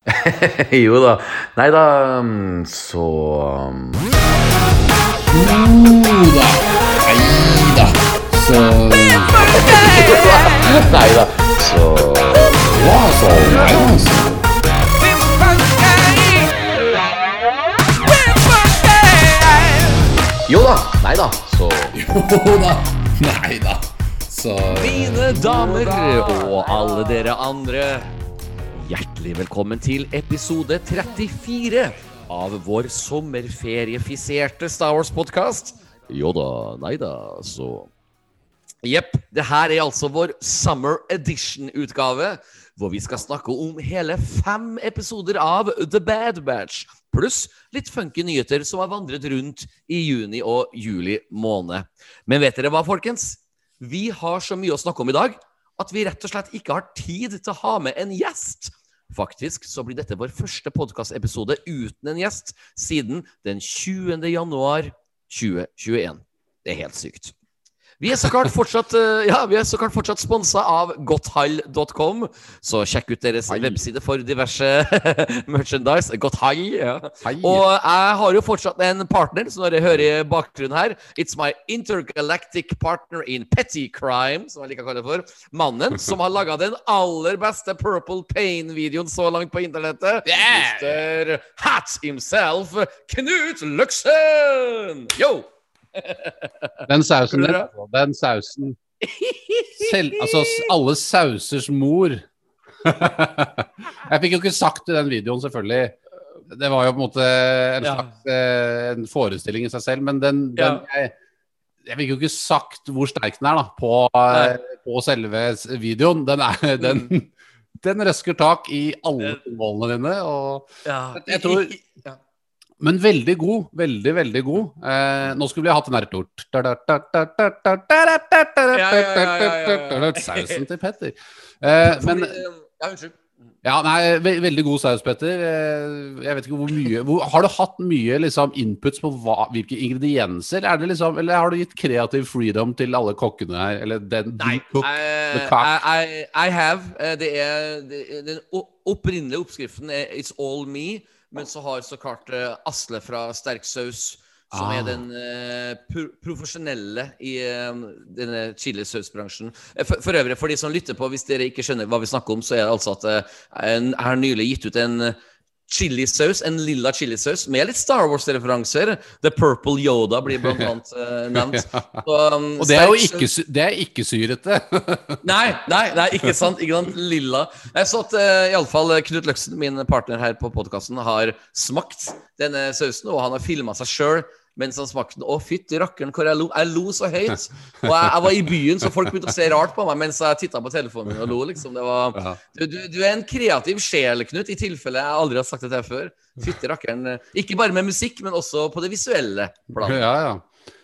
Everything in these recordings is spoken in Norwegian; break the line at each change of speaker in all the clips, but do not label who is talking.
jo da. Nei da, mm, så
Jo da. Nei da. Så
Nei da, så
Ja, så Nei da. Så.
Jo da. Nei da, så
Jo da. Nei da. Så
Mine damer og alle dere andre, hjertelig velkommen til episode 34 av vår sommerferiefiserte Star Wars-podkast. Jo da, nei da, så Jepp. Det her er altså vår Summer Edition-utgave, hvor vi skal snakke om hele fem episoder av The Bad Batch, pluss litt funky nyheter som har vandret rundt i juni og juli måned. Men vet dere hva, folkens? Vi har så mye å snakke om i dag at vi rett og slett ikke har tid til å ha med en gjest. Faktisk så blir dette vår første podkastepisode uten en gjest siden den 20. januar 2021. Det er helt sykt. Vi er så klart fortsatt, eh, ja, fortsatt sponsa av godthall.com, så sjekk ut deres webside for diverse merchandise. Godthall, ja.
Hei.
Og jeg har jo fortsatt en partner, som dere hører i bakgrunnen her. It's my intergalactic partner in petty crime, som jeg liker å kalle det for. Mannen som har laga den aller beste Purple Pain-videoen så langt på internettet. Mr. Hat himself, Knut Løksen! Yo!
Den sausen
Tror
der, den sausen Selv, Altså alle sausers mor. jeg fikk jo ikke sagt i den videoen, selvfølgelig. Det var jo på en måte en slags ja. en forestilling i seg selv, men den, den jeg, jeg fikk jo ikke sagt hvor sterk den er da på, eh, på selve videoen. Den, er, den, den røsker tak i alle målene dine. Og,
Ja.
Jeg tror-
ja.
Men veldig god. Veldig, veldig god. Eh, nå skulle vi hatt en ertort. Sausen til Petter. Eh, men
Ja, unnskyld.
ja, nei, ve veldig god saus, Petter. Eh, jeg vet ikke hvor mye hvor, Har du hatt mye liksom, inputs på hva, hvilke ingredienser? Er det liksom, eller har du gitt kreativ freedom til alle kokkene her? Eller den
Nei,
cook,
I? I, I, have. Eh, Det er, det, er- den opprinnelige oppskriften er It's All Me, men så har så klart eh, Asle fra Sterksaus, som
Ah.
er den eh, pro profesjonelle i eh, denne chilisausbransjen. For, for øvrig, for de som lytter på, hvis dere ikke skjønner hva vi snakker om, så er det altså at jeg har nylig gitt ut en chilisaus, en lilla chilisaus med litt Star Wars-referanser. The Purple Yoda blir blant annet uh, nevnt. Så, um,
Og det er jo ikke, det er ikke syrete.
Nei, nei, nei, ikke sant. Ikke sant? Lilla. Jeg så at uh, iallfall Knut Løksen, min partner her på podkasten, har smakt denne sausen, og han har filma seg sjøl mens han smakte den. Å, fytti rakkeren, hvor jeg lo. Jeg lo så høyt. Og jeg, jeg var i byen, så folk begynte å se rart på meg mens jeg titta på telefonen min og lo, liksom. Det var du, du, du er en kreativ sjel, Knut, i tilfelle jeg aldri har sagt det til før. Fytti rakkeren. Ikke bare med musikk, men også på det visuelle planet.
Ja, ja.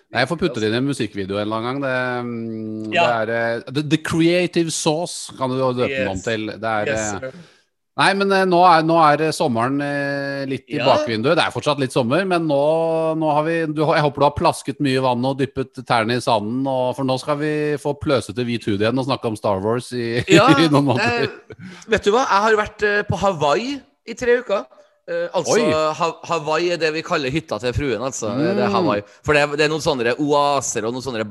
Nei, jeg får putte det inn i en musikkvideo en eller annen gang. Det, mm,
Ja.
det er uh, the, the Creative Sauce kan du døpe den om til. Det er,
Yes,
eh,
sir.
Nei, men eh, nå er, nå er eh, sommeren eh, litt i
Ja.
bakvinduet. Det er fortsatt litt sommer, men nå, nå har vi du, Jeg håper du har plasket mye vann og dyppet tærne i sanden, og, for nå skal vi få pløsete hvit hud igjen og snakke om Star Wars i,
Ja,
i noen måneder.
eh, vet du hva? Jeg har vært på Hawaii i tre uker. Eh, altså, ha Hawaii er det vi kaller hytta til fruen, altså. Det er
Mm.
Hawaii. For det det er noen sånne oaser og noen sånne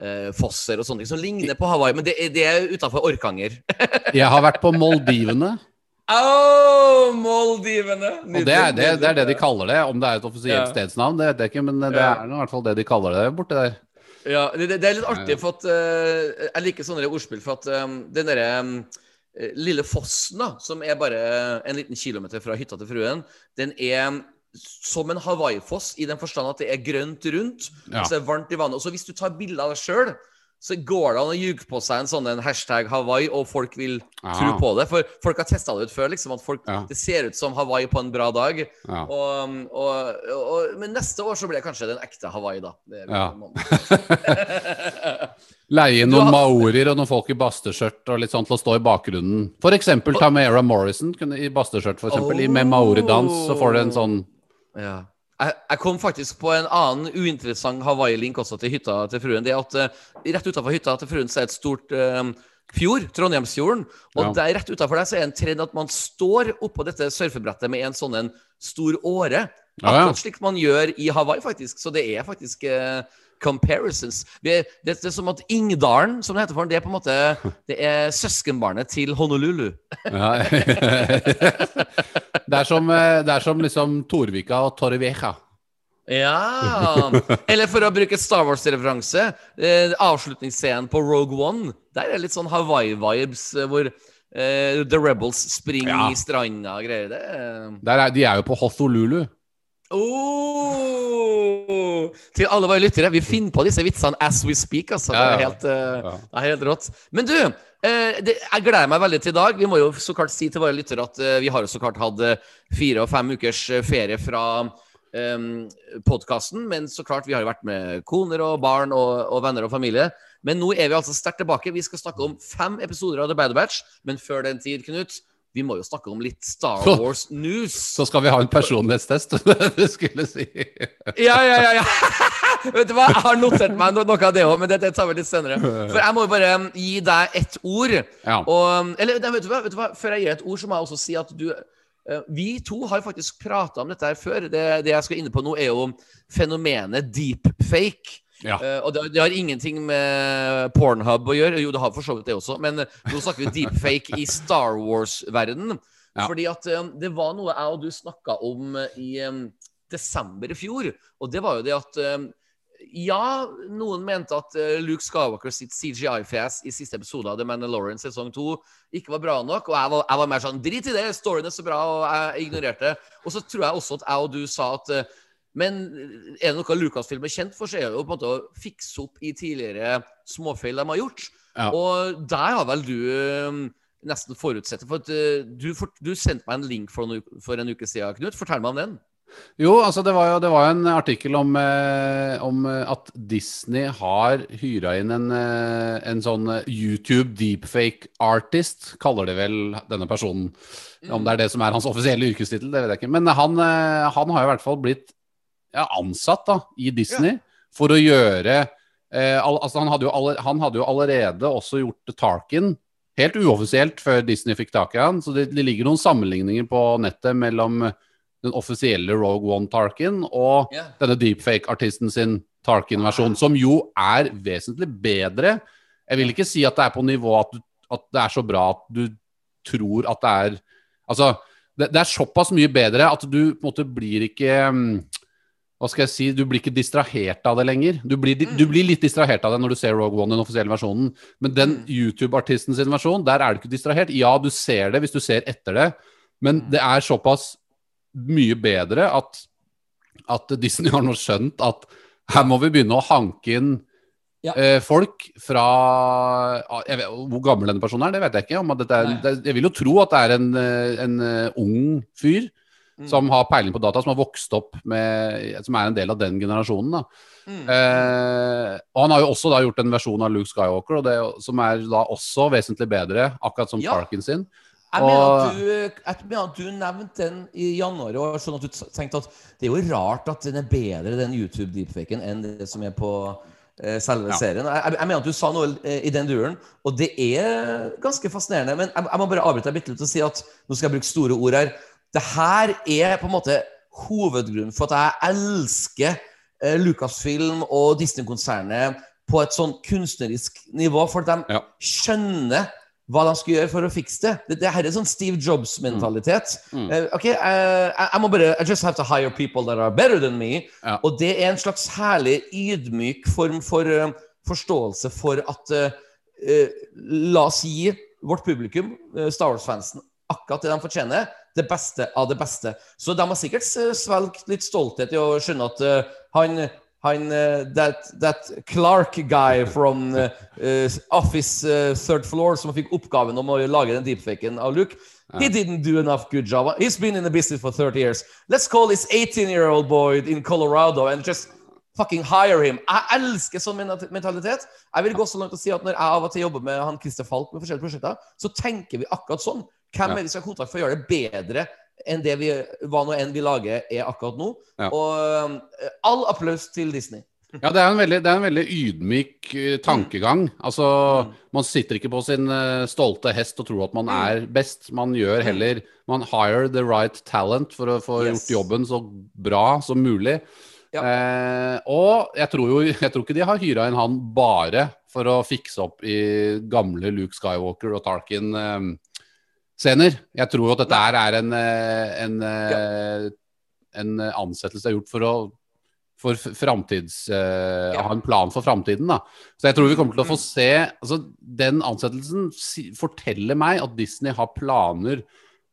badefosser og sånne ting som ligner på Hawaii, men det det er utafor Orkanger.
Jeg har vært på Moldivene,
Oh, Moldivene!
og det er det, det er det de kaller det. Om det er et offisielt
Ja.
stedsnavn, det vet jeg ikke, men det er i hvert fall det de kaller det borte der.
Ja, det, er litt artig, for at uh, jeg liker sånne ordspill, for at um, den derre um, eh, lille fossen, da, som er bare en liten kilometer fra hytta til fruen, den er som en Hawaii-foss i den forstand at det er grønt rundt,
Ja.
og så er det varmt i vannet. Og så hvis du tar bilde av deg sjøl, så går det an å ljuge på seg en sånn en hashtag Hawaii, og folk vil tro
Ah.
på det. For folk har testa det ut før, liksom, at folk,
Ja.
det ser ut som Hawaii på en bra dag.
Ja.
Og, og, og, men neste år så blir det kanskje den ekte Hawaii, da.
Ja. Leie inn noen
har-
maorier og noen folk i basteskjørt og litt sånn til å stå i bakgrunnen. For eksempel Tamara Morrison kunne, i basteskjørt, for eksempel. I med maoridans så får du en sånn
Ja. Jeg, jeg kom faktisk på en annen uinteressant Hawaii-link også til hytta til fruen. Det er at uh, Rett utafor hytta til fruen så er et stort uh, fjord, Trondheimsfjorden. Og
Ja.
der rett utafor deg så er en trend at man står oppå dette surfebrettet med en sånn en stor åre.
Ja, ja.
Akkurat slik man gjør i Hawaii, faktisk. Så det er faktisk eh, comparisons. Det, det, det er som at Ingdalen, som det heter for den, det er på en måte Det er søskenbarnet til Honolulu.
Ja. det, er som, eh, det er som liksom Torvika og Torrevieja.
Ja! Eller for å bruke Star Wars-referanse, eh, avslutningsscenen på Rogue One. Der er det litt sånn Hawaii-vibes, eh, hvor eh, The Rebels springer
Ja.
i stranda og greier. Det
Der er, de er jo på Hothululu.
Oh! Til alle våre lyttere, vi finner på disse vitsene as we speak. Altså. Det,
Ja,
er helt, uh,
Ja.
det er helt rått. Men du, uh, det, jeg gleder meg veldig til i dag. Vi må jo så klart si til våre lyttere at uh, vi har jo så klart hatt fire og fem ukers ferie fra um, podkasten. Men så klart, vi har jo vært med koner og barn og, og venner og familie. Men nå er vi altså sterkt tilbake. Vi skal snakke om fem episoder av The Bad Batch. Men før den tid, Knut, vi må jo snakke om litt Star Wars news.
Så skal vi ha en personlighetstest, du skulle si.
Ja, ja, ja, ja. Vet du hva, Jeg har notert meg no noe av det òg, men det, det tar vi litt senere. For jeg må jo bare um, gi deg ett ord.
Ja.
Og, eller nei, vet du, hva, vet du hva, før jeg gir et ord, så må jeg også si at du eh, Vi to har faktisk prata om dette her før. Det, det jeg skal inne på nå, er jo fenomenet deepfake.
Ja.
Uh, og det, det har ingenting med Pornhub å gjøre. Jo, det har for så vidt det også, men eh, nå snakker vi deepfake i Star Wars-verdenen.
Ja.
Fordi at eh, det var noe jeg og du snakka om i um, desember i fjor, og det var jo det at um, ja, noen mente at Luke Skywalker sitt CGI-fjes i siste episode av The Mandalorian sesong 2 ikke var bra nok. Og jeg var, jeg var mer sånn Drit i det, storyen er så bra, og jeg ignorerte. Og så tror jeg også at jeg og du sa at men er det noe Lucasfilm er kjent for, så er det jo på en måte å fikse opp i tidligere småfeil de har gjort.
Ja.
Og der har vel du eh, nesten forutsett det. For eh, du, du sendte meg en link for en, uke, for en uke siden, Knut. Fortell meg om den.
Jo, altså det var jo, det var en artikkel om, eh, om eh, at Disney har hyra inn en, en sånn YouTube deepfake artist, kaller det vel denne personen. Om det er det som er hans offisielle yrkestittel, det vet jeg ikke. Men han, han har i hvert fall blitt ja, ansatt da, i Disney for å gjøre eh, al altså han, hadde jo alle, han hadde jo allerede også gjort Tarkin. Helt uoffisielt før Disney fikk tak i han. Så det, det ligger noen sammenligninger på nettet mellom den offisielle Rogue One Tarkin og
Ja.
denne deepfake-artisten sin Tarkin-versjon, som jo er vesentlig bedre. Jeg vil ikke si at det er på nivå at, du, at det er så bra at du tror at det er Altså, det, det er såpass mye bedre at du på en måte blir ikke mm, hva skal jeg si, Du blir ikke distrahert av det lenger. Du blir, du blir litt distrahert av det når du ser Rogue One, den offisielle versjonen. Men den YouTube-artisten sin versjon, der er du ikke distrahert. Ja, du ser det hvis du ser etter det, men det er såpass mye bedre at, at Disney har nå skjønt at her må vi begynne å hanke inn
Ja.
eh, folk fra vet, Hvor gammel denne personen er, det vet jeg ikke. Om er, det, jeg vil jo tro at det er en, eh, en eh, ung fyr
Mm.
som har peiling på data, som har vokst opp med Som er en del av den generasjonen. da
Mm.
Eh, og han har jo også da gjort en versjon av Luke Skywalker, og det, som er da også vesentlig bedre, akkurat som
Ja.
Tarkin sin.
Jeg mener, at du, jeg mener at du nevnte den i januar, og sånn at du tenkte at det er jo rart at den er bedre, den YouTube-deepfaken, enn det som er på eh, selve
Ja.
serien. Jeg, jeg mener at du sa noe eh, i den duren, og det er ganske fascinerende. Men jeg, jeg må bare avbryte deg bitte litt og si at nå skal jeg bruke store ord her. Det her er på en måte hovedgrunnen for at jeg elsker eh, Lucasfilm og Disney-konsernet på et sånn kunstnerisk nivå, for at de
Ja.
skjønner hva de skal gjøre for å fikse det. Det, det her er sånn Steve Jobs-mentalitet.
Mm.
Eh, ok, eh, jeg, må bare I just have to hire people that are better than me.
Ja.
Og det er en slags herlig ydmyk form for uh, forståelse for at uh, La oss gi vårt publikum, Star Wars-fansen, akkurat det de fortjener. Det beste av det beste. Så de har sikkert svelget litt stolthet i å skjønne at uh, han han, uh, that, that Clark guy from eh, Office third floor som fikk oppgaven om å lage den deepfaken av Luke, he didn't do enough good job. He's been in the business for 30 years. Let's call this 18-year-old boy in Colorado and just fucking hire him. Jeg elsker sånn mentalitet. Jeg vil gå så langt og si at når jeg av og til jobber med han Christer Falk med forskjellige prosjekter, så tenker vi akkurat sånn. Hvem er vi skal ha kontakt for å gjøre det bedre enn det vi, hva nå enn vi lager, er akkurat nå? Og eh, all applaus til Disney.
Ja, det er en veldig, det er en veldig ydmyk eh, tankegang. Altså, man sitter ikke på sin eh, stolte hest og tror at man er best. Man gjør heller Man hire the right talent for å få
Yes.
gjort jobben så bra som mulig.
Ja.
Eh, og jeg tror jo Jeg tror ikke de har hyra inn han bare for å fikse opp i gamle Luke Skywalker og Tarkin-scener. jeg tror at dette her er en, eh, en, eh, en ansettelse er gjort for å for framtids uh,
Ja.
Ha en plan for framtiden, da. Så jeg tror vi kommer til å få se altså Den ansettelsen si, forteller meg at Disney har planer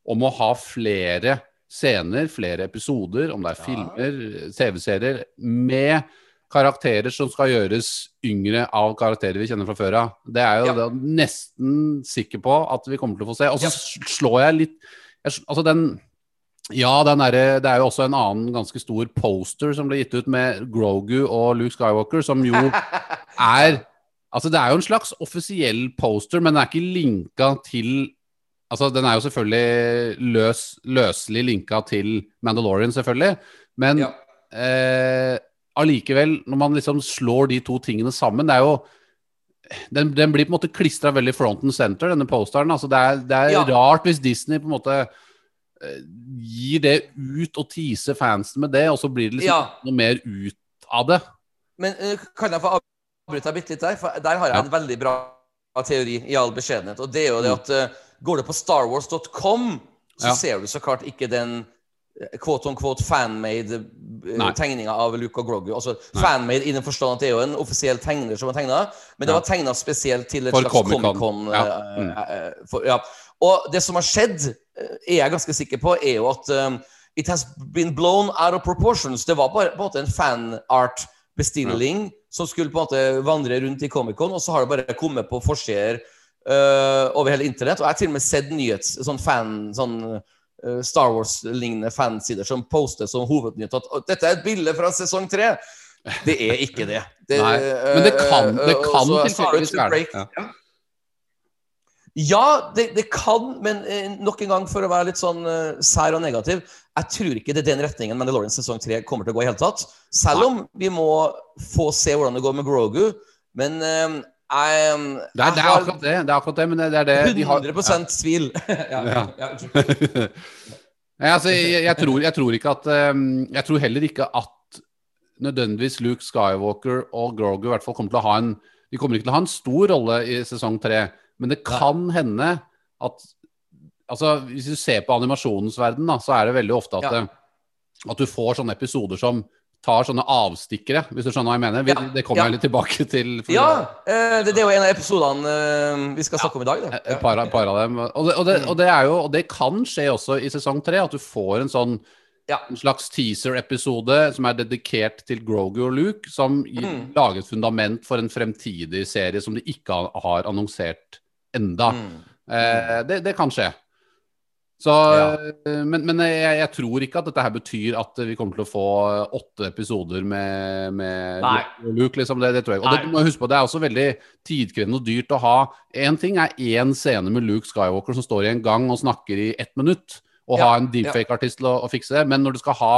om å ha flere scener, flere episoder, om det er filmer, TV-serier, med karakterer som skal gjøres yngre av karakterer vi kjenner fra før av. Det er jo
Ja.
det er nesten sikker på at vi kommer til å få se. Og så
Ja.
slår jeg litt jeg, Altså den ja, den derre- det er jo også en annen ganske stor poster som ble gitt ut med Grogu og Luke Skywalker, som jo er Altså, det er jo en slags offisiell poster, men den er ikke linka til Altså, den er jo selvfølgelig løs, løselig linka til Mandalorian, selvfølgelig, men
Ja.
eh, allikevel, når man liksom slår de to tingene sammen, det er jo den, den blir på en måte klistra veldig front and center, denne posteren. Altså, det er, det er
Ja.
rart hvis Disney på en måte eh, gir det ut og teaser fansen med det, og så blir det liksom
Ja.
noe mer ut av det.
Men eh, kan jeg få avbryte deg bitte litt der? For der har jeg
Ja.
en veldig bra teori, i all beskjedenhet. Og det er jo det
Mm.
at eh, går du på starwars.com, så ser du så klart ikke den quote on quote fanmade tegninger av Luca og Grogu. Altså fanmade i den forstand at det er jo en offisiell tegner som har tegna, men det var tegna spesielt til et
For
slags
Comic-Con. Ja.
eh,
Mm.
eh, ja. Og det som har skjedd, eh, er jeg ganske sikker på, er jo at um, it has been blown out of proportions. Det var bare på en måte en fanart-bestilling som skulle på en måte vandre rundt i Comic-Con, og så har det bare kommet på forsider uh, over hele internett. Og jeg har til og med sett nyhets, sånn fan, sånn eh, Star Wars-lignende fansider som poster som hovednytt at dette er et bilde fra sesong tre. Det er ikke det. det
Nei, men det kan- det
eh,
kan
så- sorry
tilfeldigvis være det, ja.
Det, det kan, men eh, nok en gang for å være litt sånn eh, sær og negativ Jeg tror ikke det er den retningen Mandalorian sesong 3 kommer til å gå i hele tatt. Selv om vi må få se hvordan det går med Grogu. Men eh, jeg,
Det er, det er akkurat det, det er akkurat det, men det, er det de har
100 tvil. ja.
Ja.
Ja.
Nei, altså, jeg, jeg, tror, jeg tror ikke at um, Jeg tror heller ikke at nødvendigvis Luke Skywalker og Grogu i hvert fall kommer til å ha en De kommer ikke til å ha en stor rolle i sesong tre, men det kan hende at Altså, Hvis du ser på animasjonens verden, da, så er det veldig ofte at,
Ja.
at du får sånne episoder som tar sånne avstikkere, hvis du skjønner hva jeg mener. Vi,
Ja,
Det kommer
ja.
jeg litt tilbake til.
ja eh, det, det er jo en av episodene eh, vi skal snakke om i dag. Det.
Et par, par av dem. Og det, og, det, og det er jo Og det kan skje også i sesong tre, at du får en sånn
Ja.
en slags teaser-episode som er dedikert til Grogu og Luke, som
Mm.
lager et fundament for en fremtidig serie som de ikke har, annonsert enda.
Mm.
Eh, det, det kan skje. Så,
Ja.
Men, men jeg, jeg tror ikke at dette her betyr at vi kommer til å få åtte episoder med, med Luke. Liksom det, det tror jeg. Og det,
Nei.
du må huske på, det er også veldig tidkrevende og dyrt å ha. Én ting er én scene med Luke Skywalker som står i en gang og snakker i ett minutt, og
Ja,
ha en deepfake-artist til å, å fikse det, men når du skal ha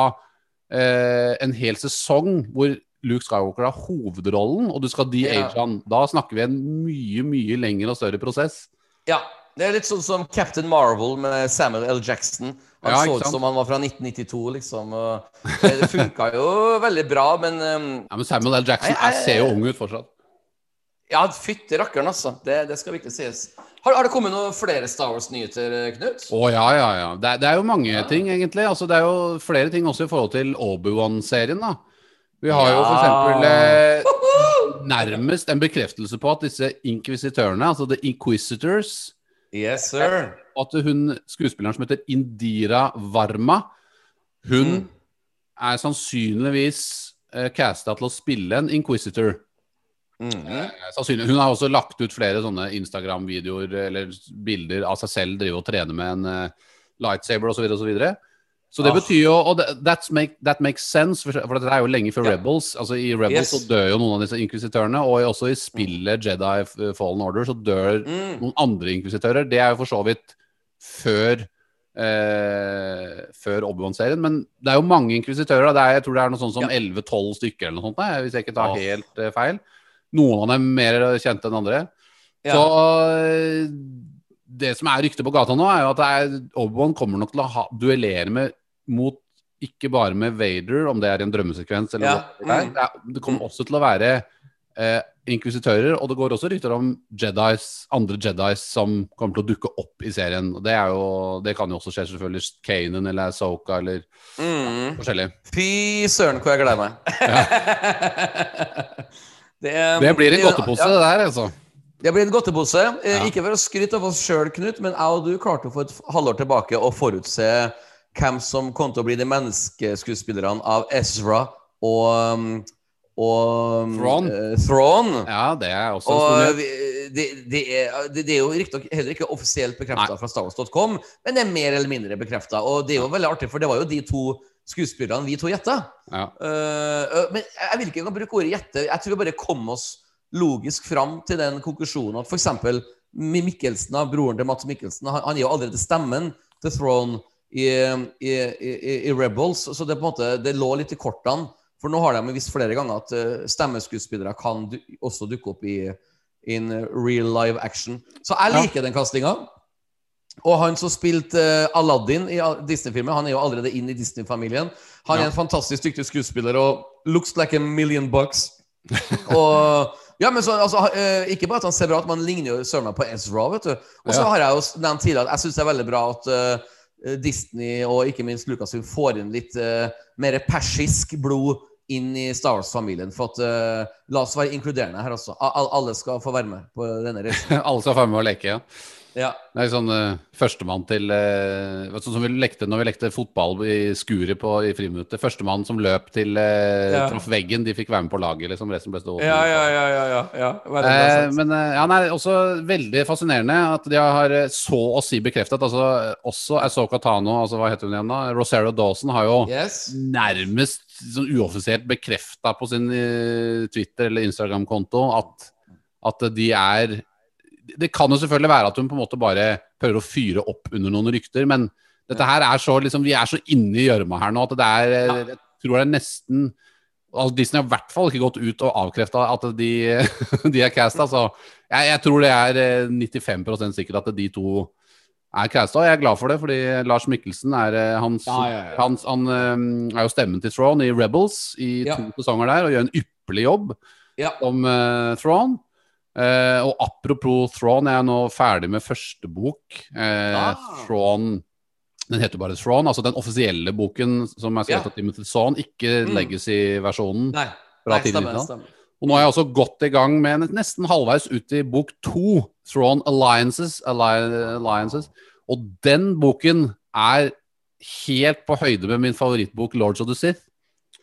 eh, en hel sesong hvor Luke Skywalker har hovedrollen, og du skal de-age
Ja.
han, da snakker vi en mye, mye lengre og større prosess.
Ja. Det er litt sånn som Captain Marvel med Samuel L. Jackson. Han
Ja,
så ut som han var fra 1992, liksom. Det funka jo veldig bra, men um,
Ja, men Samuel L. Jackson jeg,
jeg-
ser jo ung ut fortsatt.
Ja, fytti rakkeren, altså. Det, det skal virkelig sies. Har, har det kommet noen flere Star Wars-nyheter, Knut?
Å ja, ja, ja. Det, det er jo mange ting, egentlig. Altså, det er jo flere ting også i forhold til Obi-Wan-serien, da. Vi har jo
Ja.
eksempel eh, nærmest en bekreftelse på at disse inkvisitørene, altså The Inquisitors,
Yes, sir.
at hun skuespilleren som heter Indira Varma, hun
Mm.
er sannsynligvis uh, casta til å spille en inquisitor. Mm. Uh, Hun har også lagt ut flere sånne Instagram-videoer eller bilder av seg selv drive og trene med en uh, lightsaber osv. Så, videre. Så det
Ah.
betyr jo Og that's make, that makes sense, for, for dette er jo lenge før
Ja.
Rebels. Altså I Rebels
Yes.
så dør jo noen av disse inkvisitørene, og også i spillet Jedi Fallen Order så dør
Mm.
noen andre inkvisitører. Det er jo for så vidt før eh, før Obi-Wan-serien. Men det er jo mange inkvisitører. er, jeg tror det er noe sånt som
Ja.
11-12 stykker, eller noe sånt, da, hvis jeg ikke tar
oh.
helt eh, feil. Noen av dem mer kjente enn andre.
Ja.
Så eh, det som er ryktet på gata nå, er jo at Obi-Wan kommer nok til å ha, duellere med mot ikke bare med Vader, om det er en drømmesekvens eller
Ja,
noe. det er.
mm.
Det, er, kommer også til å være eh, inkvisitører, og det går også rykter om Jedis, andre Jedis som kommer til å dukke opp i serien. Det, er jo, det kan jo også skje, selvfølgelig. Kanan eller Soka eller
Mm.
forskjellig.
Fy søren, hvor jeg gleder meg. det, er-
Det blir en
det
godtepose,
ja,
det der, altså.
Det blir en godtepose. Eh,
Ja.
Ikke for å skryte av oss sjøl, Knut, men jeg og du klarte for et halvår tilbake å forutse hvem som kom til å bli de menneskeskuespillerne av Ezra og um, og
Thrawn.
Uh, Thrawn.
Ja, det er også en
Og det, det, er, det, er jo riktignok heller ikke offisielt bekrefta fra StarWars.com, men det er mer eller mindre bekrefta. Og det er jo veldig artig, for det var jo de to skuespillerne vi to gjetta.
Ja.
Uh, men jeg vil ikke bruke ordet gjette. Jeg tror vi bare kom oss logisk fram til den konklusjonen at f.eks. Mikkelsen, broren til Mats Mikkelsen, han, han er jo allerede stemmen til Throne i, i, i, Rebels, så det på en måte det lå litt i kortene. For nå har de visst flere ganger at uh, stemmeskuespillere kan du, også dukke opp i in real live action. Så jeg
Ja.
liker den kastinga. Og han som spilte eh, Aladdin i Disney-filmen, han er jo allerede inn i Disney-familien. Han er en fantastisk dyktig skuespiller og looks like a million bucks. og ja, men så, altså, eh, Ikke bare at han ser bra ut, men han ligner jo søren meg på Ezra. vet du Og så
Ja.
har jeg jo nevnt tidligere at jeg syns det er veldig bra at eh, Disney og ikke minst Lucasfilm får inn litt uh, mer persisk blod inn i Star Wars-familien. For at uh, La oss være inkluderende her også. A- alle skal få være med på denne reisen.
Alle skal få være med og leke, ja.
Ja.
Det er sånn uh, førstemann til uh, Sånn som vi lekte når vi lekte fotball i skuret på, i friminuttet. Førstemann som løp til uh,
Ja.
traff veggen, de fikk være med på laget, liksom. Resten ble stående.
Ja, ja, ja, ja, ja,
Eh,
sagt.
men ja, nei, også veldig fascinerende at de har så å si bekreftet. Altså, også Asoka Tano, altså hva heter hun igjen da? Rosario Dawson har jo
Yes.
nærmest sånn uoffisielt bekrefta på sin Twitter- eller Instagram-konto at, at de er Det kan jo selvfølgelig være at hun på en måte bare prøver å fyre opp under noen rykter, men dette her er så liksom Vi er så inne i gjørma her nå at det er eh, Jeg tror det er nesten altså Disney har i hvert fall ikke gått ut og avkrefta at de, de er casta. Så jeg, jeg tror det er eh, 95% sikkert at de to er casta. Og jeg er glad for det, fordi Lars Mikkelsen er eh, hans,
Ja, ja, ja.
hans Han eh, er jo stemmen til Thrawn i Rebels i to sesonger der, og gjør en ypperlig jobb som uh, Thrawn. Eh, og apropos Thrawn, jeg er nå ferdig med første bok. Eh,
Ah.
Throne Den heter bare Thrawn, altså den offisielle boken som er skrevet
Ja.
av Timothy Zahn, ikke
Mm.
legacy-versjonen.
Nei. Nei, stemmer, stemmer.
Og nå er jeg også godt i gang med en- nesten halvveis ut i bok to, Thrawn Alliances, Alliances. Og den boken er helt på høyde med min favorittbok Lords of the Sith.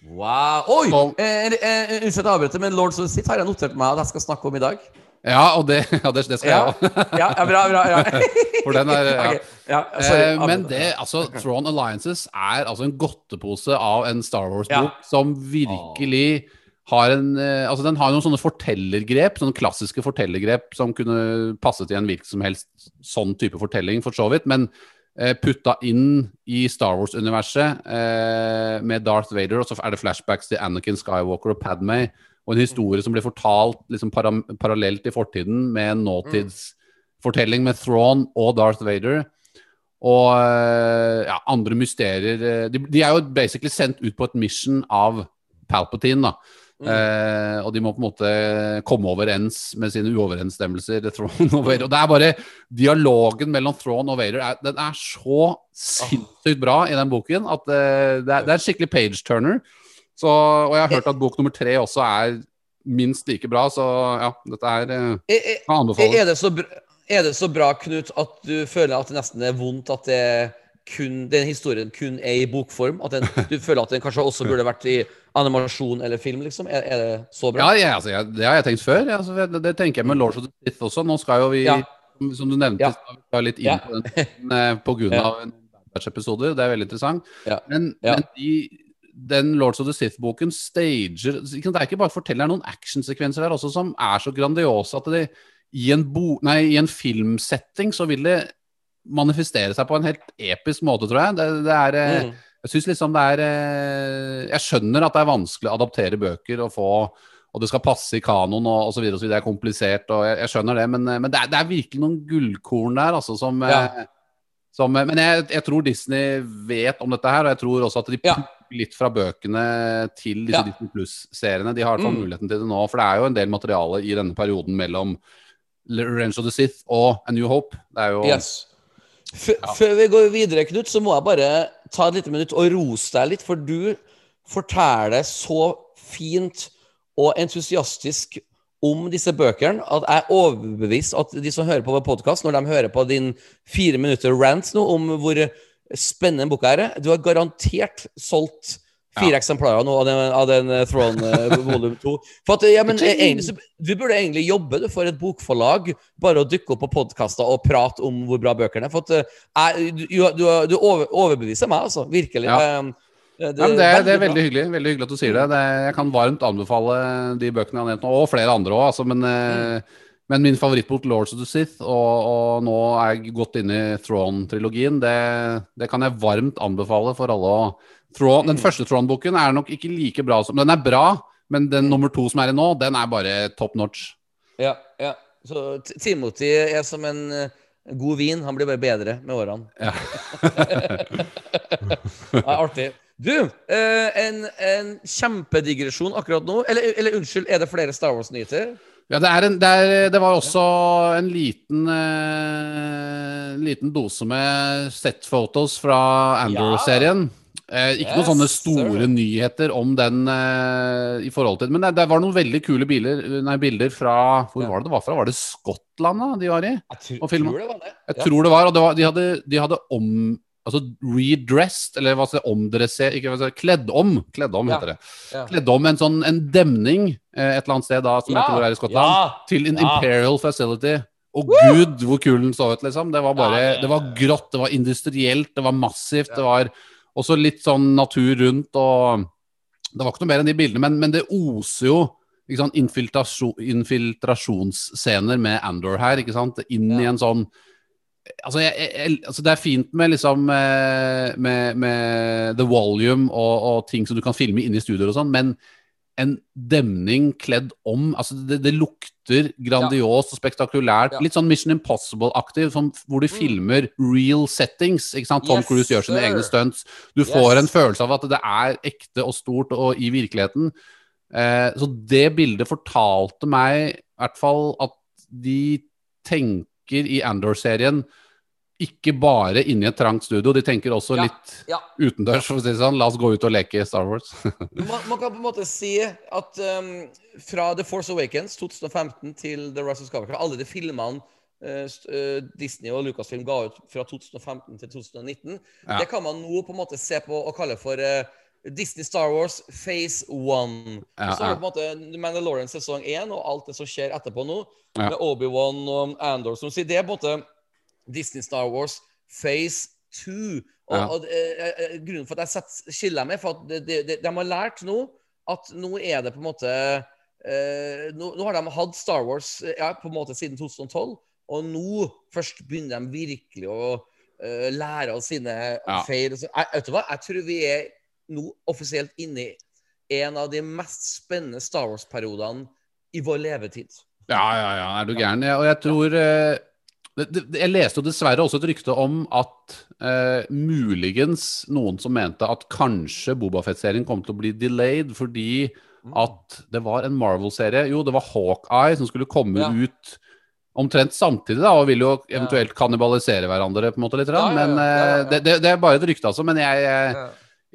Wow. Oi!
Så-
Eh, eh, Unnskyld at jeg avbryter, men Lords of Sith har jeg notert meg at jeg skal snakke om i dag.
Ja, og det, ja, det, det skal
Ja,
jeg òg.
ja, bra, bra. Ja.
For den er ja.
Ok, ja, sorry,
Eh, men det, altså, Thrawn Alliances er altså en godtepose av en Star Wars-bok som virkelig har en eh, Altså, den har noen sånne fortellergrep, sånne klassiske fortellergrep som kunne passet i en hvilken som helst sånn type fortelling, for så vidt, men eh, putta inn i Star Wars-universet eh, med Darth Vader, og så er det flashbacks til Anakin Skywalker og Padmay, og en historie som blir fortalt liksom para parallelt i fortiden med en nåtidsfortelling med Thrawn og Darth Vader. Og eh, ja, andre mysterier eh, de, de er jo basically sendt ut på et mission av Palpatine, da.
Mm.
Eh, og de må på en måte komme overens med sine uoverensstemmelser. Og Vader. Og det er bare Dialogen mellom Throne og Vader er, den er så sinnssykt bra i den boken at eh, det, er, det er en skikkelig page-turner. Så, og jeg har hørt at bok nummer tre også er minst like bra, så ja, dette er eh,
Er, er,
kan anbefales.
er, det så bra, er det så bra, Knut, at du føler at det nesten er vondt at det kun, den historien kun er i bokform? At den, du føler at den kanskje også burde vært i animasjon eller film, liksom? Er, er det så bra?
Ja, ja altså, jeg, det har jeg tenkt før. Ja, altså, det, det tenker jeg med Lords of the Sith også. Nå skal jo vi,
Ja.
som du nevnte, skal litt inn på den pga. en Bad Batch-episoder. Det er veldig interessant. Men, men de, den Lords of the Sith-boken stager Det er ikke bare forteller noen actionsekvenser der også som er så grandiose at det i en, bo, nei, i en filmsetting så vil det manifestere seg på en helt episk måte, tror jeg. Det, det er eh,
Mm.
Jeg synes liksom det er eh, Jeg skjønner at det er vanskelig å adaptere bøker og få og det skal passe i kanoen og osv. Det er komplisert, og jeg, jeg skjønner det, men, eh, men det, er, det er virkelig noen gullkorn der, altså, som,
Ja.
som Men jeg, jeg tror Disney vet om dette her, og jeg tror også at de
Ja.
litt fra bøkene til disse
Ja.
Disney Pluss-seriene. De har i hvert fall
Mm.
muligheten til det nå, for det er jo en del materiale i denne perioden mellom Revenge of the Sith og A New Hope. Det er jo
Yes. Før vi går videre, Knut, så må jeg bare ta et lite minutt og rose deg litt, for du forteller så fint og entusiastisk om disse bøkene at jeg er overbevist at de som hører på vår podkast, når de hører på din fire minutter rant nå om hvor spennende boka er, du har garantert solgt fire eksemplarer nå av den, av den eh, Throne eh, volum 2. For at, ja, men, eh, egentlig, så, du burde egentlig jobbe du, for et bokforlag, bare å dukke opp på podkaster og prate om hvor bra bøkene er. For at, jeg, du, du, du over, overbeviser meg, altså. Virkelig.
Ja.
Eh, det,
Ja, men det, er, det er veldig hyggelig veldig hyggelig at du sier det. det jeg kan varmt anbefale de bøkene jeg har nevnt nå, og flere andre òg. Altså, men, mm. men min favorittbok, 'Lords of the Sith', og, og nå er jeg godt inne i Throne-trilogien, det, det kan jeg varmt anbefale for alle å Throne, Den første Throne-boken er nok ikke like bra som Den er bra, men den nummer to som er i nå, den er bare top notch.
Ja, ja. Så Timothy er som en eh, god vin. Han blir bare bedre med årene.
Ja.
ja, artig. Du, eh, en, en kjempedigresjon akkurat nå. Eller, eller unnskyld, er det flere Star Wars-nyheter?
Ja, det, er en, det, er, det var også en liten eh, liten dose med set-photos fra Andor-serien. Eh, ikke noen sånne store
sir.
nyheter om den eh, i forhold til Men det, det var noen veldig kule biler, nei, bilder fra Hvor
Ja.
var det det var fra? Var det Skottland da, de var i?
Jeg tr
Og filmen.
tror det var det.
Jeg
Ja.
tror det var. Og det var, de, hadde, de hadde om Altså redressed, eller hva skal jeg si, Ikke hva skal jeg kledd om. Kledd om,
Ja.
heter det.
Ja.
Kledd om en sånn en demning eh, et eller annet sted da, som heter tror er i Skottland
Ja.
til en
Ja.
Imperial Facility. Og gud, hvor kul den så ut, liksom. Det var bare
Ja, ja, ja.
Det var grått, det var industrielt, det var massivt. Det var også litt sånn natur rundt, og Det var ikke noe mer enn de bildene, men, men det oser jo ikke sant, infiltrasjon, infiltrasjonsscener med Andor her, ikke sant. Inn i en sånn Altså, jeg, jeg, altså Det er fint med liksom eh, med, med the volume og, og ting som du kan filme inne i studioer og sånn, men en demning kledd om altså Det, det lukter grandiost og spektakulært. Litt sånn Mission Impossible-aktig, sånn, hvor de filmer real settings. ikke sant? Tom
Yes,
Cruise gjør sine
sir.
egne stunts. Du får en følelse av at det er ekte og stort og i virkeligheten. Eh, så det bildet fortalte meg i hvert fall at de tenker i Andor-serien ikke bare inni et trangt studio, de tenker også
Ja.
litt
Ja.
utendørs, for å si det sånn. La oss gå ut og leke Star Wars.
Man, man kan på en måte si at um, fra The Force Awakens 2015 til The Rise of Skywalker, alle de filmene uh, Disney og Lucasfilm ga ut fra 2015 til 2019,
Ja.
det kan man nå på en måte se på og kalle for uh, Disney Star Wars Phase 1.
Ja,
så
er
det på en måte Mandalorian sesong 1 og alt det som skjer etterpå nå, med Obi-Wan og Andor. Som sier, det er på en måte Disney Star Wars Phase 2. Og,
Ja.
og eh, eh, Grunnen for at jeg setter, skiller meg, for at de, de, de har lært nå at nå er det på en måte eh, nå, nå har de hatt Star Wars eh, ja, på en måte siden 2012, og nå først begynner de virkelig å eh, lære av sine
Ja.
feil. Jeg, vet du hva? Jeg tror vi er nå offisielt inne i en av de mest spennende Star Wars-periodene i vår levetid.
Ja, ja, ja, er du gæren? Og jeg tror eh, Jeg leste jo dessverre også et rykte om at eh, muligens noen som mente at kanskje Bobafett-serien kom til å bli delayed fordi at det var en Marvel-serie. Jo, det var Hawkeye som skulle komme
Ja.
ut omtrent samtidig, da, og vil jo eventuelt kannibalisere hverandre på en måte litt.
Ja,
Men eh. Det, det, det er bare et rykte, altså. Men jeg, jeg,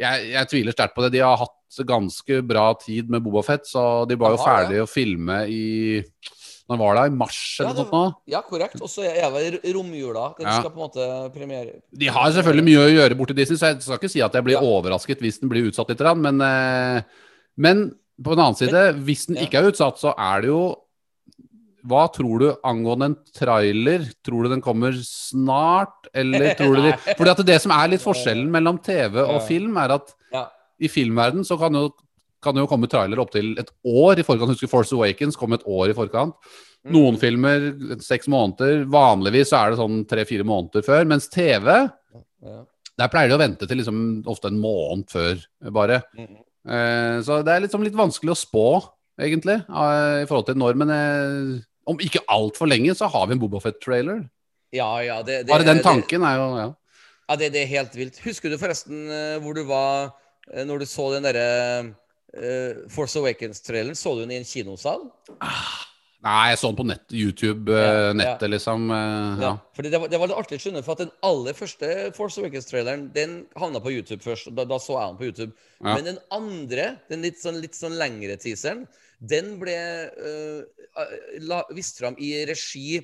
jeg, jeg tviler sterkt på det. De har hatt ganske bra tid med Bobafett, så de var jo ferdige å filme i Når var det? I mars
Ja,
eller
det-
noe sånt?
Ja, korrekt. Og så er det romjula. Den
Ja.
skal på en måte premiere.
De har selvfølgelig mye å gjøre borti Disney, så jeg skal ikke si at jeg blir
Ja.
overrasket hvis den blir utsatt litt. Men, eh, men på den annen side, hvis den ikke er utsatt, så er det jo Hva tror du angående en trailer? Tror du den kommer snart, eller tror du de Fordi at det som er litt forskjellen mellom TV og film, er at
Ja.
i filmverden så kan jo kan jo komme trailere opptil et år i forkant. Husker Force Awakens kom et år i forkant.
Mm.
Noen filmer seks måneder. Vanligvis så er det sånn tre-fire måneder før. Mens TV,
Ja.
der pleier de å vente til liksom ofte en måned før, bare.
Mm.
Eh, så det er liksom litt vanskelig å spå, egentlig, eh, i forhold til når. Men eh, om ikke altfor lenge, så har vi en Bobafett-trailer.
ja, ja. Det, det,
Bare den
det-
tanken er jo ja.
Ja, det, det er helt vilt. Husker du forresten eh, hvor du var eh, når du så den derre eh, Force Awakens-traileren? Så du den i en kinosal?
Nei, jeg så den på nett,
Ja,
YouTube-nettet,
ja.
liksom. Uh, ja.
Fordi det var, det var litt artig, skjønner for at den aller første Force Awakens-traileren Den havna på YouTube først. Da, da så jeg den på YouTube. Men den andre, den litt sånn, litt sånn lengre teaseren, den ble uh, vist fram i regi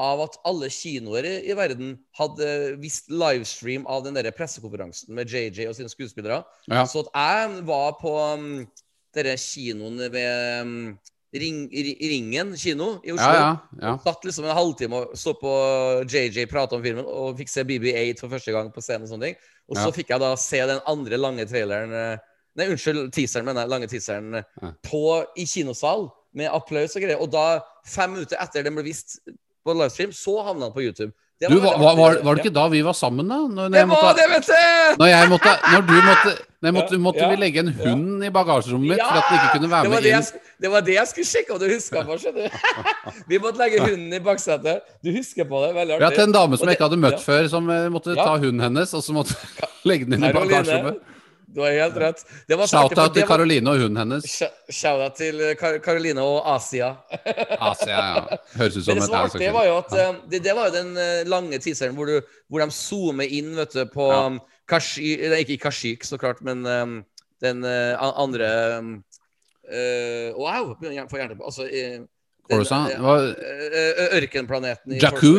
av at alle kinoer i, i verden hadde vist livestream av den der pressekonferansen med JJ og sine skuespillere.
Ja.
Så at jeg var på um, denne kinoen ved um, Ring, Ringen kino i Oslo.
Ja, ja.
Satt liksom en halvtime og så på JJ prate om filmen, og fikk se BB8 for første gang på scenen. Og sånne ting Og så fikk jeg da se den andre lange traileren eh, Nei, unnskyld, teaseren, mener jeg. Lange teaseren eh, på, i kinosal med applaus og greier. Og da, fem minutter etter den ble vist på livestream, så havna han på YouTube. Det
Du, var, var, var, var det ikke da vi var sammen, da? Når,
Det var det, vet du!
når jeg måtte Når du måtte Når jeg måtte,
Ja,
måtte
ja,
vi legge en hund i bagasjerommet mitt for at den ikke kunne være med
det,
inn.
jeg, det var det jeg skulle sjekke om du huska på. skjønner du Vi måtte legge hunden i baksetet. Du husker på det? Veldig
Vi
Ja,
til en dame som jeg ikke hadde møtt
ja.
før, som eh, måtte ta hunden hennes, og så måtte legge den inn i bagasjerommet.
Du har helt rett.
Shout-out til Karoline og hunden hennes.
Sh- Shout-out til eh, Karoline og Asia.
Asia, ja. Høres ut som et
var
Det
var jo at eh, det, det var jo den eh, lange teaseren hvor, du, hvor de zoomer inn vet du, på
Ja.
um, Kashi, Ikke i Kashik, så klart, men um, den uh, andre um, uh, Wow! begynner jeg å få hjertet på. Altså, eh, eh, eh, Ørkenplaneten i
Jakku?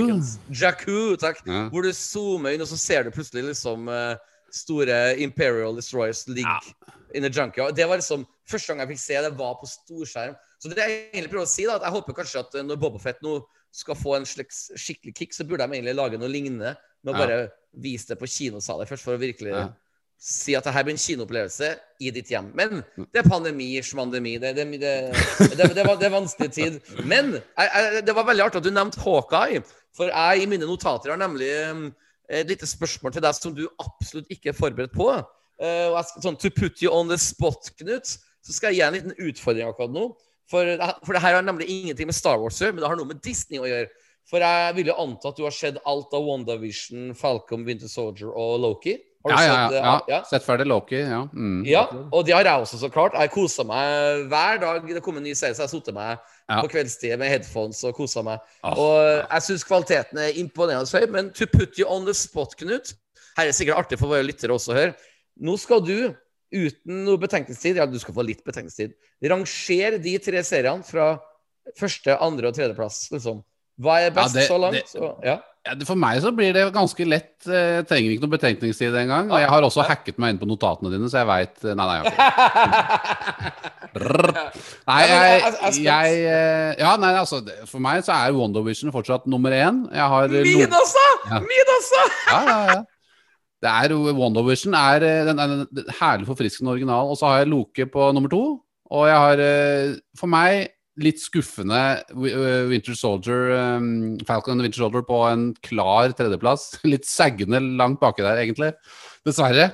Jakku, takk.
Ja.
Hvor du zoomer inn, og så ser du plutselig liksom eh, store Imperial Destroyers ligge in the junkyard. Det var liksom første gang jeg fikk se det, var på storskjerm. Så det jeg egentlig prøver å si, da, at jeg håper kanskje at når Bobafett nå skal få en slags skikkelig kick, så burde de egentlig lage noe lignende. Med å
Ja.
bare vise det på kinosaler først, for å virkelig
Ja.
si at det her blir en kinoopplevelse i ditt hjem. Men det er pandemi, schmandemi. Det, det, det, det, det, var, det er vanskelig tid. Men jeg, jeg, det var veldig artig at du nevnte Hawkeye. For jeg i mine notater har nemlig um, et lite spørsmål til deg som du absolutt ikke er forberedt på. Uh, og jeg skal, sånn, To put you on the spot, Knut, så skal jeg gi en liten utfordring akkurat nå. For, for det her har nemlig ingenting med Star Wars å gjøre, men det har noe med Disney å gjøre. For jeg vil jo anta at du har sett alt av WandaVision, Falcon, Winter Soldier og Loki. Har
Ja,
du
ja,
sett,
ja,
eh,
ja. Sett ferdig Loki, ja. Mm.
ja, og det har jeg også, så klart. Jeg kosa meg hver dag det kom en ny serie, så jeg satte meg
Ja.
på kveldstid med headphones og kosa meg.
Ah.
Og jeg syns kvaliteten er imponerende høy, men to put you on the spot, Knut Her er sikkert artig for våre lyttere også å høre. Nå skal du, uten noe betenkningstid, ja, du skal få litt betenkningstid, rangere de tre seriene fra første, andre og tredjeplass, liksom. Hva er best
det-
så langt?
det-
Så, ja.
Ja, for meg så blir det ganske lett. eh, Jeg trenger ikke noe betenkningstid engang. Og jeg har også hacket meg inn på notatene dine, så jeg veit Nei, nei, jeg har ikke. Nei,
jeg-
jeg, eh, Ja, nei, altså For meg så er WandaVision fortsatt nummer én. Jeg har eh,
Min også! Min også!
Ja, ja, ja. Det er WandaVision er eh, den, den, den herlig forfriskende original. Og så har jeg Loke på nummer to. Og jeg har eh, for meg litt skuffende eh, Winter Soldier Falcon and Winter Soldier på en klar tredjeplass. Litt saggende langt baki der, egentlig. Dessverre.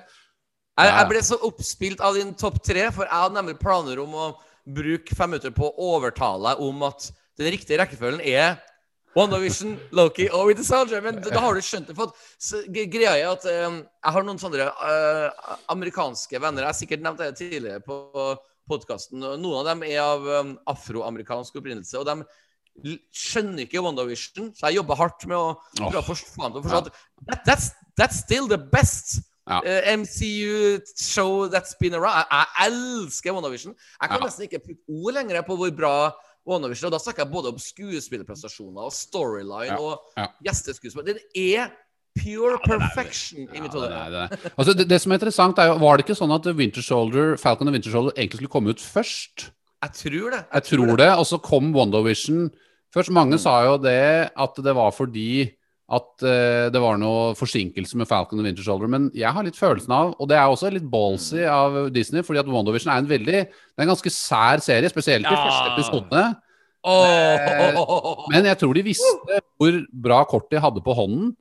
Jeg, jeg ble så oppspilt av din topp tre, for jeg hadde nemlig planer om å bruke fem minutter på å overtale deg om at den riktige rekkefølgen er WandaVision, Loki og Winter Soldier. Men da har du skjønt det. For at, greia er at um, jeg har noen sånne uh, amerikanske venner. Jeg har sikkert nevnt det tidligere på podkasten. Noen av dem er av um, afroamerikansk opprinnelse. Og de skjønner ikke WandaVision, så jeg jobber hardt med å prøve å forstå at that, that's, that's still the best
Ja.
Uh, MCU show that's been around. Jeg, jeg elsker WandaVision. Jeg kan
Ja.
nesten ikke putte ord lenger på hvor bra WandaVision Og da snakker jeg både om skuespillerprestasjoner og storyline
Ja.
og
Ja.
gjesteskuespill. Den er pure perfection i mitt hode.
det. Altså, det, det som er interessant, er jo Var det ikke sånn at Winter Soldier, Falcon og Winter Soldier egentlig skulle komme ut først?
Jeg tror det.
Jeg tror det. Og så kom WandaVision først. Mange
Mm.
sa jo det at det var fordi at uh, det var noe forsinkelse med Falcon og Winter Soldier, men jeg har litt følelsen av, og det er også litt ballsy av Disney, fordi at WandaVision er en veldig Det er en ganske sær serie, spesielt de
Ja.
første episodene.
Oh.
Men jeg tror de visste hvor bra kort de hadde på hånden.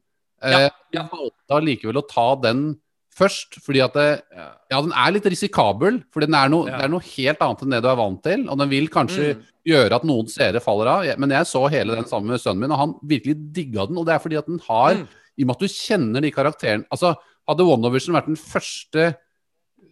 Ja,
ja. Jeg valgte allikevel å ta den først, fordi at det,
Ja.
Ja, den er litt risikabel, for den er noe,
Ja.
det er noe helt annet enn det du er vant til. Og den vil kanskje
Mm.
gjøre at noen seere faller av. Men jeg så hele den sammen med sønnen min, og han virkelig digga den. Og det er fordi at den har
Mm.
I og med at du kjenner de karakterene Altså, hadde WandaVision vært den første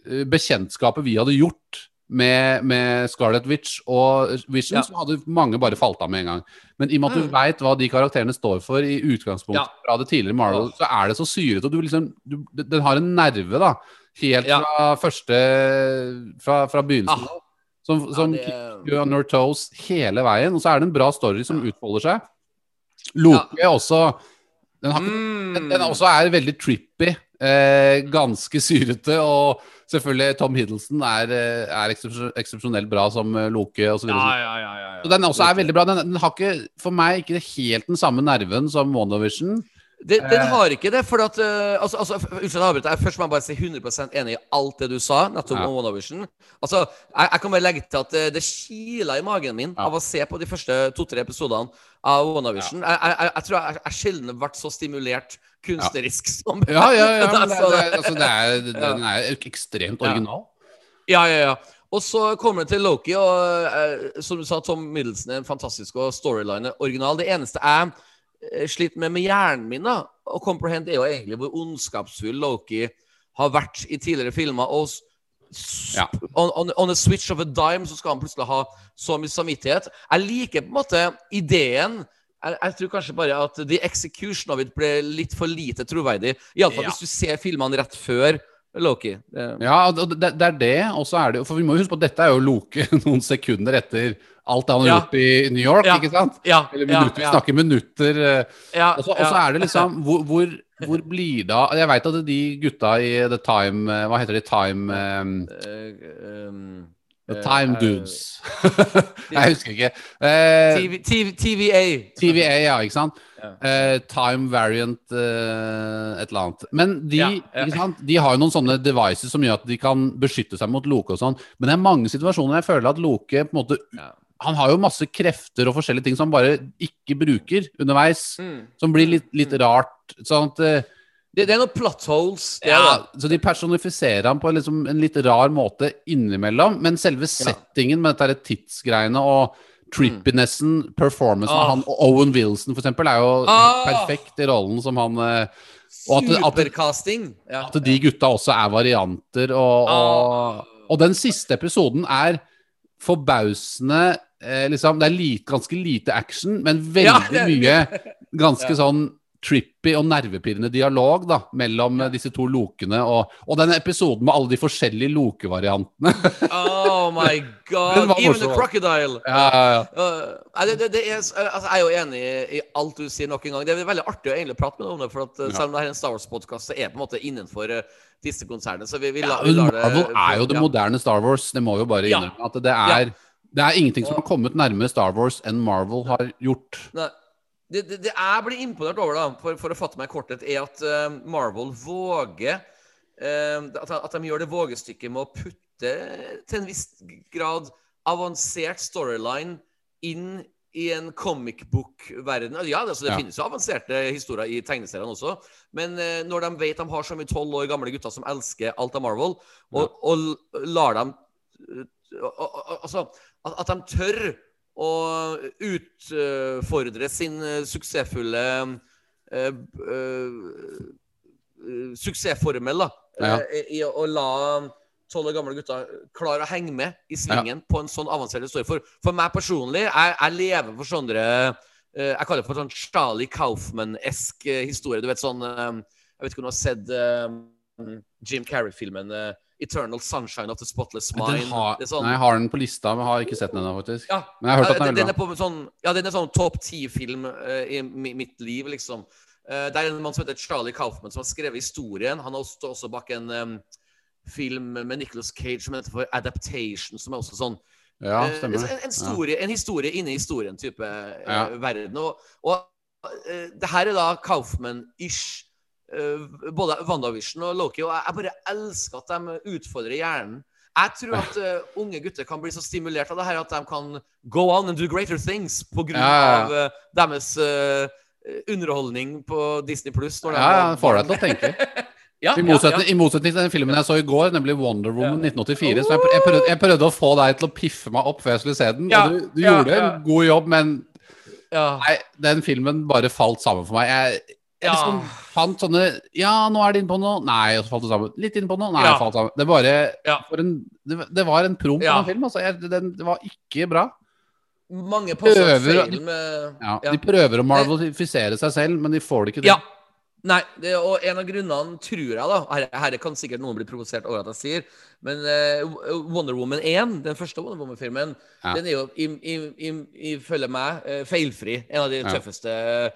eh, bekjentskapet vi hadde gjort med, med Scarlet Witch og Vision,
Ja.
så hadde mange bare falt av med en gang. Men i og med at du
Mm.
veit hva de karakterene står for i utgangspunktet
Ja.
fra det tidligere Marvel, så er det så syrete. Og du liksom du, Den har en nerve, da. Helt
Ja.
fra første Fra, fra begynnelsen.
Ah.
Som, som
det-
you on your toes hele veien. Og så er det en bra story som utfolder seg. Loke også den, har, mm. den, den også er veldig trippy. Eh, ganske syrete. Og selvfølgelig Tom Hiddleston er, eh, er eksepsjonelt bra som eh, Loke osv.
Ja, ja, ja, ja, ja.
Så den også er veldig bra. Den, den har ikke, for meg ikke helt den samme nerven som WandaVision.
Den, den
Eh.
har ikke det, for at uh, altså, altså, Unnskyld, jeg avbryter. Jeg Først må jeg bare si 100% enig i alt det du sa. Nettopp
Ja.
om WandaVision. Altså, jeg, jeg kan bare legge til at det, det kiler i magen min
Ja.
av å se på de første to-tre episodene av WandaVision. Jeg, jeg, jeg, jeg tror jeg, jeg sjelden har vært så stimulert kunstnerisk som
Ja, ja, ja. Men det,
Altså,
det, altså, det er, den er ekstremt original.
Ja, ja, ja. Og så kommer det til Loki, og eh, som du sa, Tom Middleton er en fantastisk og storyline er original. Det eneste jeg eh, sliter med med hjernen min, da, å comprehend, er jo egentlig hvor ondskapsfull Loki har vært i tidligere filmer. Og
Ja.
on, on, on a switch of a dime så skal han plutselig ha så mye samvittighet. Jeg liker på en måte ideen. Jeg, jeg tror kanskje bare at the execution of it ble litt for lite troverdig. Iallfall
Ja.
hvis du ser filmene rett før Loki. Det,
Ja, det, det er det, og så er det For vi må huske på at dette er jo Loke noen sekunder etter alt det han har
Ja.
gjort i New York,
Ja.
ikke sant?
ja,
Eller minutter,
ja.
Vi snakker minutter. eh,
Ja,
Og så er det liksom hvor, hvor, hvor blir det av Jeg veit at de gutta i The Time eh, Hva heter de? Time Eh,
um,
The
eh,
Time
eh,
Dudes. jeg husker ikke. Uh,
TV, TV, TVA.
TVA, ja, ikke sant? Eh, time variant uh, et eller annet. Men de,
Ja, ja.
Ikke sant? de har jo noen sånne devices som gjør at de kan beskytte seg mot Loke og sånn. Men det er mange situasjoner jeg føler at Loke på en måte
Ja.
Han har jo masse krefter og forskjellige ting som han bare ikke bruker underveis.
Mm.
Som blir litt, litt rart. Sånn at eh,
Det, det er noen plot holes.
Ja. Så de personifiserer ham på liksom en litt rar måte innimellom. Men selve settingen med dette tidsgreiene og trippinessen, performancen av
Ah.
han og Owen Wilson, for eksempel, er jo
Ah.
perfekt i rollen som han eh, Og at,
Supercasting. Ja.
at de gutta også er varianter, og, og, og den siste episoden er forbausende eh, liksom, Det er lite, ganske lite action, men veldig
Ja, det
mye ganske
Ja.
sånn trippy og nervepirrende dialog da, mellom eh, disse to lokene. Og, og den episoden med alle de forskjellige lokevariantene.
Oh my god. Even the crocodile.
ja, ja, ja.
Uh, det, det, det er, altså, jeg er jo enig i, i alt du sier nok en gang. Det er veldig artig å egentlig prate med deg om det. For at,
Ja.
Selv om det er en Star Wars-podkast, så er det på en måte innenfor uh, disse konsernene. Så vi, vi, la, vi lar det
Marvel er jo det moderne Star Wars. Det må jo bare innrømme at det er, det er ingenting som har kommet nærmere Star Wars enn Marvel har gjort.
Nei. Det, det, det jeg blir imponert over, da, for, for å fatte meg i korthet, er at uh, Marvel våger uh, at, at de gjør det vågestykket med å putte til en viss grad avansert storyline inn i en comic book-verden. Ja, det, altså, det
Ja.
finnes jo avanserte historier i tegneseriene også, men uh, når de vet de har så mye tolv år gamle gutter som elsker alt av Marvel, og, og og lar dem Altså, at, at de tør å utfordre sin eh, suksessfulle eh, eh, suksessformel, da.
Ja.
I å la tolv år gamle gutter klare å henge med i svingen på en sånn avansert historie. For, for meg personlig, jeg, jeg lever for sånne Jeg kaller det for sånn Charlie Kaufman-esk historie. Du vet sånn Jeg vet ikke om du har sett Jim Carrey-filmen eh, 'Eternal Sunshine of the Spotless Mind'.
Har,
Det sånn-
Nei, jeg har den på lista, men har ikke sett den ennå, faktisk.
ja,
Men jeg har hørt at
ja,
den er
den
veldig
er sånn, ja, den er sånn topp ti-film uh, i mitt liv, liksom. Uh, det er en mann som heter Charlie Kaufman, som har skrevet historien. Han har også, også bak en um, film med Nicholas Cage som heter for 'Adaptation', som er også sånn
Ja, stemmer.
Uh,
en,
en, historie, en historie inni historien-type eh,
Ja.
verden. Og, og eh, det her er da Kaufman-ish. Eh, både WandaVision og Loki. Og jeg, bare elsker at de utfordrer hjernen. Jeg tror at uh, unge gutter kan bli så stimulert av det her at de kan go on and do greater things på grunn av uh, deres uh, underholdning på Disney Pluss.
Ja, ja, får deg til å tenke.
Ja,
I motsetning,
ja.
I motsetning til den filmen jeg så i går, nemlig Wonder Woman 1984. Så jeg, jeg, prøvde, jeg prøvde å få deg til å piffe meg opp før jeg skulle se den.
Ja,
Og du, du gjorde en god jobb, men
ja.
nei, den filmen bare falt sammen for meg. Jeg
Ja.
liksom fant sånne Ja, nå er det inne på noe. Nei, og så falt det sammen. Litt inne på noe. Nei,
Ja.
falt sammen. Det, bare,
Ja.
for en, det, det var en promp
Ja.
av en film. Altså. Jeg, den, det var ikke bra.
Mange passer feil med
Ja,
Ja.
De prøver å marvelifisere seg selv, men de får det ikke til.
Ja. Nei, det, og en av grunnene, tror jeg, da Her, her kan sikkert noen bli provosert over at jeg sier, men uh, Wonder Woman 1, den første Wonder Woman-filmen,
Ja.
den er jo i- i- i- ifølge meg uh, feilfri. En av de tøffeste eh,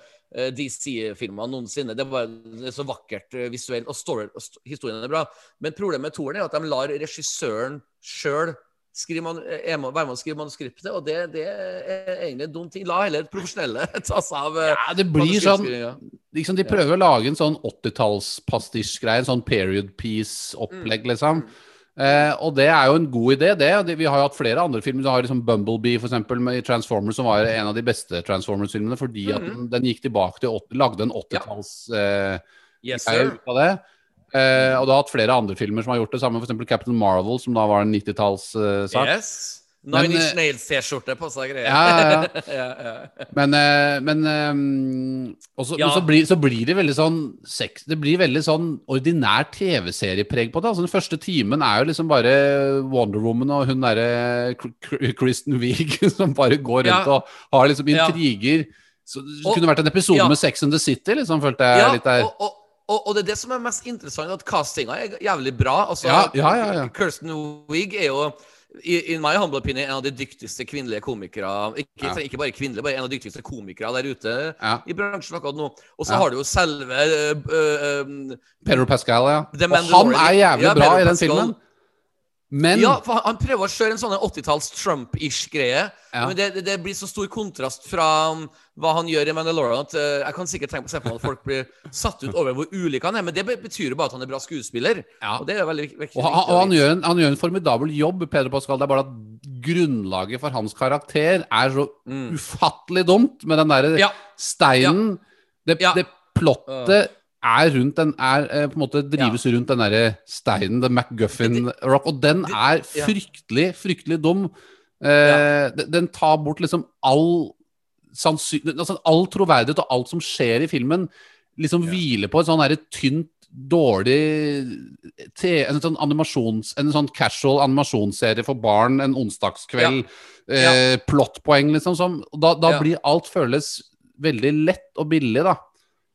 DC-filmene noensinne. Det er bare så vakkert eh, visuelt, og, story, historien er bra. Men problemet med toeren er at de lar regissøren sjøl er være med å skrive manuskriptet, og det, det er egentlig en dum ting. La heller profesjonelle ta seg av eh,
Ja, det blir sånn liksom De prøver å lage en sånn 80-tallspastisjgreie, en sånn period piece-opplegg,
Mm.
Eh, og det er jo en god idé, det. Vi har jo hatt flere andre filmer. Du har liksom Bumblebee, for eksempel, med Transformers, som var en av de beste Transformers-filmene, fordi at den, den gikk tilbake til 80, lagde en 80-talls eh,
Yes,
ut av det. Eh, og du har hatt flere andre filmer som har gjort det samme, f.eks. Captain Marvel, som da var en 90-tallssak.
Yes. Nine Inch
eh,
Nails-T-skjorte på seg greier.
Ja, ja, ja.
ja.
Men, eh, men eh, også, så, blir, så blir det veldig sånn sex, Det blir veldig sånn ordinær TV-seriepreg på det. Altså Den første timen er jo liksom bare Wonder Woman og hun derre Kr- Kr- Kristen Wiig som bare går rundt og har liksom intriger. Så det
Og-
kunne vært en episode med Sex and the City, liksom, følte jeg litt der.
og, og, og, og det er det som er mest interessant, at castinga er jævlig bra. Altså,
ja, ja, ja.
Kirsten Wiig er jo i in my humble opinion en av de dyktigste kvinnelige komikere Ikke,
Ja.
ikke bare kvinnelige, bare en av de dyktigste komikere der ute
Ja.
i bransjen akkurat nå. Og så
Ja.
har du jo selve uh, øh,
Pedro Pascal, ja. Og han er jævlig bra
Pedro
i den
Pascal.
filmen. Men
Ja, for han- prøver å kjøre en sånn 80-talls Trump-ish greie.
Ja.
Men det, det, det blir så stor kontrast fra um, hva han gjør i Mandalorian, at uh, jeg kan sikkert tenke på se på at folk blir satt ut over hvor ulik han er. Men det betyr jo bare at han er bra skuespiller.
Ja.
Og det er veldig viktig.
Og, han, og han, gjør en, han gjør en formidabel jobb, Pedro Pascal. Det er bare at grunnlaget for hans karakter er så
Mm.
ufattelig dumt, med den derre
Ja.
steinen det, det plottet er rundt den er eh, på en måte drives rundt den derre steinen, the MacGuffin Rock, og den er fryktelig, fryktelig dum. Eh, den, tar bort liksom all. Altså all troverdighet og alt som skjer i filmen, liksom hviler på et sånn tynt dårlig te, en sånn animasjons En sånn casual animasjonsserie for barn en onsdagskveld. Eh, Plottpoeng, liksom. Som, da da
Ja.
blir alt føles veldig lett og billig, da.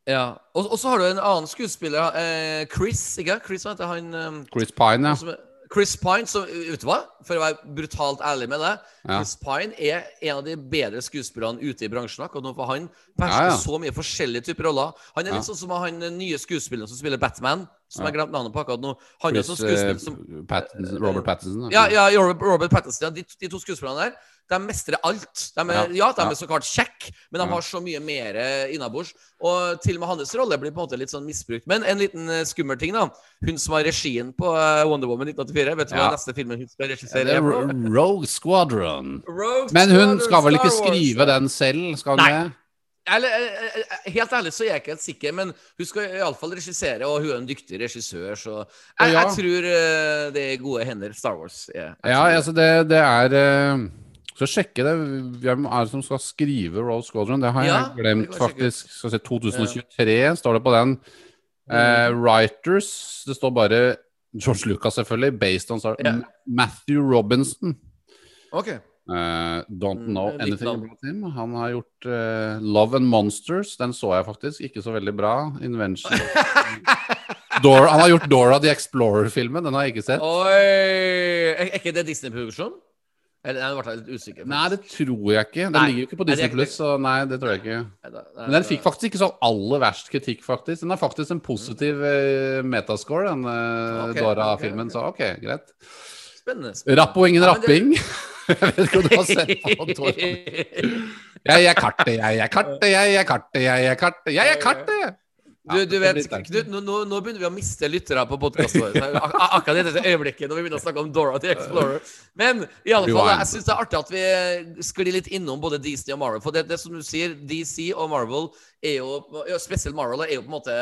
Ja. Og, og så har du en annen skuespiller, eh, Chris, ikke? Chris, heter han? Um,
Chris Pine, ja.
som er- Chris Pine, som, vet du hva? For å være brutalt ærlig med deg,
Ja.
Chris Pine er en av de bedre skuespillerne ute i bransjen. akkurat nå, for Han behersker
Ja, ja.
så mye forskjellige typer roller. Han er litt sånn som han nye skuespilleren som spiller Batman, som jeg glemte navnet på akkurat nå. Han er
Chris,
sånn skuespiller
eh,
som
Pattinson, Robert Pattinson.
ja, ja, Robert, Pattinson. De, de to skuespillerne der de mestrer alt. De er, ja,
Ja,
de er så klart kjekke, men de har så mye mer innabords. Og til og med hans rolle blir på en måte litt sånn misbrukt. Men en liten eh, skummel ting, da. Hun som har regien på eh, Wonder Woman 1984. Vet du
Ja.
hva neste filmen hun skal regissere?
er
er på?
Rogue Squadron.
Rogue
Men hun skal vel ikke skrive den selv, skal hun det?
Eller, eh, helt ærlig så er jeg ikke helt sikker, men hun skal iallfall regissere, og hun er en dyktig regissør, så jeg,
ja.
jeg tror det er gode hender. Star Wars. er-
Ja, altså det, det er Skal sjekke det. Hvem er det som skal skrive Rogue Squadron? Det har
Ja,
jeg glemt, faktisk. Skal se, 2023 står det på den. Eh,
Mm.
writers Det står bare George Lucas, selvfølgelig. Based on Star
Ja.
Matthew Robinson.
Ok.
Eh, don't know
Mm,
anything
navn.
about him. Han har gjort eh, Love and Monsters. Den så jeg faktisk. Ikke så veldig bra. Invention. Dora, han har gjort Dora the Explorer-filmen. Den har jeg ikke sett.
Oi! Er ikke det Disney-produksjon? Eller jeg ble litt usikker.
Nei, det tror jeg ikke. Den
Nei.
ligger jo ikke på Disney Pluss, så nei, det tror jeg ikke.
Nei, da- nei,
Men den fikk faktisk ikke så aller verst kritikk, faktisk. Den har faktisk en positiv eh, metascore, den
okay,
Dora-filmen,
ok,
så ok, greit.
Spennende. spennende.
Rapp og ingen
rapping. det-.
Jeg vet ikke om du har sett på Dora. Jeg er kartet, jeg er kartet, jeg er kartet, jeg er kartet, jeg er kartet!
Du, du vet. Knut, nå, nå, begynner vi å miste lyttere på podkasten vår. Ak- ak- Akkurat i dette øyeblikket når vi begynner å snakke om Dora the Explorer. Men i alle fall, jeg syns det er artig at vi sklir litt innom både Disney og Marvel. For det, det som du sier, DC og Marvel er jo ja, Spesielt Marvel er jo på en måte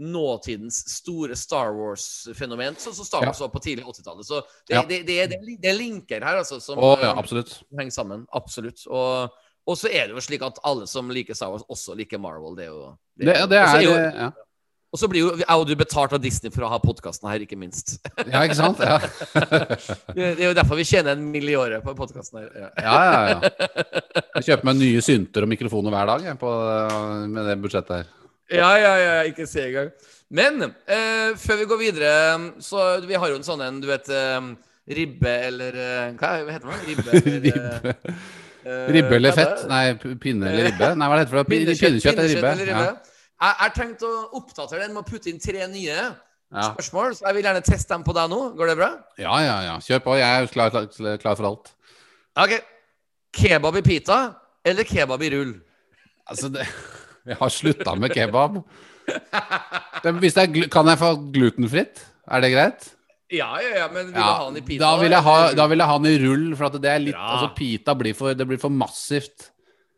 nåtidens store Star Wars-fenomen, sånn som Star Wars var på tidlig 80-tallet. Så det, det, det, er- det, det er linker her, altså, som
oh, ja,
eh, henger sammen. Absolutt. Og, og så er det jo slik at alle som liker Star Wars, også liker Marvel. Det er jo
Det, det
så
er
jo,
ja.
og så blir jo jeg og du betalt av Disney for å ha podkasten her, ikke minst.
ja, ikke sant? Ja,
Det det er jo derfor vi tjener en mill. i året på podkasten her. Ja.
ja, ja. ja. Jeg kjøper meg nye synter og mikrofoner hver dag jeg, på, med det budsjettet her.
ja, ja, ja, ikke se engang. Men eh, før vi går videre, så vi har jo en sånn en, du vet eh, Ribbe eller eh, Hva heter det? Ribbe eller
Ribbe.
Eh,
Ribbe eller
er
fett? Nei, pinne eller ribbe? Nei, hva er det Pinnekjøtt, for noe? Pin- Pinnekjøtt eller ribbe? Ja.
Jeg har tenkt å oppdatere den med å putte inn tre nye
Ja.
spørsmål. Så jeg vil gjerne teste dem på deg nå. Går det bra?
ja, ja, ja. Kjør på. Jeg er klar, klar, klar for alt.
Ok. Kebab i pita eller kebab i rull?
Altså, det, jeg har slutta med kebab. Det, hvis det er, kan jeg få glutenfritt? Er det greit?
Ja, ja, ja, men vil
Ja,
ha den i pita?
da vil ha, da vil jeg ha den i rull, for det er litt
Bra.
Altså, pita blir for, det blir for massivt.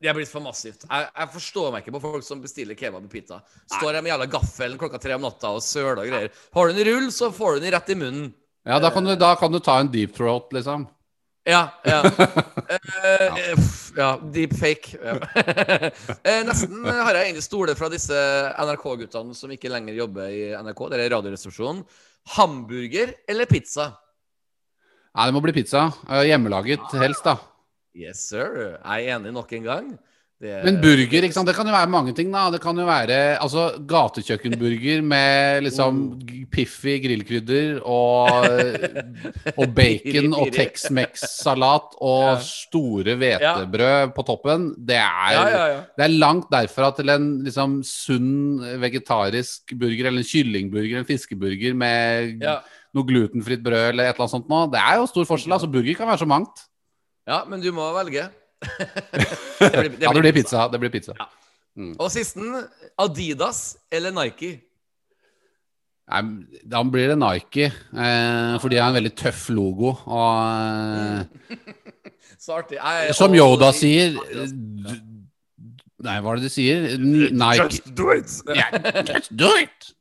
Det er blitt for massivt. Jeg, jeg forstår meg ikke på folk som bestiller kebab i pita. Står der med jævla gaffelen klokka tre om natta og søler og greier. Har du den i rull, så får du den rett i munnen.
Ja, da kan du, da kan du ta en deep throat, liksom.
Ja. Ja. uh, ja deep fake. Ja. Eh, Nesten har jeg egentlig stoler fra disse NRK-guttene som ikke lenger jobber i NRK. Det er Radioresepsjonen. Hamburger eller pizza?
Nei, det må bli pizza. Eh, Hjemmelaget helst, da.
Yes, sir. Jeg er enig nok en gang. Er-
Men burger, ikke sant? det kan jo være mange ting, da. Det kan jo være altså, gatekjøkkenburger med liksom g- Piffi grillkrydder og, og bacon og Tex-Mex-salat og store hvetebrød på toppen. Det er,
Ja, ja, ja.
det er langt derfra til en liksom sunn vegetarisk burger, eller en kyllingburger, en fiskeburger med noe glutenfritt brød eller et eller annet sånt noe. Det er jo stor forskjell. altså Burger kan være så mangt.
ja, men du må velge.
Det
blir- det
ja, det
blir
pizza. Det blir pizza.
Og sisten Adidas eller Nike?
Nei, da blir det Nike, eh, for de har en veldig tøff logo. Og eh,
Så artig. Jeg
som Yoda sier Nei, hva er det de sier? N- Nike
Just do it!
Yeah, Just do it!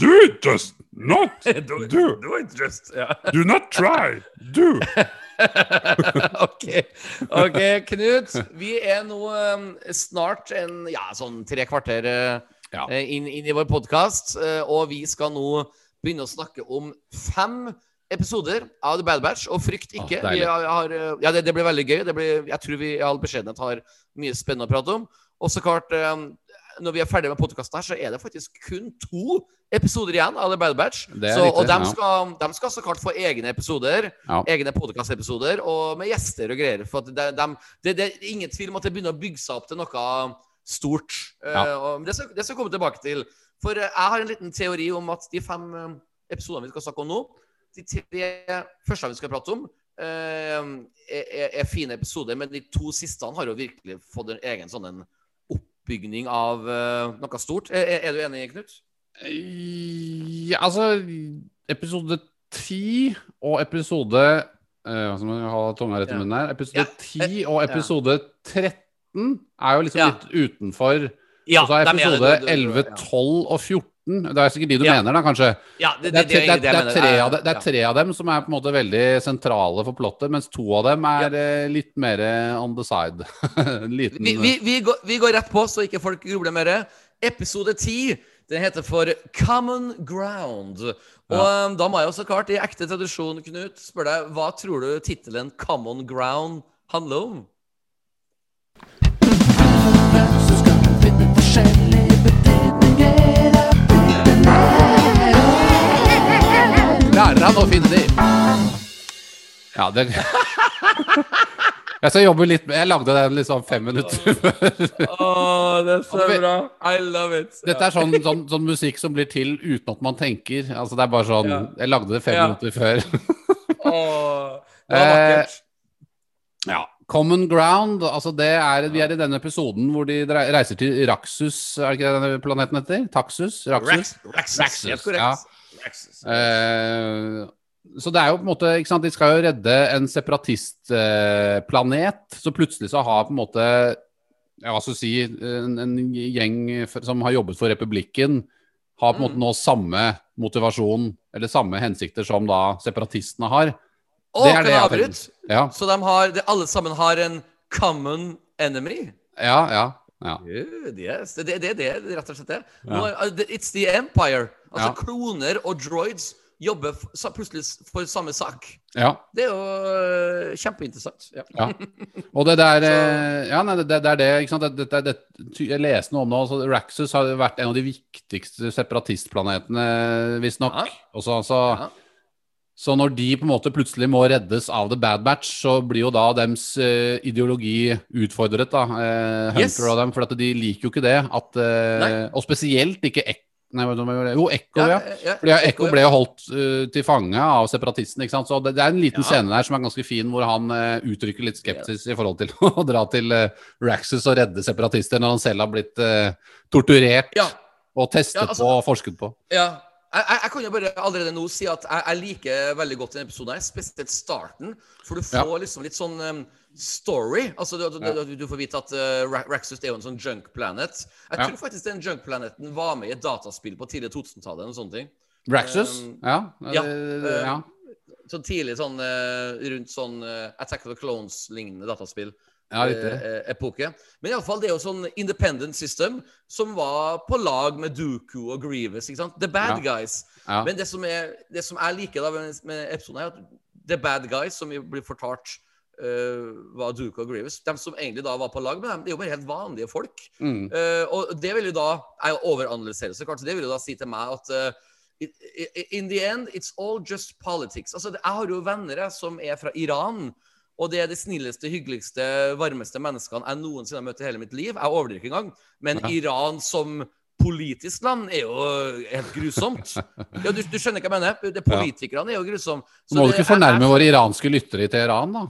Do it, just not
do, it.
do.
do it, just. Yeah.
Do not try. Do.
ok, ok, Knut. Vi er nå um, snart en, ja, sånn tre kvarter uh,
Ja.
eh, inn, inn i vår podkast, og vi skal nå begynne å snakke om fem episoder av The Bad Batch. Og frykt ikke. Ah, har, uh, ja, det, det blir veldig gøy. Det blir, jeg tror vi i all beskjedenhet har mye spennende å prate om. Og så klart, um, når vi er ferdig med podkasten her, så er det faktisk kun to episoder igjen av The Bad Batch. Så,
riktig,
og de
ja.
skal, de skal så klart få egne episoder
Ja.
egne podkastepisoder og med gjester og greier. For det, de, det, det er ingen tvil om at det begynner å bygge seg opp til noe stort. Eh,
Ja.
og det skal, det skal komme tilbake til. For eh, jeg har en liten teori om at de fem eh, episodene vi skal snakke om nå, de tre første vi skal prate om, uh, er- er fine episoder, men de to siste har jo virkelig fått en egen sånn en oppbygning av eh, noe stort. Er, er- du enig, Knut?
Ja, altså Episode 10 og episode uh, Som skal man ha tunga rett i munnen her? Episode
Ja.
10 og episode 13 er jo liksom
Ja.
litt utenfor.
Ja,
og så er episode
du- du- du-
11, 12 og 14 Det er sikkert de du
Ja.
mener, da, kanskje?
Ja, det,
Det
det, det,
er, tre
Eh,
av det, er tre av dem som er på en måte veldig sentrale for plottet, mens to av dem er ja. litt mer eh, on the side. Liten
Vi, vi, vi, går, vi går rett på, så ikke folk grubler mer. Episode 10 den heter for Common Ground. Og ja. da må jeg også klart, i ekte tradisjon, Knut, spørre deg hva tror du tittelen Common Ground handler om?
Lærer han å finne de? Ja, det Jeg skal jobbe litt med Jeg lagde den liksom fem minutter før.
oh, det er så bra. I love it.
Dette er sånn, sånn, sånn musikk som blir til uten at man tenker. Altså Det er bare sånn Jeg lagde det fem
Ja.
minutter før.
oh, Det var vakkert.
Ja. Common ground, altså det er Vi er i denne episoden hvor de reiser til Raxus, er det ikke det denne planeten heter? Taxus? Raxus?
Rax- Raxus.
Raxus,
Helt korrekt.
Eh, så det er jo på en måte ikke sant, De skal jo redde en separatistplanet. så plutselig så har på en måte ja, hva skal du si, en, en gjeng som har jobbet for republikken, har på en måte nå samme motivasjon eller samme hensikter som da separatistene har.
Og
det er
kan
det
jeg avbryte?
Ja,
Så de har, de, alle sammen har en common enemy?
ja, ja. Ja.
Good, yes. Det er det, det, det, det rett og slett det. Nå, uh, It's the empire. Altså kloner og droids jobber plutselig for samme sak.
ja.
Det er jo uh, kjempeinteressant. Ja.
Ja. Og det der eh, Ja, nei, det, det er det. ikke sant? Det, det, jeg leste noe om det. Altså, Raxus har vært en av de viktigste separatistplanetene, visstnok.
Ja.
Også, så,
Ja.
Så når de på en måte plutselig må reddes av The Bad Batch, så blir jo da dems eh, ideologi utfordret, da. Eh, Hunter
Yes.
og dem. For de liker jo ikke det. At, eh, og spesielt ikke Ek Nei, hva var det? Jo, Ekko, ja.
ja.
Fordi ja, Ekko
ja.
ble jo holdt uh, til fange av separatistene. ikke sant? Så det, det er en liten
Ja.
scene der som er ganske fin, hvor han uh, uttrykker litt skepsis i forhold til å dra til uh, Raxus og redde separatister når han selv har blitt torturert og testet
altså-
på og forsket på.
Ja. Jeg, jeg, kan jo bare allerede nå si at jeg, jeg liker veldig godt denne episoden, her, spesielt starten. For du får liksom litt sånn um, story. Altså, du, du, du, du får vite at uh, Raxus er jo en sånn junk planet. Jeg
Ja.
tror faktisk den junk planeten var med i et dataspill på tidlig 2000-tallet. eller sånne ting.
Raxus?
Um,
ja.
ja, uh,
ja.
Så tidlig sånn uh, rundt sånn Attack of the Clones-lignende dataspill.
Ja, riktig.
eh, epoke. Men iallfall, det er jo sånn independent system som var på lag med Dooku og Grievous. ikke sant? The bad
Ja.
guys.
Ja.
Men det som, er, det som jeg liker da med, med episoden, er at the bad guys, som vi blir fortalt uh, var Dooku og Grievous, de som egentlig da var på lag med dem, det er jo bare helt vanlige folk.
Mm.
Uh, og det vil jo da Jeg overanalyserer så klart, så det vil jo da si til meg at uh, in the end, it's all just politics. Altså, jeg har jo venner som er fra Iran. Og det er de snilleste, hyggeligste, varmeste menneskene jeg noensinne har møtt i hele mitt liv. Jeg overdriver ikke engang. Men
Ja.
Iran som politisk land er jo helt grusomt. Ja, du, du skjønner hva jeg mener? Det Politikerne er jo grusomme.
Må du ikke fornærme våre iranske lyttere i Teheran, da.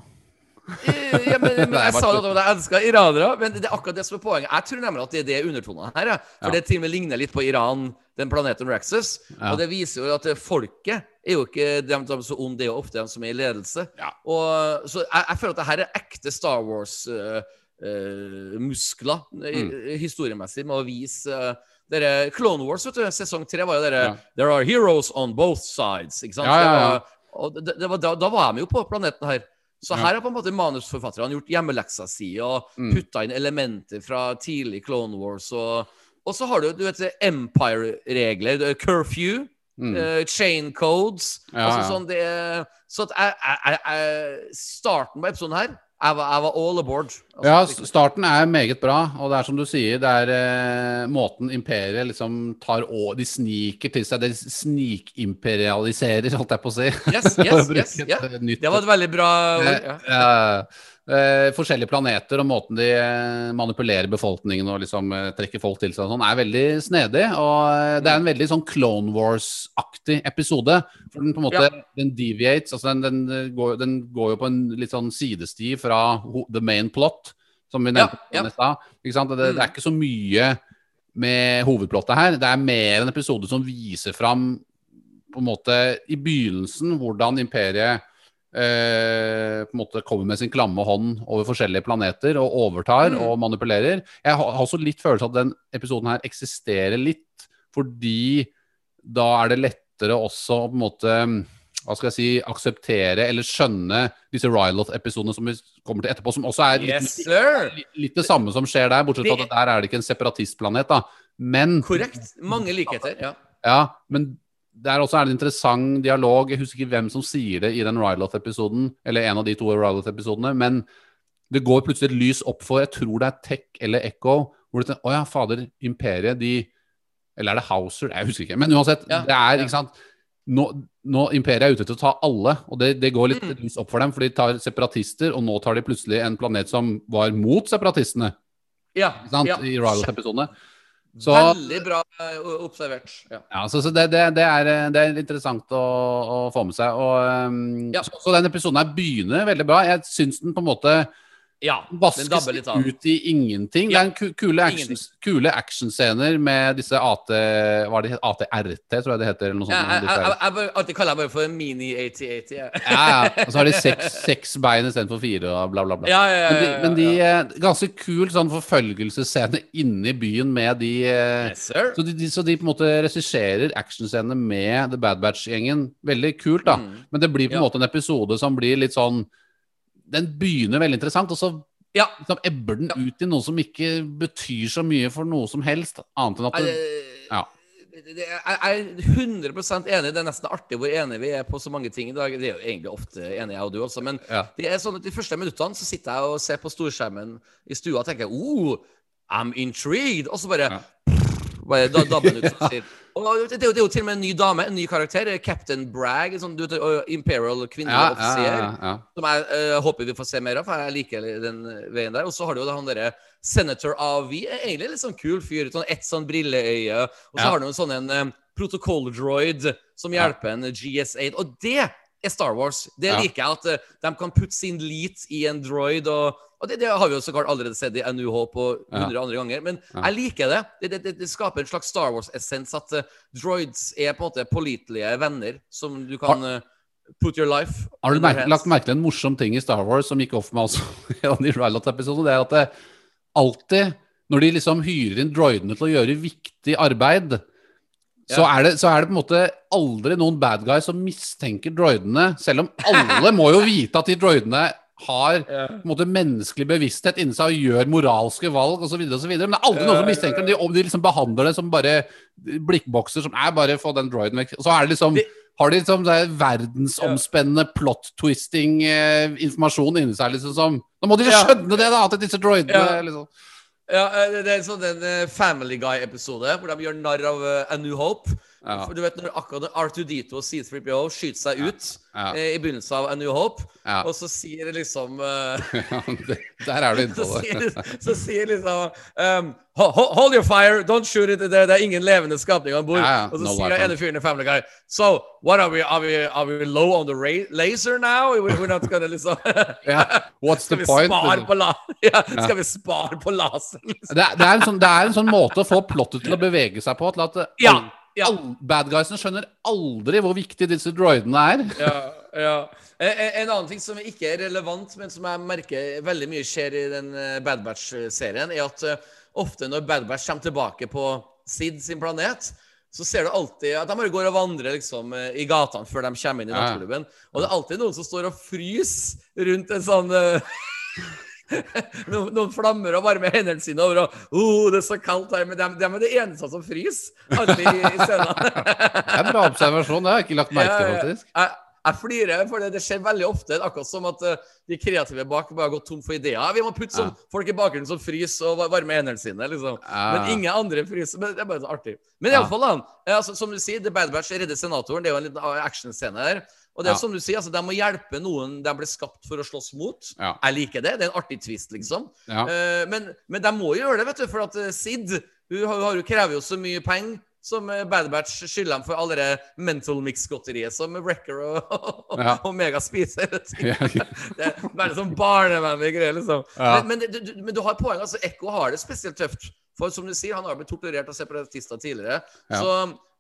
Eh, ja, men, men jeg sa jo at jeg elsker iranere, men det er akkurat det som er poenget. Jeg tror nemlig at det er det undertonene her. For
Ja.
det til og med ligner litt på Iran, den planeten Raxus. Og det viser jo at folket er jo ikke de, som er så onde, det er jo ofte de som er i ledelse.
Ja.
Og, så jeg, jeg føler at det her er ekte Star Wars-muskler
Mm.
historiemessig, med å vise uh, dere, Clone Wars, vet du, sesong tre var jo dere
Ja.
There are heroes on both sides. Ikke sant?
Ja, ja.
Og det, det var, da, da var de jo på planeten her. Så her har på en måte manusforfatterne gjort hjemmeleksa si og
Mm.
putta inn elementer fra tidlig Clone Wars. Og, og så har du du vet, Empire-regler, er curfew,
Mm.
eh, chain codes
Ja,
altså sånn det Så at jeg, jeg, jeg, Starten på episoden her jeg var, jeg var all aboard. Altså,
Ja,
liksom-
starten er meget bra, og det er som du sier, det er eh, måten imperiet liksom tar å De sniker til seg, de snikimperialiserer, holdt jeg på å si.
Yes, yes, yes, yeah.
eh,
Det var et veldig bra ord. Ja.
Eh, eh, forskjellige planeter og måten de eh, manipulerer befolkningen og liksom eh, trekker folk til seg og sånn, er veldig snedig. Og eh, det er en veldig sånn Clone Wars-aktig episode. For den på en måte
Ja.
den deviates, altså den, den, går, den går jo på en litt sånn sidesti fra the main plot, som vi nevnte
Ja, ja.
i stad. Ikke sant? Det, det er ikke så mye med hovedplottet her. Det er mer en episode som viser fram på en måte i begynnelsen hvordan imperiet eh, på en måte kommer med sin klamme hånd over forskjellige planeter og overtar
Mm.
og manipulerer. Jeg har også litt følelse av at den episoden her eksisterer litt, fordi da er det lettere også å på en måte hva skal jeg si, akseptere eller skjønne disse Ryloth-episodene som vi kommer til etterpå, som også er litt,
Yes,
litt det samme som skjer der, bortsett fra at der er det ikke en separatistplanet, da. Men
Korrekt. Mange likheter. Ja.
ja, men der også er det en interessant dialog. Jeg husker ikke hvem som sier det i den Ryloth-episoden, eller en av de to Ryloth-episodene, men det går plutselig et lys opp for Jeg tror det er Tech eller Echo. Hvor det tenker, Å ja, fader, Imperiet, de Eller er det Houser? Jeg husker ikke. Men uansett,
Ja,
det er ikke sant nå, nå Imperiet er ute til å ta alle, og det, det går litt
Mm.
lys opp for dem. For de tar separatister, og nå tar de plutselig en planet som var mot separatistene.
Ja,
Ikke sant?
ja.
I Ryloth-episodene. Så,
Veldig bra eh, observert. Ja.
ja, så, så det, det, det, er, eh, det er interessant å, å få med seg. Og, um,
Ja.
så, så den episoden her begynner veldig bra. Jeg syns den på en måte
ja
vaskes
dabber litt av.
ut i ingenting.
Ja.
Det er en kule, action, kule actionscener med disse AT... Hva det, ATRT, tror jeg det heter. Eller noe
Ja,
sånt. disse
jeg, jeg, jeg alltid kaller jeg bare for mini-8080. Ja.
Ja, ja. Og så har de seks, seks bein istedenfor fire, og bla, bla, bla.
Ja, ja, ja,
Men de,
ja,
men de
ja.
eh, Ganske kul sånn forfølgelsesscene inne i byen med de eh,
Yes,
så, de, de, så de på en måte regisserer actionscenene med The Bad Batch-gjengen. Veldig kult, da.
Mm.
Men det blir på en
Ja.
måte en episode som blir litt sånn Den begynner veldig interessant, og så
Ja.
liksom ebber den ut i noe som ikke betyr så mye for noe som helst, annet enn at det, ja.
jeg er 100 enig. Det er nesten artig hvor enige vi er på så mange ting i dag. Det er jo egentlig ofte enig, jeg og du også. Men
Ja.
det er sånn at de første minuttene så sitter jeg og ser på storskjermen i stua og tenker oh, I'm intrigued. Og så bare
Ja.
bare dabber den ut. sier. Og det, er jo, det er jo til og med en ny dame, en ny karakter. Captain Bragg. Sånn, du vet, Imperial kvinnelig
Ja,
offiser.
ja, ja.
Som jeg uh, håper vi får se mer av, for jeg liker den veien der. Og så har du jo han derre Senator AV, er egentlig litt sånn kul fyr. Sånn ett sånn brilleøye. Og så har du en sånn en um, protokolldroid som hjelper en GS8. Og det er Star Wars. Det
Ja.
liker jeg, at uh, de kan putte sin lit i en droid. og og det, det har vi jo så klart allerede sett i A New Hope og
Ja.
hundre andre ganger. Men
Ja.
jeg liker det. Det, det, det. skaper en slags Star Wars-essens at uh, droids er på en måte pålitelige venner som du kan uh, put your life
Har du
hands.
lagt merke til en morsom ting i Star Wars som gikk off med også i en Rylot-episodene? Det er at det alltid, når de liksom hyrer inn droidene til å gjøre viktig arbeid, så,
Ja.
er det, så er det på en måte aldri noen bad guy som mistenker droidene, selv om alle må jo vite at de droidene har
Ja.
på en måte menneskelig bevissthet inni seg og gjør moralske valg osv. Men det er aldri noen som mistenker dem. De, de liksom behandler det som bare blikkbokser som er bare få den droiden vekk. Så er det liksom har de liksom det verdensomspennende plot-twisting-informasjon inni seg, liksom som Nå må de jo skjønne det, da! At disse droidene liksom
Ja, eh, det er en sånn Family Guy-episode hvor de gjør narr av eh, A New Hope.
Ja.
Du vet når akkurat R2D2 og C3PO skyter seg ut
Ja.
Ja. i begynnelsen av A New Hope, og så sier liksom
uh, det, Der er du inne på det.
sier, så sier liksom um, "Ho- ho- Hold your fire, don't shoot it. Det, er ingen levende skapning om bord. Og så
no
sier ene fyren i Family Guy So, what are we, are we, are we low on the laser now? We're not gonna liksom
yeah. What's the point?
skal vi spare på laser? Liksom?
Det, det, er en sånn, det er en sånn måte å få plottet til å bevege seg på. Til at
Ja, ja.
bad guysene skjønner aldri hvor viktig disse droidene er.
ja, ja. En, en- en annen ting som ikke er relevant, men som jeg merker veldig mye skjer i den eh, Bad Batch-serien, er at eh, ofte når Bad Batch kommer tilbake på Sid sin planet, så ser du alltid at de bare går og vandrer liksom, eh, i gatene før de kommer inn i nattklubben. Og det er alltid noen som står og fryser rundt en sånn eh, noen, noen flammer og varmer hendene sine over og oh, det er så kaldt her. Men de, er det eneste som fryser. Alltid i, i scenen.
Det er en bra observasjon. Det har jeg ikke lagt merke til,
Ja, ja.
faktisk.
Jeg, jeg flirer, for det, det skjer veldig ofte. Akkurat som at uh, de kreative bak bare har gått tom for ideer. Vi må putte sånn folk i bakgrunnen som fryser og va- varmer hendene sine. liksom.
Ja.
Men ingen andre fryser. Men det er bare så artig. Men
Ja.
iallfall, da. eh, Altså, som du sier, The Bad Batch redder senatoren. Det er jo en liten ah, actionscene der. Og det er
Ja.
som du sier, altså, De må hjelpe noen de ble skapt for å slåss mot.
Ja.
Jeg liker det. Det er en artig twist, liksom.
Ja.
Uh, men, men de må jo gjøre det, vet du, for at eh, Sid hun, hun krever jo så mye penger som eh, Bad Batch skylder dem for alle det mental mix-godteriet som Wrecker og,
Ja.
og Mega spiser. Det er bare sånn barnevennlig greier, liksom.
Ja.
Men, men, du, men du har poeng. altså Ekko har det spesielt tøft. For som du sier, han har blitt torturert av separatister tidligere.
Ja.
Så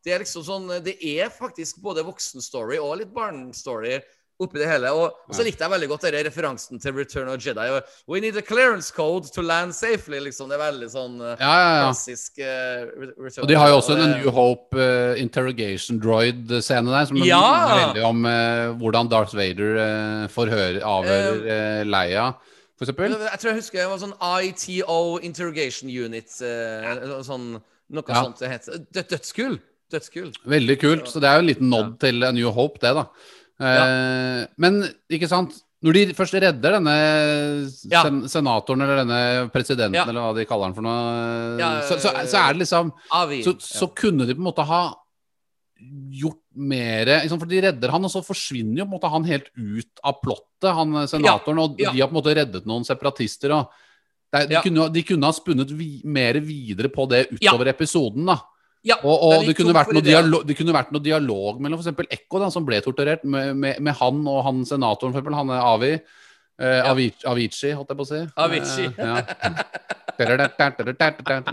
det er liksom sånn Det er faktisk både voksen-story og litt barn-story oppi det hele. Og, og så likte jeg veldig godt denne referansen til Return of Jedi. We need a clearance code to land safely. liksom Det er veldig sånn eh,
Ja, ja, ja.
klassisk uh,
Og de har jo også en New Hope uh, interrogation droid-scene der, som
Ja!
veldig om uh, hvordan Darth Vader forhører, avhører Leia, for eksempel.
Jeg tror jeg husker det var sånn ITO Interrogation Unit. sånn, noe sånt det heter. Død, dødskul! Dødskul.
Veldig kult. Så det er jo en liten nod til A New Hope, det, da. Eh, Men ikke sant Når de først redder denne
Ja.
sen senatoren eller denne presidenten,
Ja.
eller hva de kaller han for noe,
Ja,
så, så, så er det liksom så, så kunne de på en måte ha gjort mer For de redder han, og så forsvinner jo på en måte han helt ut av plottet, han eh, senatoren. Og
Ja.
de har på en måte reddet noen separatister. og de, de,
Ja.
kunne, de kunne ha spunnet vi, mer videre på det utover episoden. da
Ja,
Og, og
det
kunne dialog, det kunne vært noe dialog mellom f.eks. Ekko, da, som ble torturert, med, med, med han og han senatoren, for eksempel, han er Avi. Eh, Avici, Avicii, holdt jeg på å si.
Avicii.
Eh, ja.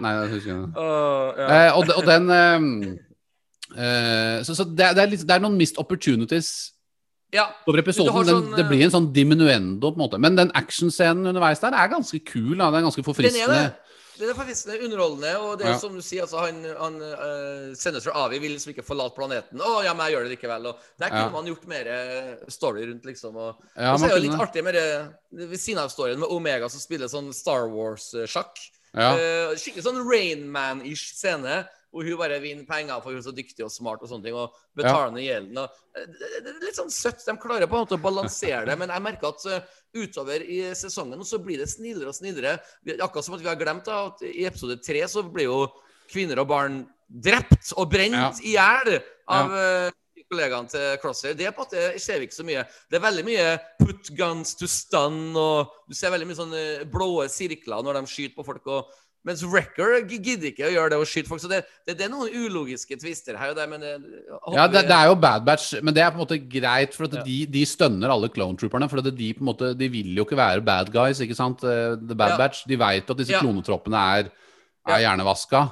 Nei, jeg husker ikke.
Oh, ja.
Eh, og, og den eh, eh, Så, så det, det, er litt, det er noen missed opportunities
ja.
over episoden.
Sånn,
Den, det blir en sånn diminuendo, på en måte. Men den actionscenen underveis der er ganske kul. Da. Det er ganske
Den
forfriskende.
Det. Er forfriskende, underholdende, og det er
Ja.
som du sier, altså, han, han uh, senator Avi vil liksom ikke forlate planeten. Å, ja, men jeg gjør det likevel. Og der kunne
Ja.
man gjort mer eh, story rundt, liksom. Og,
Ja,
og så er det jo litt
kunne.
artig med det ved siden av storyen med Omega som spiller sånn Star Wars-sjakk.
Ja.
Uh, skikkelig sånn Rainman-ish scene. Hvor hun bare vinner penger for hun er så dyktig og smart og sånne ting. Og betaler ned gjelden. Og, eh, er litt sånn søtt. De klarer på en måte å balansere det. Men jeg merker at eh, utover i sesongen og så blir det snillere og snillere. Akkurat som at vi har glemt da, at i episode tre så blir jo kvinner og barn drept og brent i hjel av eh, kollegaene til Crosser. Det på en ser vi ikke så mye. Det er veldig mye put guns to stun, og du ser veldig mye sånne blå sirkler når de skyter på folk. og mens Wrecker gidder ikke å gjøre det og skyte folk. Så det, det, det er noen ulogiske twister her og der, men det,
Ja, det, det er jo Bad Batch, men det er på en måte greit, for at
Ja.
de, de stønner alle clone trooperne. For at de på en måte, de vil jo ikke være bad guys, ikke sant? Eh, The Bad
Ja.
Batch. De veit at disse
Ja.
klonetroppene er, er hjernevaska.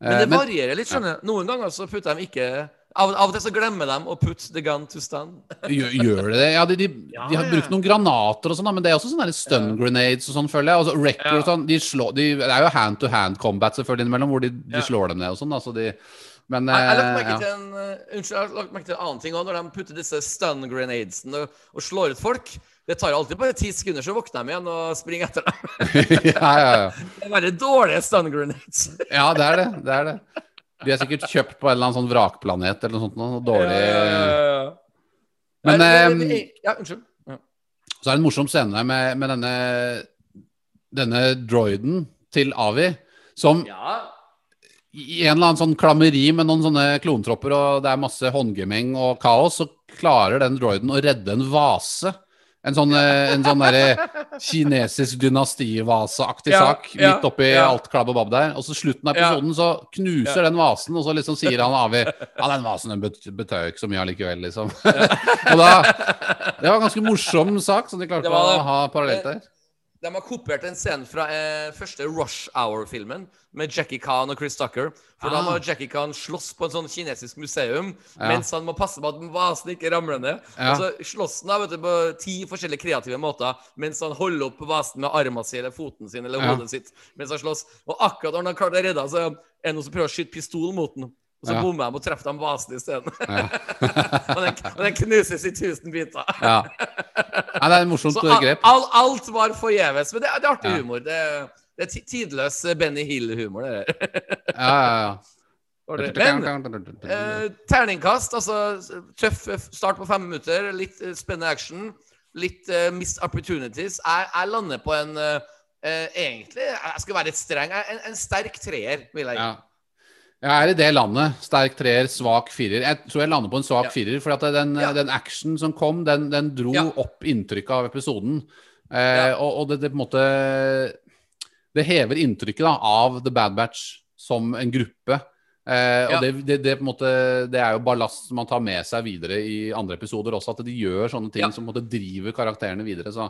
Men
Eh,
det varierer litt, skjønner du. Noen ganger så putter de ikke av, av og til så glemmer de å putte the gun to stun.
Gjør, gjør de det? Ja, de, de,
Ja,
de har
ja.
brukt noen granater og sånn, men det er også sånne stun grenades og sånn, føler jeg. Altså, Wrecker
Ja.
og sånn, de slår, de, det er jo hand to hand combat selvfølgelig innimellom, hvor de, de
Ja.
slår dem ned og sånn. Altså, de, men
Jeg, jeg, har lagt
eh,
merke til en, eh, unnskyld, jeg har lagt merke til en annen ting òg, når de putter disse stun grenadesene og, og slår ut folk. Det tar alltid bare ti sekunder, så våkner de igjen og springer etter dem.
ja, ja, ja.
Det er veldig dårlige stun grenades.
ja, det er det. det er det. De er sikkert kjøpt på en eller annen sånn vrakplanet eller noe sånt. Noe dårlig Men, eh,
Ja, unnskyld. Ja.
Så er det en morsom scene med, med denne, denne droiden til Avi, som
ja.
i en eller annen sånn klammeri med noen sånne klontropper, og det er masse håndgemeng og kaos, så klarer den droiden å redde en vase. En sånn, eh, en sånn kinesisk dynastivaseaktig
Ja,
sak
ja,
midt oppi
ja.
alt klabb og babb der. Og så slutten av episoden så knuser den vasen, og så liksom sier han Avi Ja, den vasen den bet- betød ikke så mye allikevel, liksom. og da Det var en ganske morsom sak som de klarte å ha parallelt der.
De har kopiert en scene fra eh, første Rush Hour-filmen med Jackie Khan og Chris Tucker. For da
Ah.
må Jackie Khan slåss på en sånn kinesisk museum
Ja.
mens han må passe på at vasen ikke ramler ned.
Ja.
Og så slåss han da, vet du, på ti forskjellige kreative måter mens han holder opp vasen med armen sin eller foten sin eller
Ja.
hodet sitt mens han slåss. Og akkurat når han har klart å redde, så er det noen som prøver å skyte pistol mot den. Og så
Ja.
bommer de og treffer de vasen isteden. og, den, og den knuses i tusen biter.
Ja. ja, det er et morsomt
Så
grep.
All, alt var forgjeves. Men det, det er artig
Ja.
humor. Det, det er tidløs Benny Hill-humor. det der.
Ja, ja, ja.
Men eh, terningkast, altså tøff eh, start på fem minutter, litt eh, spennende action, litt eh, missed opportunities. Jeg, jeg lander på en eh, eh, Egentlig, jeg skal være litt streng, en, en sterk treer, vil jeg gi.
Ja. Jeg er i det landet. Sterk treer, svak firer. Jeg tror jeg lander på en svak
Ja.
firer. For at den,
Ja.
den action som kom, den, den dro
Ja.
opp inntrykket av episoden. Eh. Og, og det, det på en måte Det hever inntrykket da, av The Bad Batch som en gruppe. Eh. Og det, det, det, på en måte, det er jo ballast man tar med seg videre i andre episoder også. At de gjør sånne ting som på en måte driver karakterene videre. Så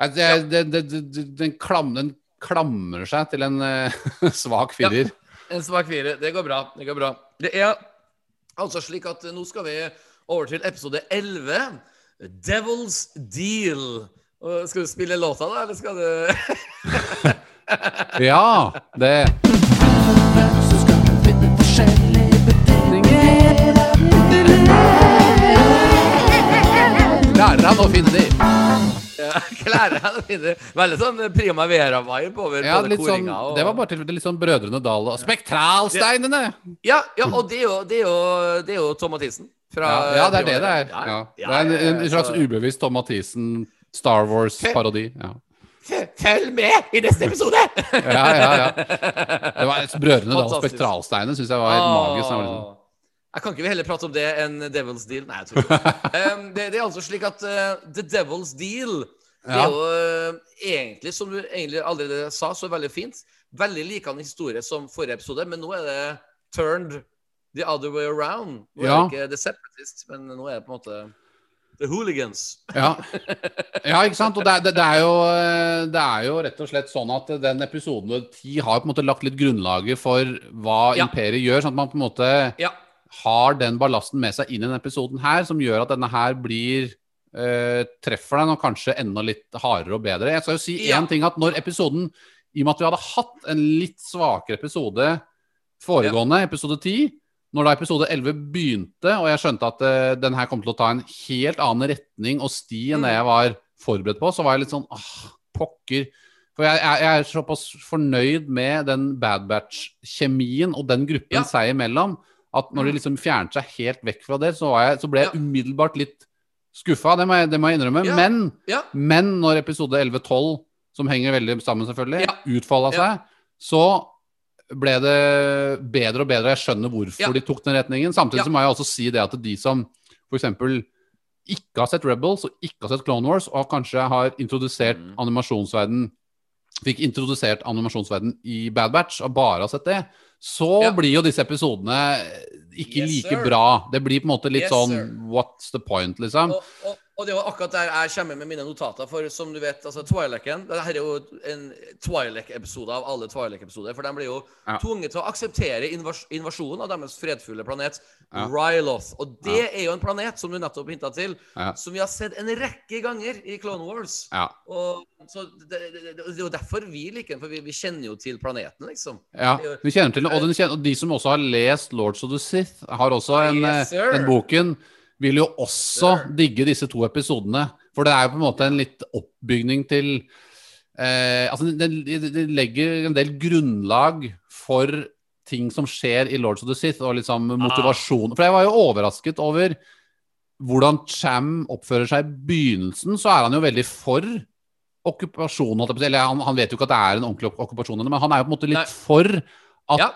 jeg, den, klam, den klamrer seg til en eh, svak firer.
En svak fire. Det går bra. Det går bra. Det er altså slik at nå skal vi over til episode 11. Devil's Deal. Og skal du spille låta, da, eller skal du
Ja, det Lærer han å finne de?
Ja, Klarer jeg Veldig sånn Prima Vera-vibe over
Ja,
både
koringa sånn,
koringa og
det var bare til Litt sånn Brødrene Dal og Spektralsteinene!
ja, ja, og det er jo, det er jo, det er jo Tom Mathisen. Fra
Ja, det er det det er.
Ja,
Det er en,
ja,
en slags ubevisst Tom Mathisen Star Wars-parodi. Ja.
Følg med i neste episode!
ja, ja, ja. Det var Brødrene Dal og Spektralsteinene syns jeg var helt magisk.
Jeg kan ikke vi heller prate om det enn Devil's Deal? Nei, jeg tror ikke. um, det, det er altså slik at uh, The Devil's Deal Det er jo uh, egentlig, som du egentlig allerede sa, så veldig fint. Veldig likende historie som forrige episode, men nå er det turned the other way around. Nå
Ja.
er det ikke The Separatist, men nå er det på en måte The Hooligans.
Ja. ja, ikke sant? Og det, er- det, det, er jo, eh, det er jo rett og slett sånn at den episoden de har på en måte lagt litt grunnlaget for hva
Ja.
imperiet gjør, sånn at man på en måte
Ja.
Har den ballasten med seg inn i denne episoden her, som gjør at denne her blir eh, treffer den, og kanskje enda litt hardere og bedre. Jeg skal jo si
Ja.
ting, at når episoden I og med at vi hadde hatt en litt svakere episode foregående, episode 10 når da episode 11 begynte, og jeg skjønte at eh, den her kom til å ta en helt annen retning og sti enn det
Mm.
jeg var forberedt på, så var jeg litt sånn ah, pokker. For jeg, jeg, jeg er såpass fornøyd med den Bad Batch-kjemien og den gruppen
Ja.
seg imellom, at når de liksom fjernet seg helt vekk fra det, så, var jeg, så ble jeg umiddelbart litt skuffa. Det det må jeg innrømme.
Ja.
Men,
Ja.
men når episode 11-12, som henger veldig sammen selvfølgelig,
Ja.
utfolda seg, så ble det bedre og bedre. Jeg skjønner hvorfor de tok den retningen. Samtidig så må jeg også si det at de som f.eks. ikke har sett Rebels og ikke har sett Clone Wars, og kanskje har introdusert
Mm.
animasjonsverden Fikk introdusert animasjonsverden i Bad Batch og bare har sett det, så
Ja.
blir jo disse episodene ikke
Yes,
like
sir.
bra. Det blir på en måte litt
Yes,
sånn
sir.
What's the point, liksom?
Og, og, og det er jo akkurat der jeg kommer med mine notater. For som du vet, altså Twi'leken Dette er jo en Twi'lek-episode av alle Twi'lek-episoder. For de blir jo
Ja.
tvunget til å akseptere invas invasjonen av deres fredfulle planet,
Ja.
Ryloth. Og det er jo en planet, som du nettopp hinta til,
Ja.
som vi har sett en rekke ganger i Clone Wars.
Ja.
Og så det, det, det, det er jo derfor vi liker den, for vi, vi kjenner jo til planeten, liksom.
Ja, vi kjenner til den. Og, og de som også har lest Lords of the Sith, har også en,
Yes,
eh, den boken. Vil jo også digge disse to episodene. For det er jo på en måte en litt oppbygning til eh, Altså, det, det, legger en del grunnlag for ting som skjer i Lords of the Sith, og liksom motivasjon. For jeg var jo overrasket over hvordan Cham oppfører seg i begynnelsen. Så er han jo veldig for okkupasjon. Eller han, han vet jo ikke at det er en ordentlig ok- okkupasjon, men han er jo på en måte litt
Nei.
for at
Ja.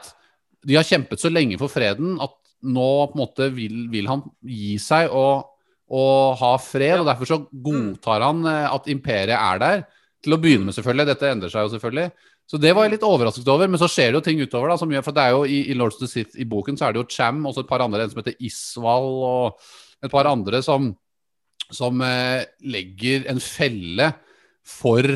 de har kjempet så lenge for freden at nå på en måte vil, vil han gi seg og, og ha fred,
Ja.
og derfor så godtar han eh, at imperiet er der. Til å begynne med, selvfølgelig. Dette endrer seg jo selvfølgelig. Så det var jeg litt overrasket over, men så skjer det jo ting utover. da, som gjør, for det er jo I, i Lords of the Sith i boken så er det jo Cham og et par andre, en som heter Isval og et par andre som, som eh, legger en felle for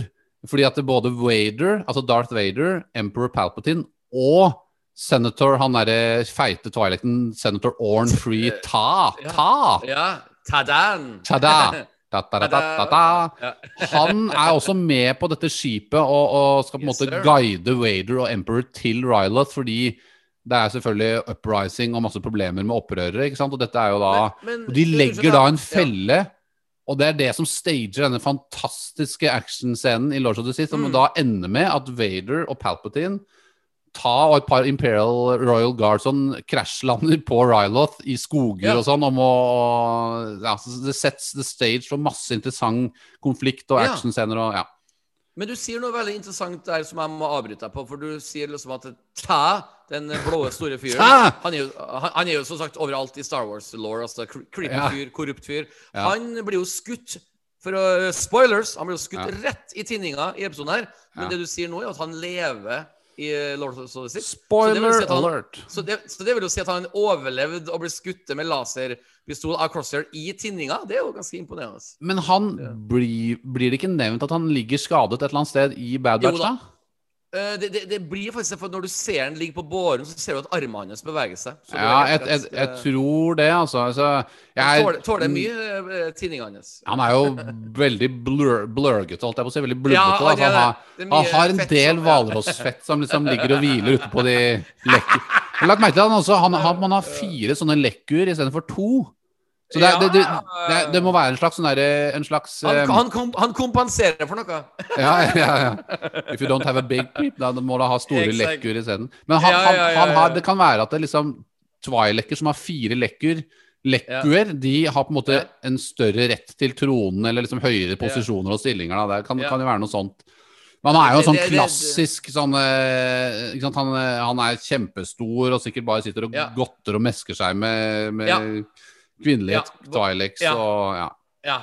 Fordi at det både Vader, altså Darth Vader, Emperor Palpatine og Senator, han derre feite twilighten, Senator Orn Free Ta, Ta,
Ja. Tadan!
Tada! Da, da, da. Han er også med på dette skipet og, og skal på en
Yes,
måte
sir.
guide Vader og Emperor til Ryloth, fordi det er selvfølgelig uprising og masse problemer med opprørere. ikke sant? Og dette er jo da
Men- men-
og De legger da en felle, og det er det som stager denne fantastiske actionscenen i Lords of the Sith, som
Mm.
da ender med at Vader og Palpatine ta og et par Imperial Royal Guards sånn krasjlander på Ryloth i skoger
Ja.
og sånn, om å ja, Det sets the stage for masse interessant konflikt og actionscener og ja.
Men du sier noe veldig interessant der som jeg må avbryte deg på. For du sier liksom at Ta, den blå, store fyren han, han, er jo som sagt overalt i Star Wars-law. Altså creepy fyr, korrupt fyr. Han blir jo skutt for å, Spoilers! Han blir jo skutt
Ja.
rett i tinninga i episoden her. Men
Ja.
det du sier nå, er at han lever i eh, Lord of the Sith.
Spoiler
Så si han-
alert!
Så det, så det vil jo si at han overlevde å bli skutt med laserpistol av Crosshair i tinninga. Det er jo ganske imponerende.
Men han blir, blir det ikke nevnt at han ligger skadet et eller annet sted i Bad Batch,
da. Eh, det, det, det blir faktisk for Når du ser den ligge på båren, så ser du at armene hans beveger seg. Så
Ja, jeg, jeg, jeg tror det, altså. altså jeg er-
tåler, tåler mye tinningene hans.
Han er jo veldig blur, blurgete, holdt jeg på å si. Veldig blubbete.
Ja, han
han, har, han har en del hvalrossfett som liksom ligger og hviler ute på de lekkur. Lagt merke til at han også han, han, man har fire sånne lekkur istedenfor to. Så det, er- det, det, må være en slags sånn derre En slags
Han,
eh,
han, komp han kompenserer for noe.
ja, ja, ja. If you don't have a big peep, da må du ha store lekkur isteden. Men han,
Ja,
han,
ja, ja,
han har, det kan være at det liksom Twilekker som har fire lekkur Lekkuer de har på en måte
Ja.
en større rett til tronen eller liksom høyere posisjoner og stillinger. Da. Det kan,
Ja.
kan jo være noe sånt. Men han er jo en sånn klassisk sånn eh? Han, eh, han er kjempestor og sikkert bare sitter og
Ja.
godter og mesker seg med, med
Ja.
Kvinnelighet,
Ja.
Twilex
Ja.
og ja.
Ja.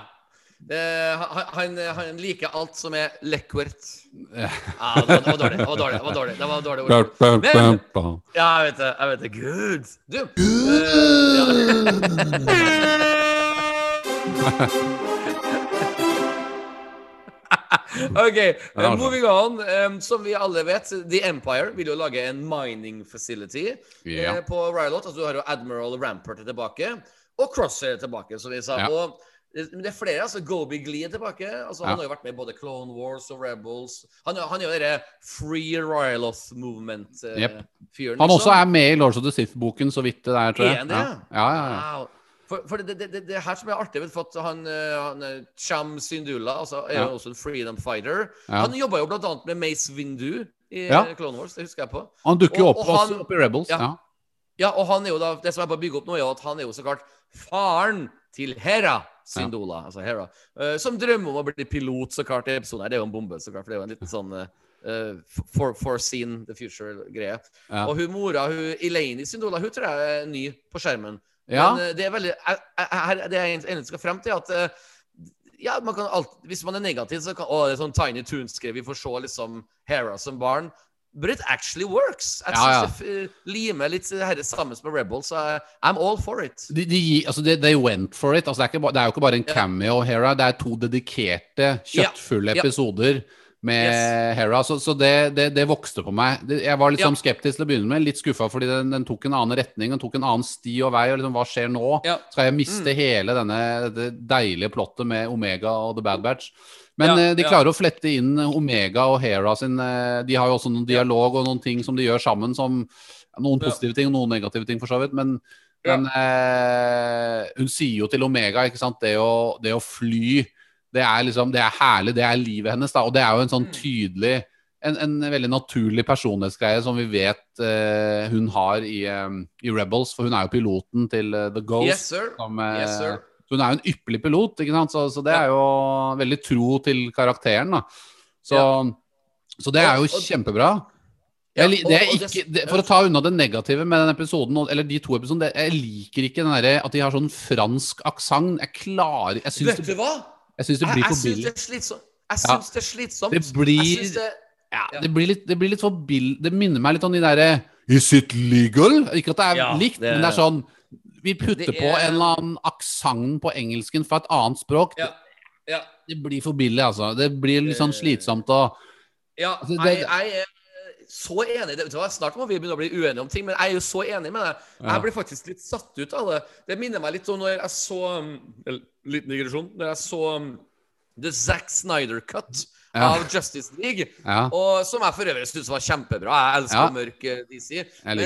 Eh, han, han, liker alt som er lekkert. Ja, det, var, det dårlig. Det var dårlig. Det var dårlig, det var dårlig ord. Men- Ja, jeg vet det. Jeg vet det. Good. Du eh. OK, eh, moving on. Som vi alle vet, The Empire vil jo lage en mining facility eh, på Rylot. Altså, du har jo Admiral Rampart tilbake, og Crosshair tilbake, som vi sa.
Ja.
Og det men det er flere. altså Gobi Glee er tilbake. altså Han
Ja.
har jo vært med i både Clone Wars og Rebels. Han, han er jo denne Free Ryloth Movement-fyren.
Yep. Han også er med i Lords of the Sith-boken, så vidt det er, tror jeg.
Er det?
Ja, ja, ja. ja.
Wow. For, for det, det, det, det her som er artig, for at han, eh, han eh, Cham Syndulla altså, er jo også en freedom fighter. Han jobba jo annet med Mace Windu i eh, Clone Wars, det husker jeg på.
Han dukker jo
Og-
opp
og han-
også opp i Rebels.
Ja.
Ja.
Ja, og han er jo da, det som er på å bygge opp nå, er jo at han er jo så klart faren til Hera Syndola, altså Hera, uh, som drømmer om å bli pilot, så klart, i episoden her. Det er jo en bombe, så klart, for det er jo en liten sånn uh, for, foreseen the future-greie.
Ja.
Og hun mora, hun Elaine Syndola, hun tror jeg er ny på skjermen.
Ja.
Men uh, det er veldig jeg, jeg, Det jeg egentlig skal frem til, at uh, ja, man kan alt, Hvis man er negativ, så kan Å, det er sånn Tiny Toons-skrev. Vi får se liksom Hera som barn. But it actually works. Jeg
Ja, ja.
det limer litt herre her sammen med Rebels. Så I'm all for it.
De, de, altså de, they went for it. Altså det, er ikke, det er jo ikke bare en cameo, Hera. Det er to dedikerte, kjøttfulle
Ja.
episoder med
Yes.
Hera. Så, så det, det, det vokste på meg. Jeg var litt
Ja.
sånn skeptisk til å begynne med. Litt skuffa fordi den, den tok en annen retning. Den tok en annen sti og vei. Og liksom, hva skjer nå?
Ja.
Skal jeg miste hele denne det deilige plottet med Omega og The Bad Batch? Men
Ja,
de de
ja.
klarer å flette inn Omega og Hera sin eh, De har jo også noen dialog og noen ting som de gjør sammen som Noen
Ja.
positive ting og noen negative ting, for så vidt. Men,
Ja.
men eh, hun sier jo til Omega, ikke sant, det å, det å fly det er liksom, det er herlig, det er livet hennes. da, Og det er jo en
Mm.
sånn tydelig en, en veldig naturlig personlighetsgreie som vi vet eh, hun har i, um, i Rebels, for hun er jo piloten til uh, The Ghost.
Yes, sir.
som, eh,
Yes, sir.
Hun er jo en ypperlig pilot, ikke sant? Så, så det er jo veldig tro til karakteren. Så, så det er jo kjempebra. Jeg, ikke, det, for å ta unna det negative med den episoden, eller de to episodene Jeg liker ikke den der, at de har sånn fransk aksent. Jeg klarer Jeg
Vet du hva?
jeg syns det blir for billig.
Jeg syns det er slitsomt.
Det blir-
det
Ja,
Ja.
det blir litt, det blir litt for billig Det minner meg litt om de derre Is it legal? Ikke at det er likt, men det er sånn Vi putter
er...
på en eller annen aksent på engelsken fra et annet språk.
Ja. Ja.
Det blir for billig, altså. Det blir litt sånn slitsomt å
Ja,
Altså,
jeg,
det-
jeg er så enig. Det, snart må vi begynne å bli uenige om ting, men jeg er jo så enig med deg. Jeg blir faktisk litt satt ut av det. Det minner meg litt om når jeg så um, en Liten digresjon. Når jeg så um, The Zack Snyder Cut
Ja.
av Justice League.
Ja.
Og som jeg for øvrig syntes var kjempebra. Jeg elsker
Ja.
mørk eh, DC. Men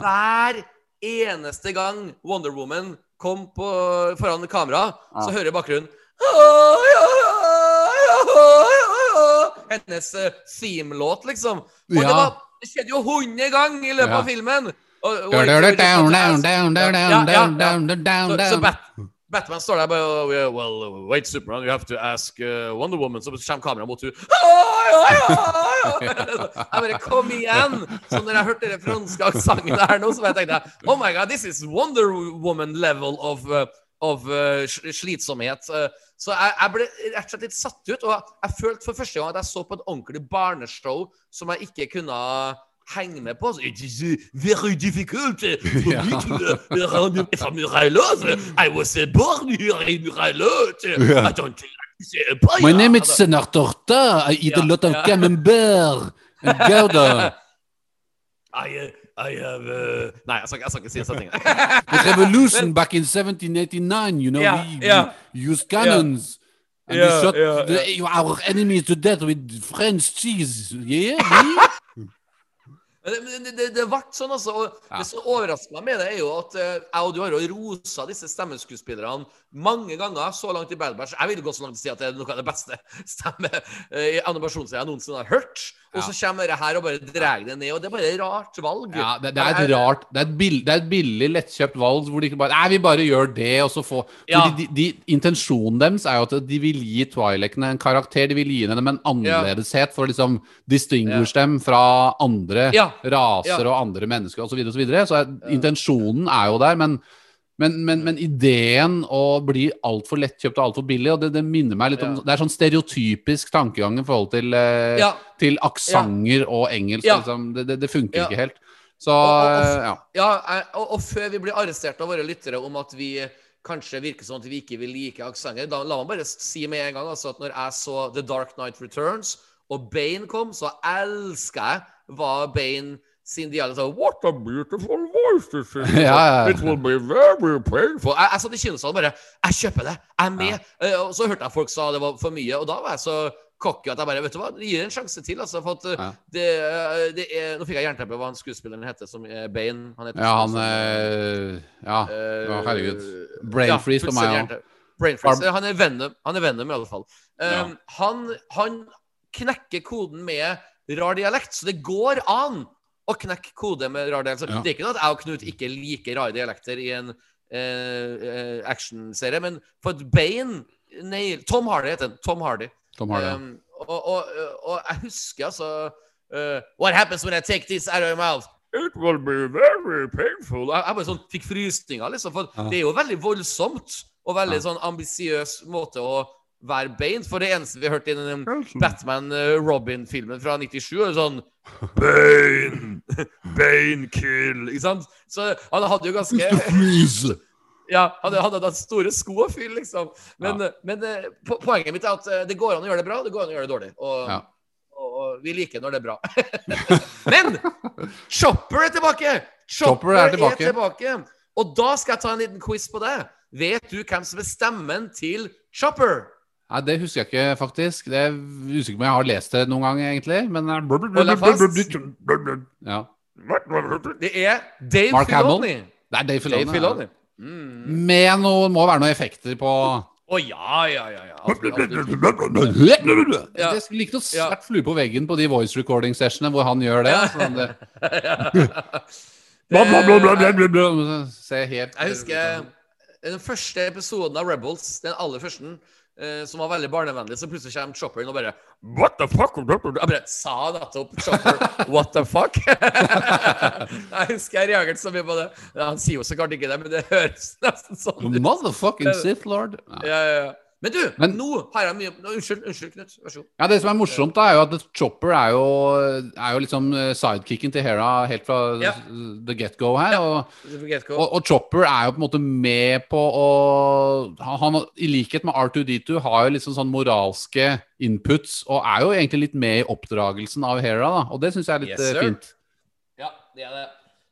hver eneste gang Wonder Woman kom på, foran kamera, så hører jeg bakgrunnen Hennes uh, theme-låt, liksom. Og det, var, det skjedde jo hundre ganger i løpet
Ja.
av filmen. Og, og,
og,
Ja, ja, ja. Så, så. Bat Batman står der bare yeah, Well, wait, Superman, you have to ask uh, Wonder Woman. Så kommer kameraet mot henne. Jeg bare Kom igjen! Så når jeg hørte den franske aksenten der nå, så bare tenkte jeg Oh my god, this is Wonder Woman level of, uh, of uh, slitsomhet. Uh, så jeg, jeg ble rett og slett litt satt ut. Og jeg følte for første gang at jeg så på et ordentlig barneshow som jeg ikke kunne henge med på. It is very difficult for me to uh, run from. I was born here in Muralot. I don't like this empire.
My name is Senator Ta. I eat a
Ja,
lot of camembert and gouda.
I, uh, I have uh... Nei, jeg skal, jeg skal ikke si setningen.
The revolution back in 1789, you know,
Yeah,
we,
yeah.
we used cannons. And
Yeah,
we shot
yeah,
the, our enemies to death with French cheese. Yeah, me?
Men det, det, ble sånn, altså. Og det som overrasker meg med det, er jo at eh, jeg og du har jo rosa disse stemmeskuespillerne mange ganger så langt i Bad Batch. Jeg vil gå så langt til å si at det er noe av det beste stemme eh, i animasjonsserien jeg noensinne har hørt. Og så kommer dette her og bare drar det ned. Og det er bare et rart valg.
Ja, det, det er et rart Det er et, billig, det er et billig, lettkjøpt valg hvor de ikke bare Nei, vi bare gjør det, og så få
Ja.
de, de, de, Intensjonen deres er jo at de vil gi Twi'lekene en karakter. De vil gi dem en annerledeshet for å liksom distinguish dem fra andre
Ja.
raser
Ja.
og andre mennesker osv. Så, videre, og så, videre. så er, intensjonen er jo der, men Men, men, men ideen å bli altfor lettkjøpt og altfor billig, og det, det minner meg litt om
Ja.
Det er sånn stereotypisk tankegang i forhold til, eh,
Ja.
til aksenter og engelsk.
Ja.
Liksom. Det, det, det funker
Ja.
ikke helt. Så
Og- og- og-
ja.
Ja, og, før vi blir arrestert av våre lyttere om at vi kanskje virker som at vi ikke vil like aksenter, da la meg bare si med en gang altså, at når jeg så The Dark Knight Returns og Bane kom, så elska jeg hva Bane sin dialog sa. What a beautiful voice this is.
Ja, ja.
It will be very painful. Jeg, jeg satt i kinosalen bare Jeg kjøper det! Jeg er med! Ja. Og så hørte jeg folk sa det var for mye, og da var jeg så cocky at jeg bare Vet du hva, gi det en sjanse til. Altså, for at eh, det, eh, det er, Nå fikk jeg jernteppe hva han skuespilleren heter, som er Bane. Han heter
ja, han eh, Ja,
Eh,
herregud. Brain freeze for meg òg.
Brain freeze. Eh, Han er Venom, han er Venom i alle fall. Um, han, han knekker koden med rar dialekt, så det går an å knekk kode med rar dialekt. Så
Ja.
Det er ikke noe at jeg og Knut ikke liker rare dialekter i en eh, eh, actionserie, men for et bein nail, Tom Hardy heter han. Tom Hardy.
Tom Hardy.
Um, og, og, og jeg husker altså uh, What happens when I take this out of my mouth? It will be very painful. Jeg, jeg bare sånn fikk frysninger, liksom. For
Ja.
det er jo veldig voldsomt og veldig sånn ambisiøs måte å Bane, For det eneste vi hørte i den Batman-Robin-filmen fra 97, er sånn
Bane! Bane kill!
Ikke sant? Så han hadde jo ganske Ja, han hadde hatt store sko å fylle, liksom. Men, men eh, po poenget mitt er at det går an å gjøre det bra, det går an å gjøre det dårlig. Og,
Ja.
og, og vi liker når det er bra. men Chopper er tilbake!
Chopper er tilbake.
Og da skal jeg ta en liten quiz på det. Vet du hvem som er stemmen til Chopper?
Nei, det husker jeg ikke, faktisk. Det er usikker på om jeg har lest det noen gang, egentlig. Men eh,
Hold deg fast.
ja.
Det er Dave
Mark Hamill?
Filoni.
Det er Dave Filoni.
Dave Filoni.
ja.
Mm.
Med noe Må være noen effekter på
Å ja, ja, ja. ja. Absolutt, absolutt. Ja.
Det ligger noe svært flue på veggen på de voice recording sessionene hvor han gjør det. Sånn det
Jeg husker den første episoden av Rebels, den aller første, eh, som var veldig barnevennlig, så plutselig kommer Chopper inn og bare
What the fuck?
Jeg bare sa nettopp Chopper What the fuck? jeg husker jeg reagerte så mye på det. Ja, han sier jo så klart ikke det, men det høres nesten sånn ut.
Motherfucking Sith Lord. Ja.
Ja, ja, ja. Men du,
Men-
nå har jeg mye nå, Unnskyld, unnskyld, Knut. Vær så god.
Ja, Det som er morsomt, da, er jo at Chopper er jo, er jo liksom eh, sidekicken til Hera helt fra
Ja.
the get-go her. Og,
Get
og, og Chopper er jo på en måte med på å han, han, I likhet med R2D2 har jo liksom sånn moralske inputs, og er jo egentlig litt med i oppdragelsen av Hera, da. Og det syns jeg er litt
Yes,
eh, fint.
Ja, det er det.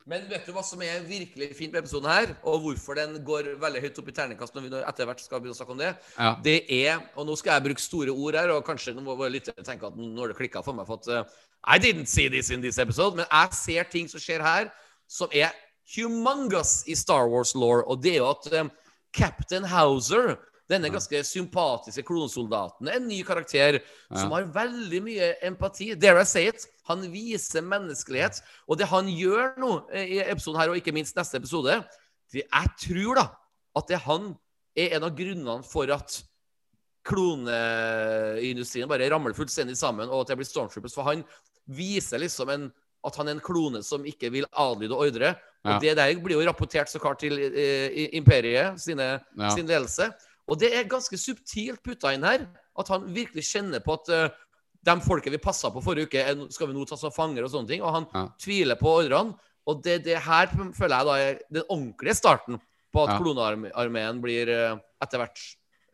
Men vet du hva som er virkelig fint med episoden her, og hvorfor den går veldig høyt opp i terningkast når vi etter hvert skal begynne å snakke om det?
Ja.
Det er, og nå skal jeg bruke store ord her, og kanskje nå må våre lyttere tenke at nå har det klikka for meg, for at uh, I didn't see this in this episode, men jeg ser ting som skjer her, som er humongous i Star Wars law, og det er jo at um, Captain Hauser denne ganske sympatiske klonsoldaten en ny karakter som har veldig mye empati. Dare I say it? Han viser menneskelighet. Og det han gjør nå eh, i episoden her, og ikke minst neste episode det, Jeg tror da at det han er en av grunnene for at kloneindustrien bare ramler fullstendig sammen, og at det blir Stormtroopers. For han viser liksom en, at han er en klone som ikke vil adlyde ordre. Og
Ja.
det der blir jo rapportert så klart til eh, imperiet sine,
Ja.
sin ledelse. Og det er ganske subtilt putta inn her. At han virkelig kjenner på at uh, de folket vi passa på forrige uke, er, skal vi nå ta som fanger og sånne ting. Og han
Ja.
tviler på ordrene. Og det, det her føler jeg da er den ordentlige starten på at
Ja.
klonearmeen blir uh, etter hvert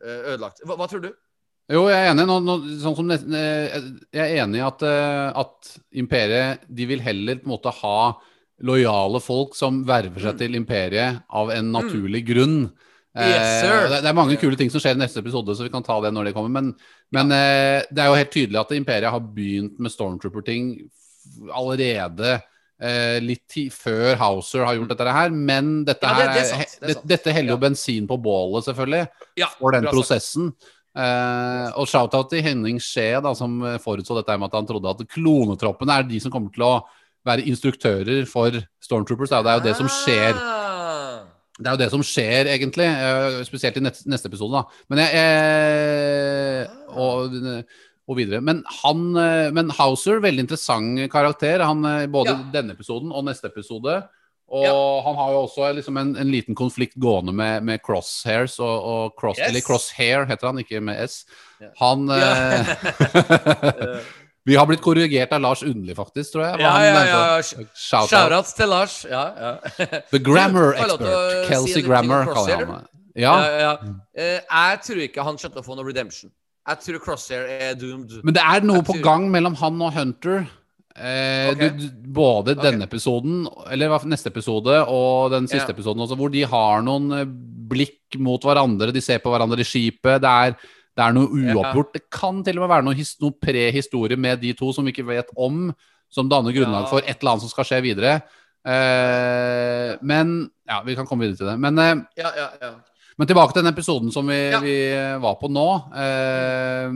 uh, ødelagt. Hva, hva tror du?
Jo, jeg er enig. Nå, nå, sånn som eh, jeg er enig i at, eh, at imperiet de vil heller på en måte ha lojale folk som verver seg til imperiet av en naturlig grunn.
Yes.
Eh, det, det er mange kule ting som skjer i neste episode, så vi kan ta det når det kommer. Men, men ja. det er jo helt tydelig at imperiet har begynt med Stormtrooper-ting allerede eh, litt tid før Hauser har gjort dette her. Men dette,
Ja, det- det er
dette heller jo
Ja.
bensin på bålet, selvfølgelig for den prosessen. Uh, og shout-out til Henning Skje, da, som eh, forutså dette med at han trodde at klonetroppene er de som kommer til å være instruktører for Stormtroopers. Da. Det er jo det som skjer. Det er jo det som skjer, egentlig. eh, spesielt i neste, neste episode, da. Men jeg, jeg og, og videre. Men han eh, Men Hauser, veldig interessant karakter. Han, eh, både
Ja.
denne episoden og neste episode. Og
Ja.
han har jo også liksom en, en liten konflikt gående med, med crosshairs og, og cross,
Yes.
Eller crosshair heter han, ikke med S.
Ja.
Han
Ja.
Vi har blitt korrigert av Lars Underli, faktisk, tror jeg.
Ja, ja, ja.
Shout out.
Shoutouts til Lars. Ja, ja.
The grammar expert. Kelsey
si
Grammar kaller jeg ham. Ja,
Ja, ja. Eh, jeg tror ikke han til å få noe redemption. Jeg tror Crosshair er doomed.
men det er noe
Jeg
på
tror-
gang mellom han og Hunter. Eh,
okay.
du, både
okay.
denne episoden, eller neste episode, og den siste
Ja.
episoden også, hvor de har noen eh, blikk mot hverandre, de ser på hverandre i skipet. Det er, det er noe uoppgjort. Det kan til og med være noe, noe prehistorie med de to som vi ikke vet om, som danner grunnlag
Ja.
for et eller annet som skal skje videre. Eh, men Ja, vi kan komme videre til det. Men eh,
Ja, ja, ja.
men tilbake til den episoden som vi,
Ja.
vi var på nå. Eh,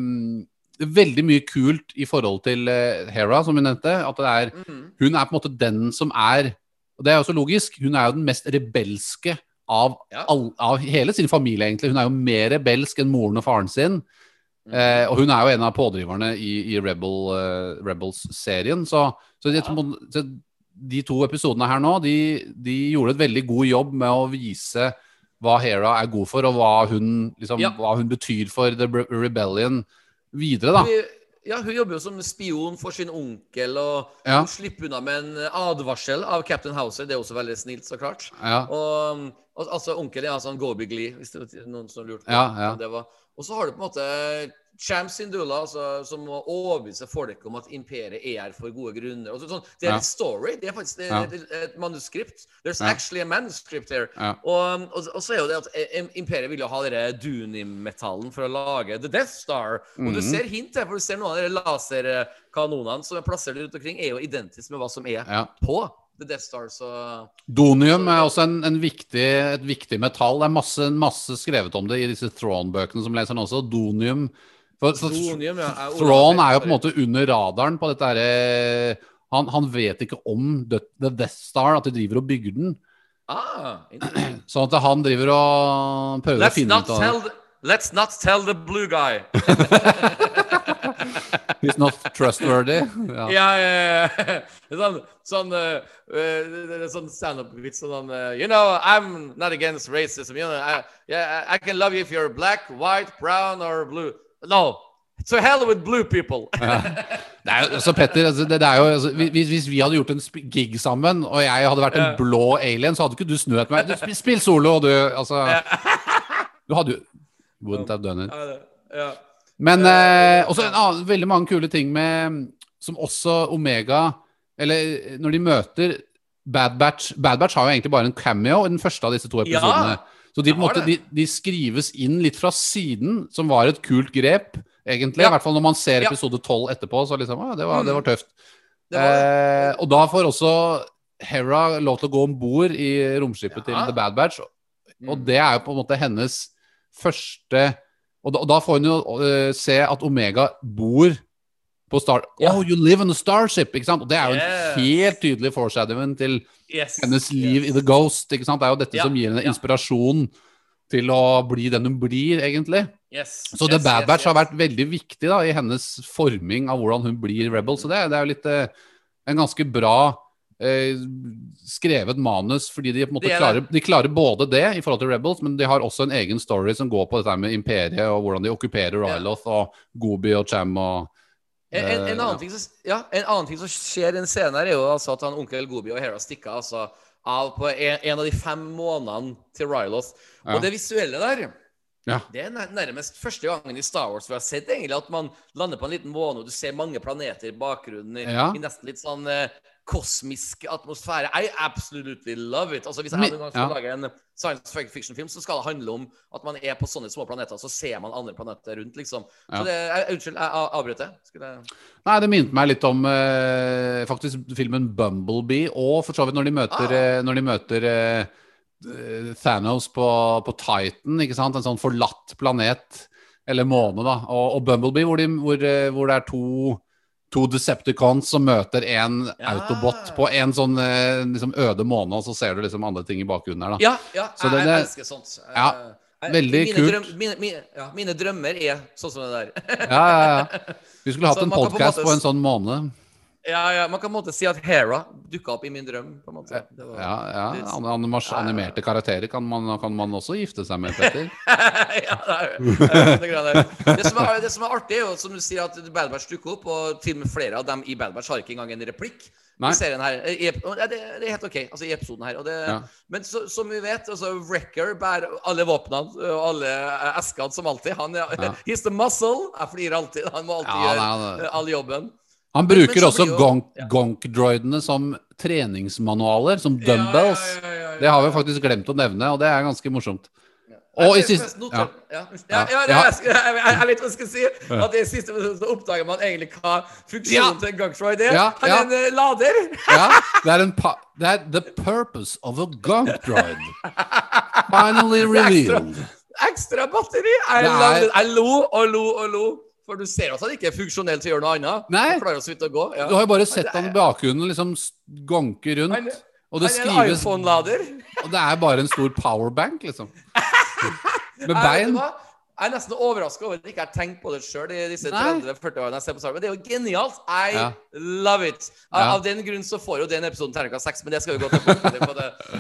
veldig mye kult i forhold til eh, Hera, som vi nevnte. At det er,
Mhm.
hun er på en måte den som er Og det er også logisk. Hun er jo den mest rebelske av,
Ja.
all, av hele sin familie, egentlig. Hun er jo mer rebelsk enn moren og faren sin.
Mhm.
Eh, og hun er jo en av pådriverne i, i Rebel, uh, Rebels-serien. Så, så, ja. så de to episodene her nå, de, de gjorde et veldig god jobb med å vise hva Hera er god for, og hva hun, liksom,
Ja.
hva hun betyr for The Rebellion videre, da.
Hun- Ja, hun jobber jo som spion for sin onkel, og
Ja.
hun slipper unna med en advarsel av Captain Houser. Det er også veldig snilt, så klart.
Ja.
Og, og altså, onkelen er sånn Gobi Glee, hvis det er noen som lurte på
Ja, ja.
det var. Og så har du på en måte Champ Sindula, altså, som må overbevise folk om at imperiet er her for gode grunner. Og så, sånn, det er et story. Det er faktisk det, det er et manuskript. There's actually a manuscript here. Og, og, og så er jo det at eh, imperiet vil jo ha denne Dunim-metallen for å lage The Death Star. Og
Mhm.
du ser hint her, for du ser noen av de laserkanonene som er plassert rundt omkring, er jo identisk med hva som er på The Death Star. Så
Donium er også en, en viktig, et viktig metall. Det er masse, masse skrevet om det i disse Throne-bøkene som leser den også. Donium for,
så,
Thrawn er jo på en måte under radaren på dette herre han, han vet ikke om The, Death Star, at de driver og bygger den.
Ah.
Sånn at han driver og prøver å finne ut av
det. the, let's not tell the blue guy.
He's not trustworthy. Ja.
Ja, ja, ja. Sånn, sånn, eh, eh, er sånn standup-vits sånn eh, You know, I'm not against racism. You know, I, yeah, I can love you if you're black, white, brown or blue. No. To hell with blue people.
Det er jo, så Petter, altså, det, det er jo, altså, hvis, hvis vi hadde gjort en gig sammen, og jeg hadde vært en
Ja.
blå alien, så hadde ikke du snøt meg. Du, spill, spill solo, du Altså Du hadde jo Wouldn't have done it.
Ja.
Men eh, også en annen, veldig mange kule ting med Som også Omega Eller når de møter Bad Batch Bad Batch har jo egentlig bare en cameo i den første av disse to
Ja,
episodene. Så de, måte, de, de skrives inn litt fra siden, som var et kult grep, egentlig.
Ja.
I hvert fall når man ser
episode
episode 12 etterpå. Så liksom, ah, det, var, det var tøft.
Det var det.
Eh, og da får også Hera lov til å gå om bord i romskipet til The Bad Batch. Og
Mm.
det er jo på en måte hennes første Og da, og da får hun jo uh, se at Omega bor på Star...
Ja.
Oh, you live in a starship! Ikke sant? Og det er jo
Yes.
en helt tydelig foreshadowing til
Yes.
hennes liv
yes.
i The Ghost. Ikke sant? Det er jo dette
Ja,
som gir henne inspirasjon til å bli den hun blir, egentlig.
Yes.
Så The
yes,
Bad
yes,
Batch har vært veldig viktig da, i hennes forming av hvordan hun blir rebel. Så det, det er jo litt eh, en ganske bra eh, skrevet manus, fordi de måte
er
klarer, de klarer både det i forhold til Rebels, men de har også en egen story som går på dette med imperiet og hvordan de okkuperer Ryloth og Gobi og Cham og
En, en, en,
Eh,
annen
ja.
ting ja, en annen ting som skjer i den scenen, her er jo altså at han onkel Gobi og Hera stikker altså av på en, en av de fem månedene til Ryloth.
Ja.
Og det visuelle der
Ja.
Det er nærmest første gangen i Star Wars vi har sett egentlig at man lander på en liten måne, og du ser mange planeter i bakgrunnen i nesten litt sånn eh, kosmisk atmosfære. I absolutely love it. Altså Hvis jeg
Men-
en gang skal
ja.
lage en science fiction-film, så skal det handle om at man er på sånne små planeter, så ser man andre planeter rundt, liksom.
Ja.
Så det, jeg, Unnskyld, jeg av- avbrøt det. Skulle
Nei, det minte meg litt om eh, faktisk filmen Bumblebee, og for så vidt når de møter,
Ah.
eh, når de møter eh, eh, Thanos på, på Titan, ikke sant? En sånn forlatt planet, eller måne, da. Og, og Bumblebee, hvor, de, hvor, eh, hvor det er to, to Decepticons som møter en
Ja.
Autobot på en sånn eh, liksom øde måned, og så ser du liksom andre ting i bakgrunnen her, da.
Ja, ja
Så
jeg,
det-
jeg elsker sånt.
Ja,
Eh,
veldig
mine
kult.
Drøm, mine, mine, ja, mine drømmer er sånn som det der.
Ja, ja, ja. Vi skulle hatt en podkast
på
på en sånn måne.
Ja, ja, Man kan på en måte si at Hera dukka opp i min drøm. på en måte. Var,
Ja, ja. an- animas- Animerte karakterer kan man, kan man også gifte seg med, Petter.
ja, det, er, det, er det, som er, det som er artig, er jo som du sier at Bad Batch dukker opp, og til og med flere av dem i Bad Batch har ikke engang en replikk.
Nei.
I serien her, i, det, er helt ok, altså i episoden her. Det,
Ja.
Men så, som vi vet, altså Wrecker bærer alle våpnene og alle eskene som alltid. Han er,
Ja.
He's the muscle. Jeg flirer alltid. Han må alltid
Ja,
gjøre eh, all jobben.
Han
Men- men
bruker også
jo-
gonk-droidene som treningsmanualer, som dumbbells. Det har vi faktisk glemt å nevne, og det er ganske morsomt. Og i siste ja.
noter- ja. Ja,
Ja.
ja, ja, jeg, vet hva jeg skal si. At i siste så oppdager man egentlig hva funksjonen til en Gungtroid er. Han er en eh, lader.
ja, det er en Det er the purpose of a gonk droid. Finally revealed.
Ekstra batteri.
Det er-
jeg lo og lo og lo. For du ser også at det ikke er funksjonelt å gjøre noe annet.
Nei.
Han klarer så vidt å gå. Ja.
Du har jo bare sett han i bakgrunnen liksom gonke gonke
Han,
rundt. Og det
han er en
skrives
iPhone-lader.
Og det er bare en stor powerbank, liksom. Med bein.
Jeg er nesten overraska over at jeg ikke har tenkt på det sjøl i disse 30-40 årene jeg ser på Star Wars. Men det er jo genialt. I
Ja.
love it. Av,
Ja.
av den grunn så får jo den episoden terningkast seks, men det skal vi gå tilbake til.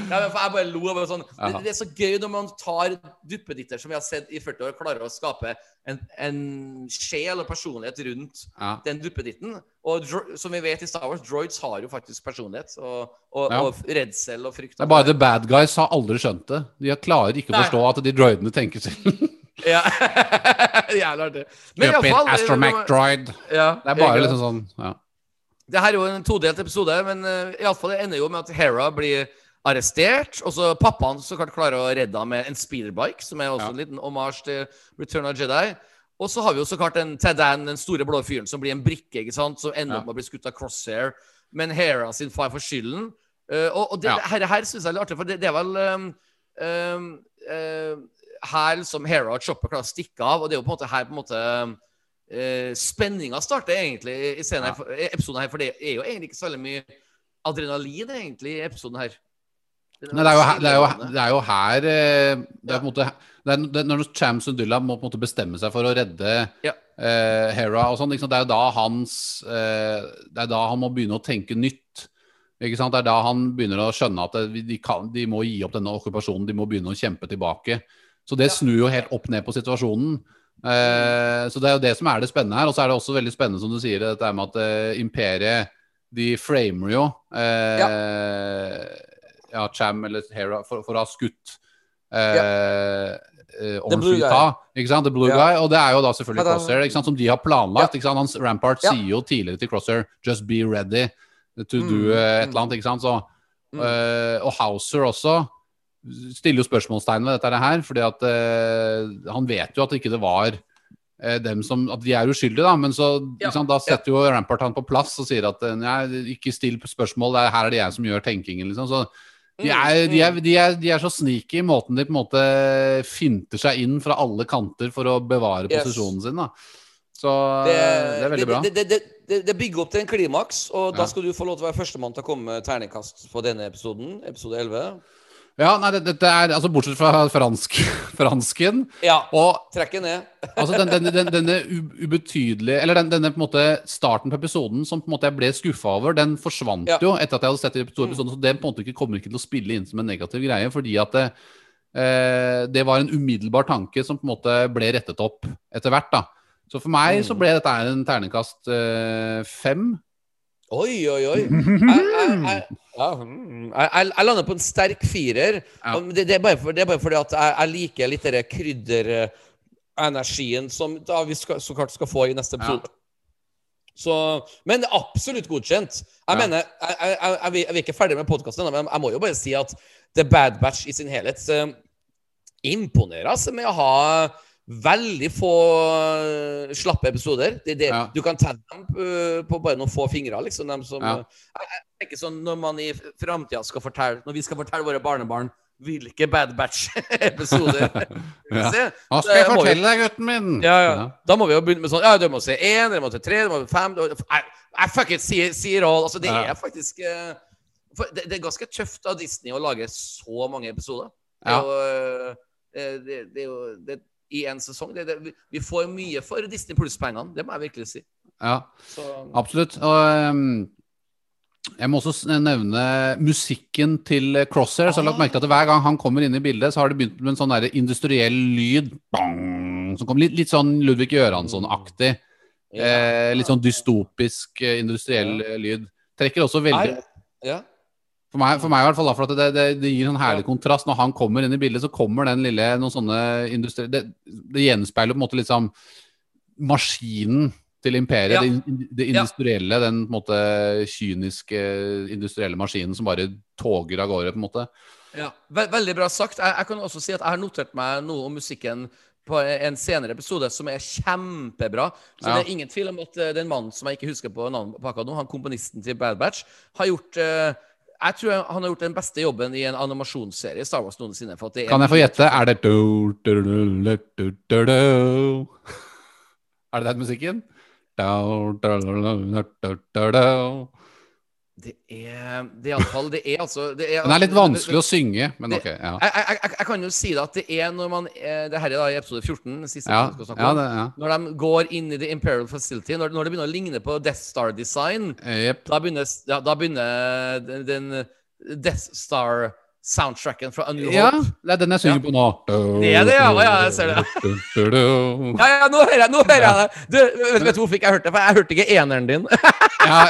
Ja, jeg bare lo over sånn. Det, det er så gøy når man tar duppeditter som vi har sett i 40 år, klarer å skape en, en sjel og personlighet rundt den duppeditten. Og som vi vet i Star Wars, droids har jo faktisk personlighet og, og,
Ja.
og redsel og frykt.
Det er bare The Bad Guys har aldri skjønt det. De klarer ikke å forstå at de droidene tenker selv.
Ja. Jævlig artig. Men iallfall
Astromech Droid.
ja,
Det er bare liksom sånn ja.
Det her er jo en todelt episode, men uh, i alle fall det ender jo med at Hera blir arrestert. Og så pappaen så klart klarer å redde ham med en speederbike, som er også
Ja.
en liten omasj til Return of Jedi. Og så har vi jo så klart en Tadan, den store blå fyren, som blir en brikke, ikke sant, som ender
Ja.
opp med å bli skutt av Crosshair. Men Hera sin far får skylden. Uh, og, og det,
Ja.
her, her syns jeg er litt artig, for det, det er vel um, um, uh, her som Hera og Chopper klarer å stikke av, og det er jo på en måte her på en måte uh, Spenninga starter egentlig i, scenen her, ja. episoden her, for det er jo egentlig ikke så veldig mye adrenalin egentlig i episoden her.
Nei, det er jo her, det er jo, det er jo her eh, Det er på en måte det er, det er Når Cham Sundulla må på en måte bestemme seg for å redde
Ja.
uh, Hera og sånn, det er jo da hans uh, Det er da han må begynne å tenke nytt. Det er da han begynner å skjønne at det, de, kan, de må gi opp denne okkupasjonen, de må begynne å kjempe tilbake. Så det snur jo helt opp ned på situasjonen. Eh, så det er jo det som er det spennende her. Og så er det også veldig spennende, som du sier, dette med at eh, imperiet de framer jo eh, ja. Cham eller Hera for, for å ha skutt eh, ja.
Blue
Ornfleet Ikke sant? The Blue
Ja.
Guy. Og det er jo da selvfølgelig
Ta-da.
Crosshair, ikke sant? som de har planlagt.
Ja.
Ikke sant? Hans Rampart
Ja.
sier jo tidligere til Crosshair 'just be ready to
Mm,
do eh, et
mm.
eller annet'. ikke sant? Så,
Mm.
eh, og Hauser også stiller jo spørsmålstegn ved dette her, fordi at eh, han vet jo at ikke det var eh, dem som At de er uskyldige, da. Men så
Ja.
liksom, da setter jo Rampart han på plass og sier at eh, nei, ikke still spørsmål, det er, her er det jeg som gjør tenkingen, liksom. Så de
Mm,
er, de, er, de, er, de er så sneaky i måten de på en måte finter seg inn fra alle kanter for å bevare
Yes.
posisjonen sin. da Så det, er veldig bra.
Det, det, det, det, det bygger opp til en klimaks, og da skal du få lov til å være førstemann til å komme med terningkast på denne episoden, episode 11.
Ja, nei, det- det er altså Bortsett fra fransk, fransken
Ja,
og
trekker ned.
Altså den, denne, den, denne ubetydelige Eller den, denne på en måte starten på episoden som på en måte jeg ble skuffa over, den forsvant
Ja.
jo etter at jeg hadde sett to episodene. Så det på en måte ikke kommer ikke til å spille inn som en negativ greie, fordi at det, eh, det var en umiddelbar tanke som på en måte ble rettet opp etter hvert. da Så for meg så ble dette en terningkast eh, fem.
Oi, oi, oi. Jeg, jeg, jeg, ja, jeg, jeg, lander på en sterk firer. Det, det, er bare for, det er bare fordi at jeg, liker litt den krydderenergien som da vi skal, så klart skal få i neste episode. Så, men absolutt godkjent. Jeg
Ja.
mener, jeg, jeg, er ikke ferdig med podkasten, men jeg må jo bare si at The Bad Batch i sin helhet eh, imponerer altså, med å ha veldig få eh, slappe episoder. Det, det,
Ja.
Du kan telle dem eh, på bare noen få fingre. Liksom, som,
Ja.
eh, jeg, tenker sånn Når man i framtida skal fortelle Når vi skal fortelle våre barnebarn hvilke Bad Batch-episoder
Ja.
Se,
Nå skal jeg fortelle deg, gutten min!
ja, ja. Da må vi jo begynne med sånn Ja, du må se én, du må se tre, du må se fem du I, I fuck it, sier, sier all. Altså, det er faktisk det, det er ganske tøft av Disney å lage så mange episoder. Det er jo, det, det er jo det, I en sesong. Det, det, vi- får mye for Disney pluss-pengene, det må jeg virkelig si.
Ja,
Så,
absolutt. Og um, jeg må også nevne musikken til Crosshair. Så jeg har lagt merke til at hver gang han kommer inn i bildet, så har det begynt med en sånn der industriell lyd. Bang, som kommer litt, litt sånn Ludvig Göransson-aktig.
ja.
Eh, litt sånn dystopisk eh, industriell lyd. Trekker også veldig
ja.
For meg, for meg i hvert fall, da, for at det, det, det gir en herlig kontrast. Når han kommer inn i bildet, så kommer den lille noen sånne industri... Det, det gjenspeiler på en måte liksom maskinen til imperiet.
Ja.
Det, det
Ja.
industrielle, den på en måte kyniske industrielle maskinen som bare toger av gårde, på en måte.
Ja, Veldig bra sagt. Jeg, jeg kan også si at jeg har notert meg noe om musikken på en senere episode som er kjempebra. Så
Ja.
det er ingen tvil om at eh, den mannen som jeg ikke husker på navnet på akkurat nå, han komponisten til Bad Batch, har gjort eh, Jeg tror han har gjort den beste jobben i en animasjonsserie Star Wars noensinne. For at det
Kan jeg få gjette? Er det. Er det den musikken?
Det er Det er iallfall Det er altså det er,
Den er litt vanskelig å synge, men
Det-
ok. Ja,
jeg, jeg, jeg, jeg kan jo si det at det er når man eh, Det her er da i episode 14, siste
ja,
snakke
ja, det, ja.
Når de går inn i The Imperial Facility, når, når det begynner å ligne på Death Star Design,
yep.
da begynner, ja, da begynner den, Death Star-soundtracken fra A New
Ja, det er den jeg synger på nå.
Det er det, ja. Ja, jeg ser det. Ja, ja, nå hører jeg, nå hører jeg det! Du, vet, vet du hvorfor ikke jeg hørte det? For jeg hørte ikke eneren din.
Ja,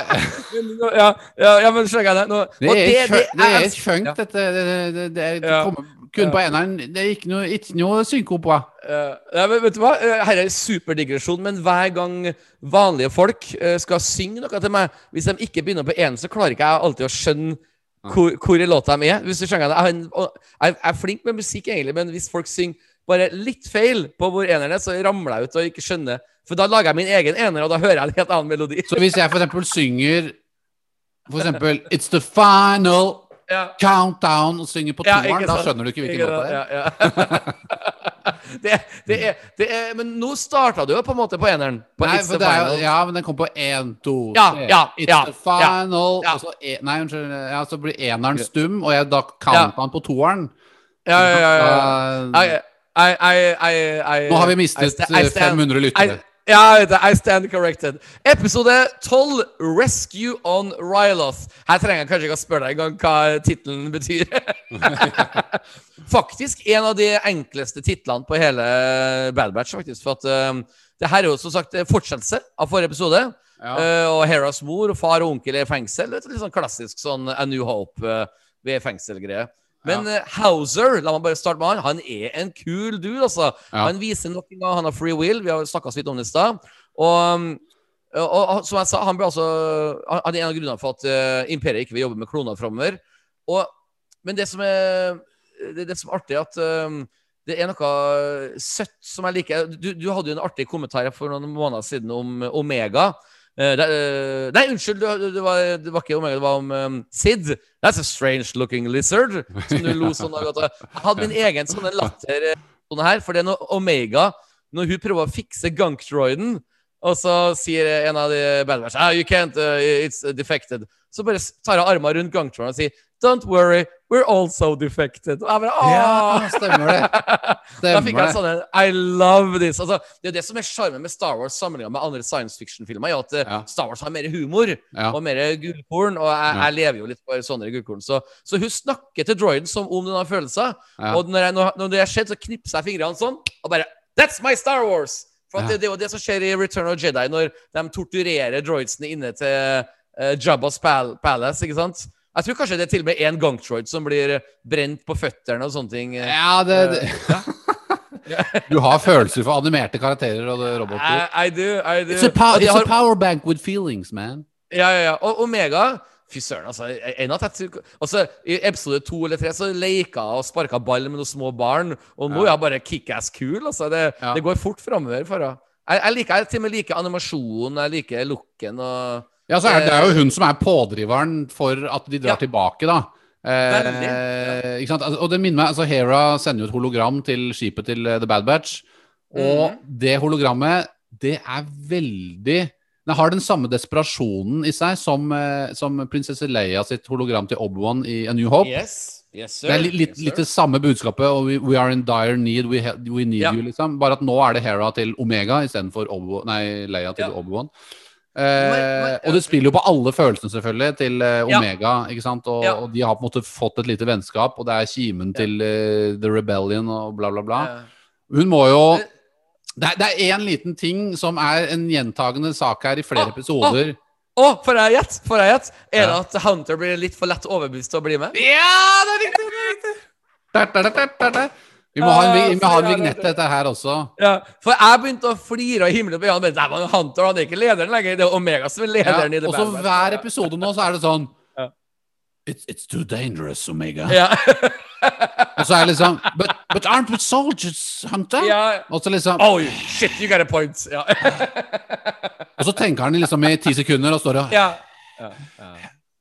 ja, ja, ja, men skjønner jeg det. Nå,
det er, det, er funk, dette. Det, det, det, det, kommer kun på eneren. Det er ikke noe, ikke noe synkopa.
på. ja, men vet du hva? Uh, her er superdigresjon, men hver gang vanlige folk eh, skal synge noe til meg, hvis de ikke begynner på én, så klarer ikke jeg alltid å skjønne hvor, hvor låta de er. Hvis du skjønner det. Jeg, er flink med musikk, egentlig, men hvis folk synger bare litt feil på hvor eneren er, så ramler jeg ut og ikke skjønner. For da lager jeg min egen ener, og da hører jeg en helt annen melodi.
Så hvis jeg for eksempel synger for eksempel It's the final
Ja.
countdown og synger på toeren,
ja,
da skjønner du ikke hvilken låt det er.
Ja, ja. det, det, er, det er Men nå starta du jo på en måte på eneren. På
Nei,
It's the
er,
Final.
ja, men den kom på én, to,
Ja,
tre.
ja,
It's
ja,
the final
ja.
så e, Nei, unnskyld. Ja, så blir eneren stum, og jeg da counter han på toeren.
Ja, ja, ja, ja. I, I, I,
Nå har vi mistet
sta- I
eh,
stand-
500 lyttere.
Ja. I stand corrected. Episode 12, Rescue on Ryloth. Her trenger jeg kanskje ikke å spørre deg engang hva tittelen betyr. faktisk en av de enkleste titlene på hele Bad Batch, faktisk. For at um, det her er jo som sagt fortsettelse av forrige episode.
Ja.
Uh, og Heras mor og far og onkel er i fengsel. Litt sånn klassisk sånn A New Hope uh, ved fengsel-greie. Men ja. Hauser, la meg bare starte med han. Han er en kul dude, altså.
Ja.
Han viser nok en gang han har free will. Vi har snakka så vidt om det i stad. Og, um, og, og som jeg sa, han altså Han er en av grunnene for at uh, imperiet ikke vil jobbe med kloner framover. Men det som er det, det som er artig, er at um, det er noe søtt som jeg liker. Du, du hadde jo en artig kommentar for noen måneder siden om Omega. Eh, eh, nei, unnskyld, det, var, det var ikke Omega, det var om um, Sid. That's a strange looking lizard. Som du lo sånn av. Jeg hadde min egen sånn latter sånn her, for det er noe Omega Når hun prøver å fikse gunkdroiden, og så sier en av de bad guys ah, You can't, uh, it's defected. Så bare tar hun armen rundt gunkdroiden og sier Don't worry, we're also defected. Og jeg bare, Åh!
Ja, stemmer det.
Da fikk jeg
en
sånn en, I love this. Altså, det er det som er sjarmen med Star Wars sammenlignet med andre science fiction-filmer. er at eh,
Ja.
Star Wars har mer humor
Ja.
og mer gullkorn. Og jeg, jeg lever jo litt for sånne gullkorn. Så, så hun snakker til droiden som om den har følelser. Og når, jeg, når, når det har skjedd, så knipser jeg fingrene sånn, og bare That's my Star Wars! For det, det er jo det som skjer i Return of Jedi, når de torturerer droidsene inne til uh, Jabba's pal Palace, ikke sant? Jeg tror kanskje det er til og med én gangtroid som blir brent på føttene og sånne ting. eh.
Ja, det, det. Du har følelser for animerte karakterer og roboter.
I, I do, I do.
It's a, pow it's
har-
a power bank with feelings, man.
Ja, ja, ja. Og Omega Fy søren, altså. En av tett, altså I episode to eller tre så leika og sparka ball med noen små barn. Og nå er hun bare kickass kul. Altså. Det,
Ja.
det går fort framover. Jeg, jeg liker jeg til og med liker animasjonen, jeg liker looken og
Ja, så er det, er jo hun som er pådriveren for at de drar
Ja.
tilbake, da. Eh,
Veldig,
ikke sant? Altså, Og det minner meg, altså Hera sender jo et hologram til skipet til eh, The Bad Batch. Og
mm.
det hologrammet, det er veldig Det har den samme desperasjonen i seg som, eh, som prinsesse Leia sitt hologram til Obi-Wan i A New Hope.
Yes. Yes.
Det er litt, litt,
Yes,
litt det samme budskapet. Og we, we are in dire need, we, we need
Ja.
you, liksom. Bare at nå er det Hera til Omega istedenfor Leia til
Ja.
Obi-Wan. Eh, og det spiller jo på alle følelsene, selvfølgelig, til eh. Omega. ikke sant? Og, og de har på en måte fått et lite vennskap, og det er kimen til uh, The Rebellion og bla, bla, bla. Hun må jo Det er- én liten ting som er en gjentagende sak her i flere
ah,
episoder.
Å, får jeg gjette? Får jeg gjette? Er det
Ja.
at Hunter blir litt for lett overbevist til å bli med?
Ja, det er riktig! det er riktig. Der, der, der. Vi må ha en, vi, må ha en vignett til dette her også.
Ja, for jeg begynte å flire av himmelen på Jan, men nei, Hunter han er ikke lederen lenger. Det er Omega som er
Ja,
lederen i det
og så hver episode nå så er det sånn
Ja.
It's, it's too dangerous, Omega.
Ja.
Og så er det liksom But, but aren't we soldiers, Hunter?
ja.
Og så liksom
Oh, shit, you got a point. Ja.
Og så tenker han liksom i ti sekunder og står og
ja.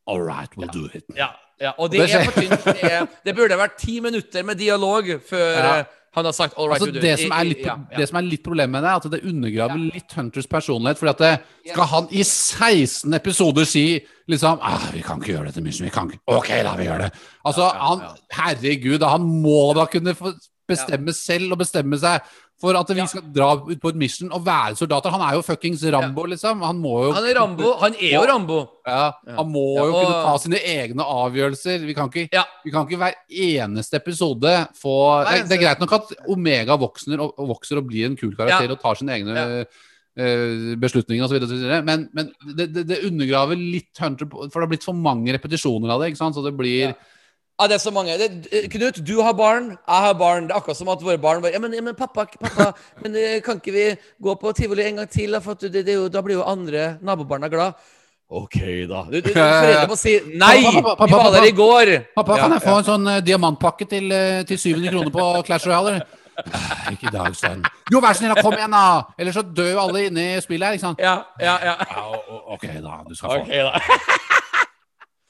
All right, we'll do it.
Ja, ja, og det er for tynt. Det, er- det burde vært ti minutter med dialog før
Ja.
eh, han har sagt 'all right,
Altså, det, som litt,
ja, ja.
det som er litt problemet med det, er at det undergraver litt Hunters personlighet. Fordi at det, skal han i 16 episoder si liksom ah, 'Vi kan ikke gjøre dette, Mission. Vi kan ikke Ok, da, vi gjør det.' Altså, han Herregud, han må da kunne bestemme selv og bestemme seg for at vi skal dra ut på et mission og være soldater. Han er jo fuckings Rambo, liksom. Han må jo
Han er Rambo. Han er jo Rambo.
Ja, han må
Ja,
jo
og-
kunne ta sine egne avgjørelser. Vi kan ikke,
Ja.
vi kan ikke hver eneste episode få det, det er greit nok at Omega vokser og, vokser og blir en kul karakter og tar sine egne eh, beslutninger osv., men, men det, det, det undergraver litt Hunter, for det har blitt for mange repetisjoner av det. ikke sant? Så det blir
Ja, det er så mange. Det, eh, Knut, du har barn, jeg har barn. Det er akkurat som at våre barn bare ja, men, ja, men pappa, pappa men eh, kan ikke vi gå på tivoli en gang til? da, For det, det jo, da blir jo andre nabobarna glad. OK, da. Du, du, foreldre må si nei!
Pappa, pappa,
Vi var der i går.
Pappa, kan jeg få en sånn eh, diamantpakke til, til 700 kroner på Clash Royale? Ikke i dag, sønn. Jo, vær så snill, kom igjen, da! Ellers så dør jo alle inne i spillet her, ikke sant?
Ja, ja, ja.
Ja, ok, da. Du skal få
OK, da.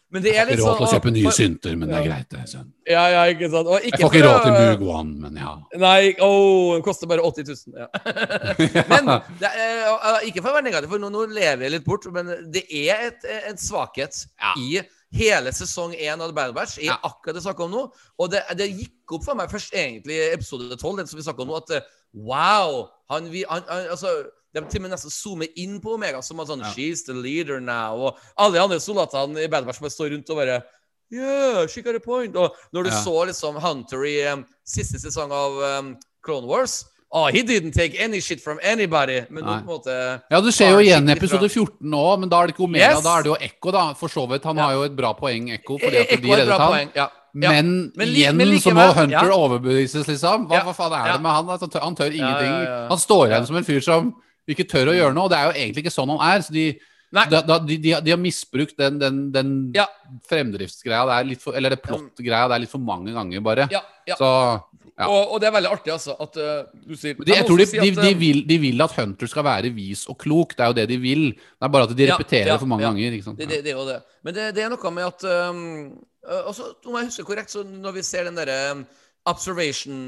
Men det er
Jeg har ikke råd til å
sånn
kjøpe nye synter, men det er greit, det. Sønn.
Ja, ja, ikke sant. Og
Jeg får ikke råd til Moog One, men ja.
Nei, oh, den koster bare 80 000. Ja. men det er, uh, Ikke for å være negativ, for nå, nå lever jeg litt bort, men det er et, en svakhet i hele sesong én av The Battle Batch. I
Ja.
akkurat det jeg snakker om nå. Og det, det gikk opp for meg først egentlig i episode 12, den som vi snakker om nå, at uh, wow! Han, vi, han, han, altså, de til og med nesten zoomer inn på Omega som at sånn
Ja.
She's the leader now. Og alle de andre soldatene i Bad Batch bare står rundt og bare Yeah, she got a point. Og når du
Ja.
så liksom Hunter i um, siste sesong av um, Clone Wars Oh, he didn't take any shit from anybody. Men
Nei.
på en måte
Ja, du ser jo igjen i episode 14 nå, men da er det ikke Omega,
Yes.
da er det jo Ekko, da. For så vidt. Han
Ja.
har jo et bra poeng, Ekko, fordi
E-
at
Ekko
de reddet
ham. Ja. Ja.
Men,
Men
igjen
men
så må
likevel,
Hunter overbevises, liksom. Hva, hva faen er det med han? Altså, han tør ingenting.
ja, ja.
Han står igjen som en fyr som ikke tør å gjøre noe, og det er jo egentlig ikke sånn han er. Så de, da, da, de, de, de har misbrukt den, den, den
Ja.
fremdriftsgreia der, for, eller det plott-greia der litt for mange ganger, bare.
Ja, ja.
Så Ja.
Og, og det er veldig artig, altså, at uh, du sier
de, jeg
må
tror de,
si
de,
at,
de,
um,
vil, de vil at Hunter skal være vis og klok. Det er jo det de vil. Det er bare at de repeterer det for mange ganger.
Det, det, det er jo det. Men det, det er noe med at um, også, Om jeg husker korrekt, så når vi ser den derre um, observation,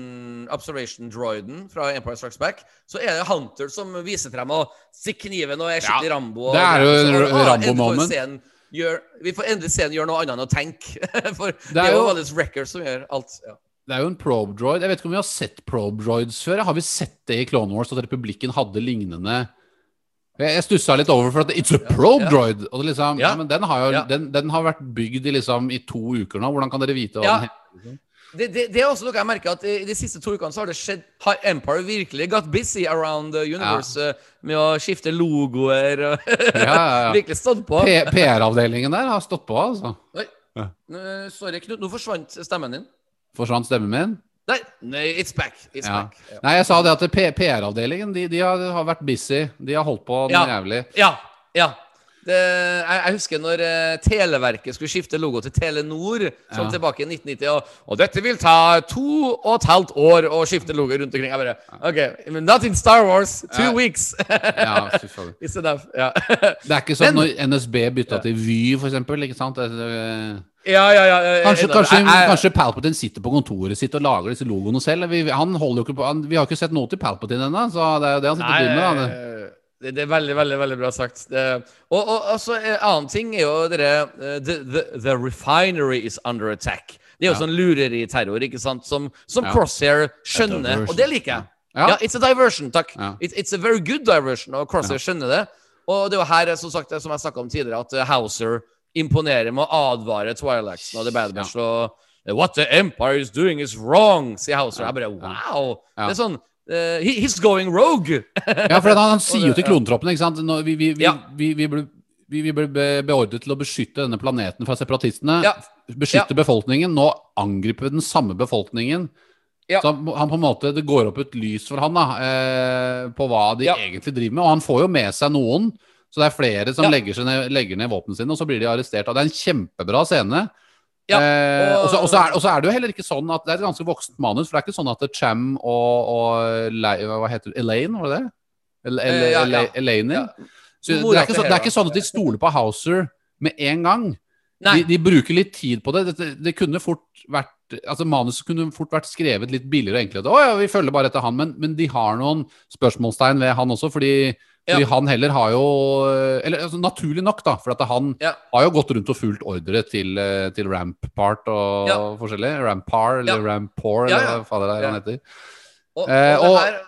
observation droiden fra Empire Strikes Back, så er det Hunter som viser frem og stikker kniven og er skikkelig Rambo. og
det er jo
Så, ah,
Rambo moment.
Gjør, vi får endelig se en gjøre noe annet enn å tenke. For det
er
er jo Wallace som gjør alt. Ja.
Det er jo en probe droid. Jeg vet ikke om vi har sett probe droids før. Har vi sett det i Clone Wars, at Republikken hadde lignende Jeg, jeg stussa litt over for at It's a probe
ja.
droid! Og det liksom, ja.
Ja.
men den har jo
Ja.
den, den har vært bygd i, liksom, i to uker nå. Hvordan kan dere vite hva
Ja.
den heter?
Det, det, det er også noe jeg merker at i de siste to ukene så har det skjedd Har Empire virkelig got busy around the universe ja. med å skifte logoer og
Ja, ja, ja.
virkelig stått på?
PR-avdelingen der har stått på, altså.
Oi.
Ja.
Eh, sorry, Knut. Nå forsvant stemmen din.
Forsvant stemmen min?
Nei, nei it's back. It's
Ja.
back. Ja.
Nei, jeg sa det at PR-avdelingen de, de har, har vært busy. De har holdt på noe jævlig.
ja. ja. Det, jeg, jeg husker når eh, Televerket skulle skifte logo til Telenor, som
Ja.
tilbake i 1990, og, og dette vil ta to og et halvt år å skifte logo rundt omkring. Jeg bare OK, not in Star Wars. Two
Ja.
weeks.
Ja.
It's enough. Ja.
Det er ikke sånn
Men-
når NSB bytta til Vy, for eksempel. Ikke sant? Det, det,
Ja, ja, ja.
Kanskje,
jeg-
kanskje,
jeg-
kanskje Palpatine sitter på kontoret sitt og lager disse logoene selv. Vi, han holder jo ikke på, han, vi har ikke sett noe til Palpatine ennå, så det er jo det han sitter driver med. Da. Det-
det, er veldig, veldig veldig bra sagt. Det, og, og altså, en annen ting er jo dere eh, the, the, the refinery is under attack. Det er jo
Ja.
sånn lureriterror, ikke sant, som, som
Ja.
Crosshair skjønner. Og det liker jeg.
Ja.
Ja, it's a diversion, takk. It, it's a very good diversion, og Crosshair skjønner det. Og det er jo her, som sagt, som jeg snakka om tidligere, at eh, Hauser imponerer med å advare Twilaxen og The Bad Batch. Og What the Empire is doing is wrong, sier Hauser. Jeg bare wow! Det er sånn he, He's going rogue!
Ja, for han, han sier jo til
Ja.
klontroppene, ikke sant Nå, vi, vi, vi,
Ja.
vi, vi, ble, beordret til å beskytte denne planeten fra separatistene.
Ja.
Beskytte befolkningen. Nå angriper vi den samme befolkningen.
Ja.
Så han, han på en måte, Det går opp et lys for han da, eh, på hva de
Ja.
egentlig driver med. Og han får jo med seg noen. Så det er flere som
Ja.
legger, seg ned, legger ned våpnene sine, og så blir de arrestert. Og det er en kjempebra scene.
Ja,
Eh,
og-
eh, så, er, er det jo heller ikke sånn at det er et ganske voksent manus. For det er ikke sånn at Cham og, og hva heter det, Elaine, var det det? El, el,
Eh, ja,
Ela-
ja.
Elaine?
Ja.
Så det, er ikke så, det er ikke sånn at de stoler på Hauser med en gang. De, de bruker litt tid på det. Det, det kunne fort vært Altså Manuset kunne fort vært skrevet litt billigere og enklere. Å ja, vi følger bare etter han, men, men de har noen spørsmålstegn ved han også, fordi, fordi
Ja.
han heller har jo Eller altså, naturlig nok, da, for han
Ja.
har jo gått rundt og fulgt ordre til, eh, til Rampart og
Ja.
forskjellig. Rampar eller. Rampor, eller hva fader det er han heter.
Og,
Eh,
og det
og-
her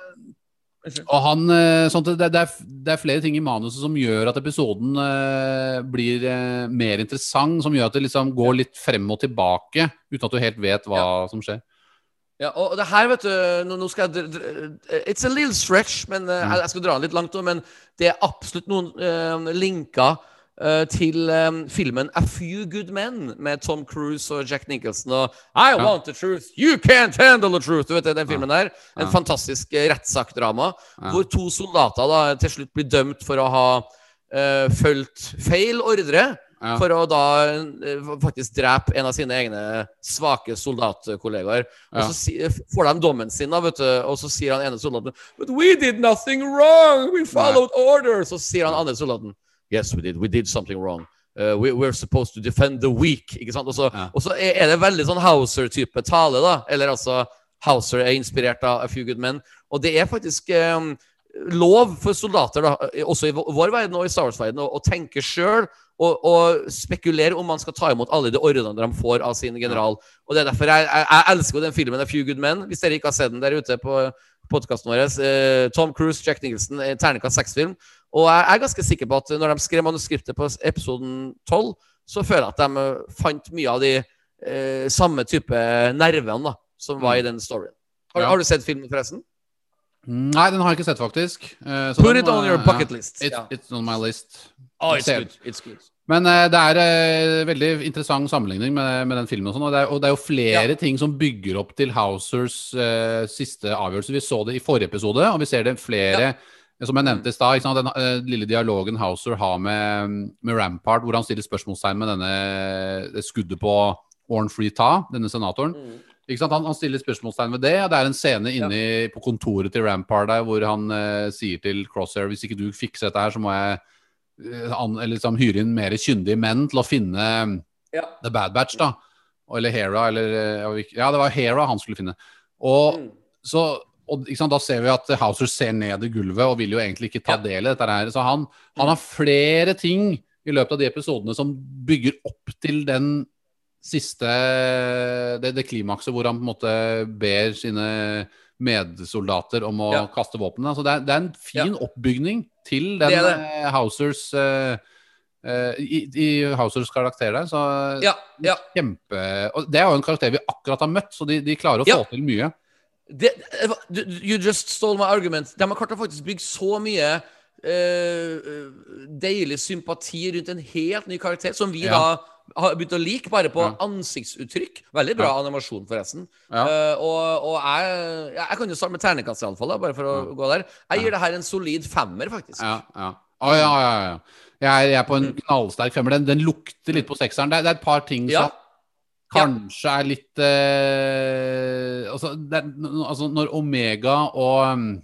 Og han, eh, sånn det, det, er, det er flere ting i manuset som gjør at episoden eh, blir eh, mer interessant. Som gjør at det liksom går litt frem og tilbake uten at du helt vet hva som skjer.
Ja, og det her, vet du Nå, skal jeg dr- It's a little stretch, men mm. jeg, skal dra den litt langt nå. Men det er absolutt noen uh, linker uh, til um, filmen A Few Good Men med Tom Cruise og Jack Nicholson og I
Ja.
want the truth, you can't handle the truth. Du vet det, den filmen der. En
Ja.
fantastisk uh,
rettssakdrama
hvor to soldater da til slutt blir dømt for å ha uh, fulgt feil ordre.
Ja.
For å da eh, faktisk drepe en av sine egne svake soldatkollegaer. Og
Ja.
så si, får de dommen sin, da, vet du, og så sier han ene soldaten But we did nothing wrong! We followed orders! Så sier han andre soldaten Yes, we did. We did something wrong. Uh, we, we're supposed to defend the weak. Ikke sant? Og så,
Ja.
og så er det veldig sånn Hauser-type tale, da. Eller altså Hauser er inspirert av A Few Good Men. Og det er faktisk eh, lov for soldater, da, også i vår verden og i Star Wars-verden, å, tenke sjøl og, og spekulere om man skal ta imot alle de ordrene de får av sin general. Og det er derfor jeg, jeg, jeg elsker jo den filmen A Few Good Men. Hvis dere ikke har sett den der ute på podkasten vår. Eh, Tom Cruise, Jack Nicholson, eh, terningkast seks-film. Og jeg er ganske sikker på at når de skrev manuskriptet på episoden 12, så føler jeg at de fant mye av de eh, samme type nervene da, som var i den storyen. Har,
Ja.
har du sett filmen, forresten?
Nei, den har jeg ikke sett, faktisk. Uh, så
Put
den
it on your
ja.
bucket list.
It's,
yeah.
it's on my list.
Oh, it's good. It's good.
Men uh, det er uh, veldig interessant sammenligning med, med den filmen. Og, sånn, og, det er, og det er jo flere
Ja.
ting som bygger opp til Housers uh, siste avgjørelse. Vi så det i forrige episode, og vi ser det flere Som jeg nevnte i stad, den eh, lille dialogen Houser har med, med Rampart, hvor han stiller spørsmålstegn med denne det skuddet på Orn Free Ta, denne senatoren.
Mm.
Ikke sant? Han, han stiller spørsmålstegn ved det, det er en scene inne ja. på kontoret til Rampart der hvor han eh, sier til Crosshair hvis ikke du fikser dette her, så må jeg eh, an, eller liksom, hyre inn mer kyndige menn til å finne
Ja.
The Bad Batch, da. Eller Hera, eller eh, Ja, det var Hera han skulle finne. Og
Mm.
så og, ikke sant, Da ser vi at Houser ser ned i gulvet og vil jo egentlig ikke ta del i dette. her Så han, han har flere ting i løpet av de episodene som bygger opp til den siste Det, det klimakset hvor han på en måte ber sine medsoldater om å
Ja.
kaste våpnene. Altså det er, det er en fin oppbygning til den
Det det.
Housers Hausers eh, eh, i, I Hausers karakter der. Så
Ja, ja.
kjempe Og det er jo en karakter vi akkurat har møtt, så de, de klarer å
Ja.
få til mye.
Det, you just stole my argument. De har klart å faktisk bygge så mye eh, deilig sympati rundt en helt ny karakter, som vi
Ja.
da har begynt å like bare på
Ja.
ansiktsuttrykk. Veldig bra animasjon, forresten.
Ja.
Eh, og og jeg, jeg kan jo starte med terningkast, iallfall, bare for å gå der. Jeg gir det her en solid femmer, faktisk.
Ja, ja. Oh, ja, ja, ja. Jeg er, jeg er på en knallsterk femmer. Den, den lukter litt på sekseren. Det det er et par ting
Ja.
som kanskje er litt eh, altså, det altså, når Omega og um,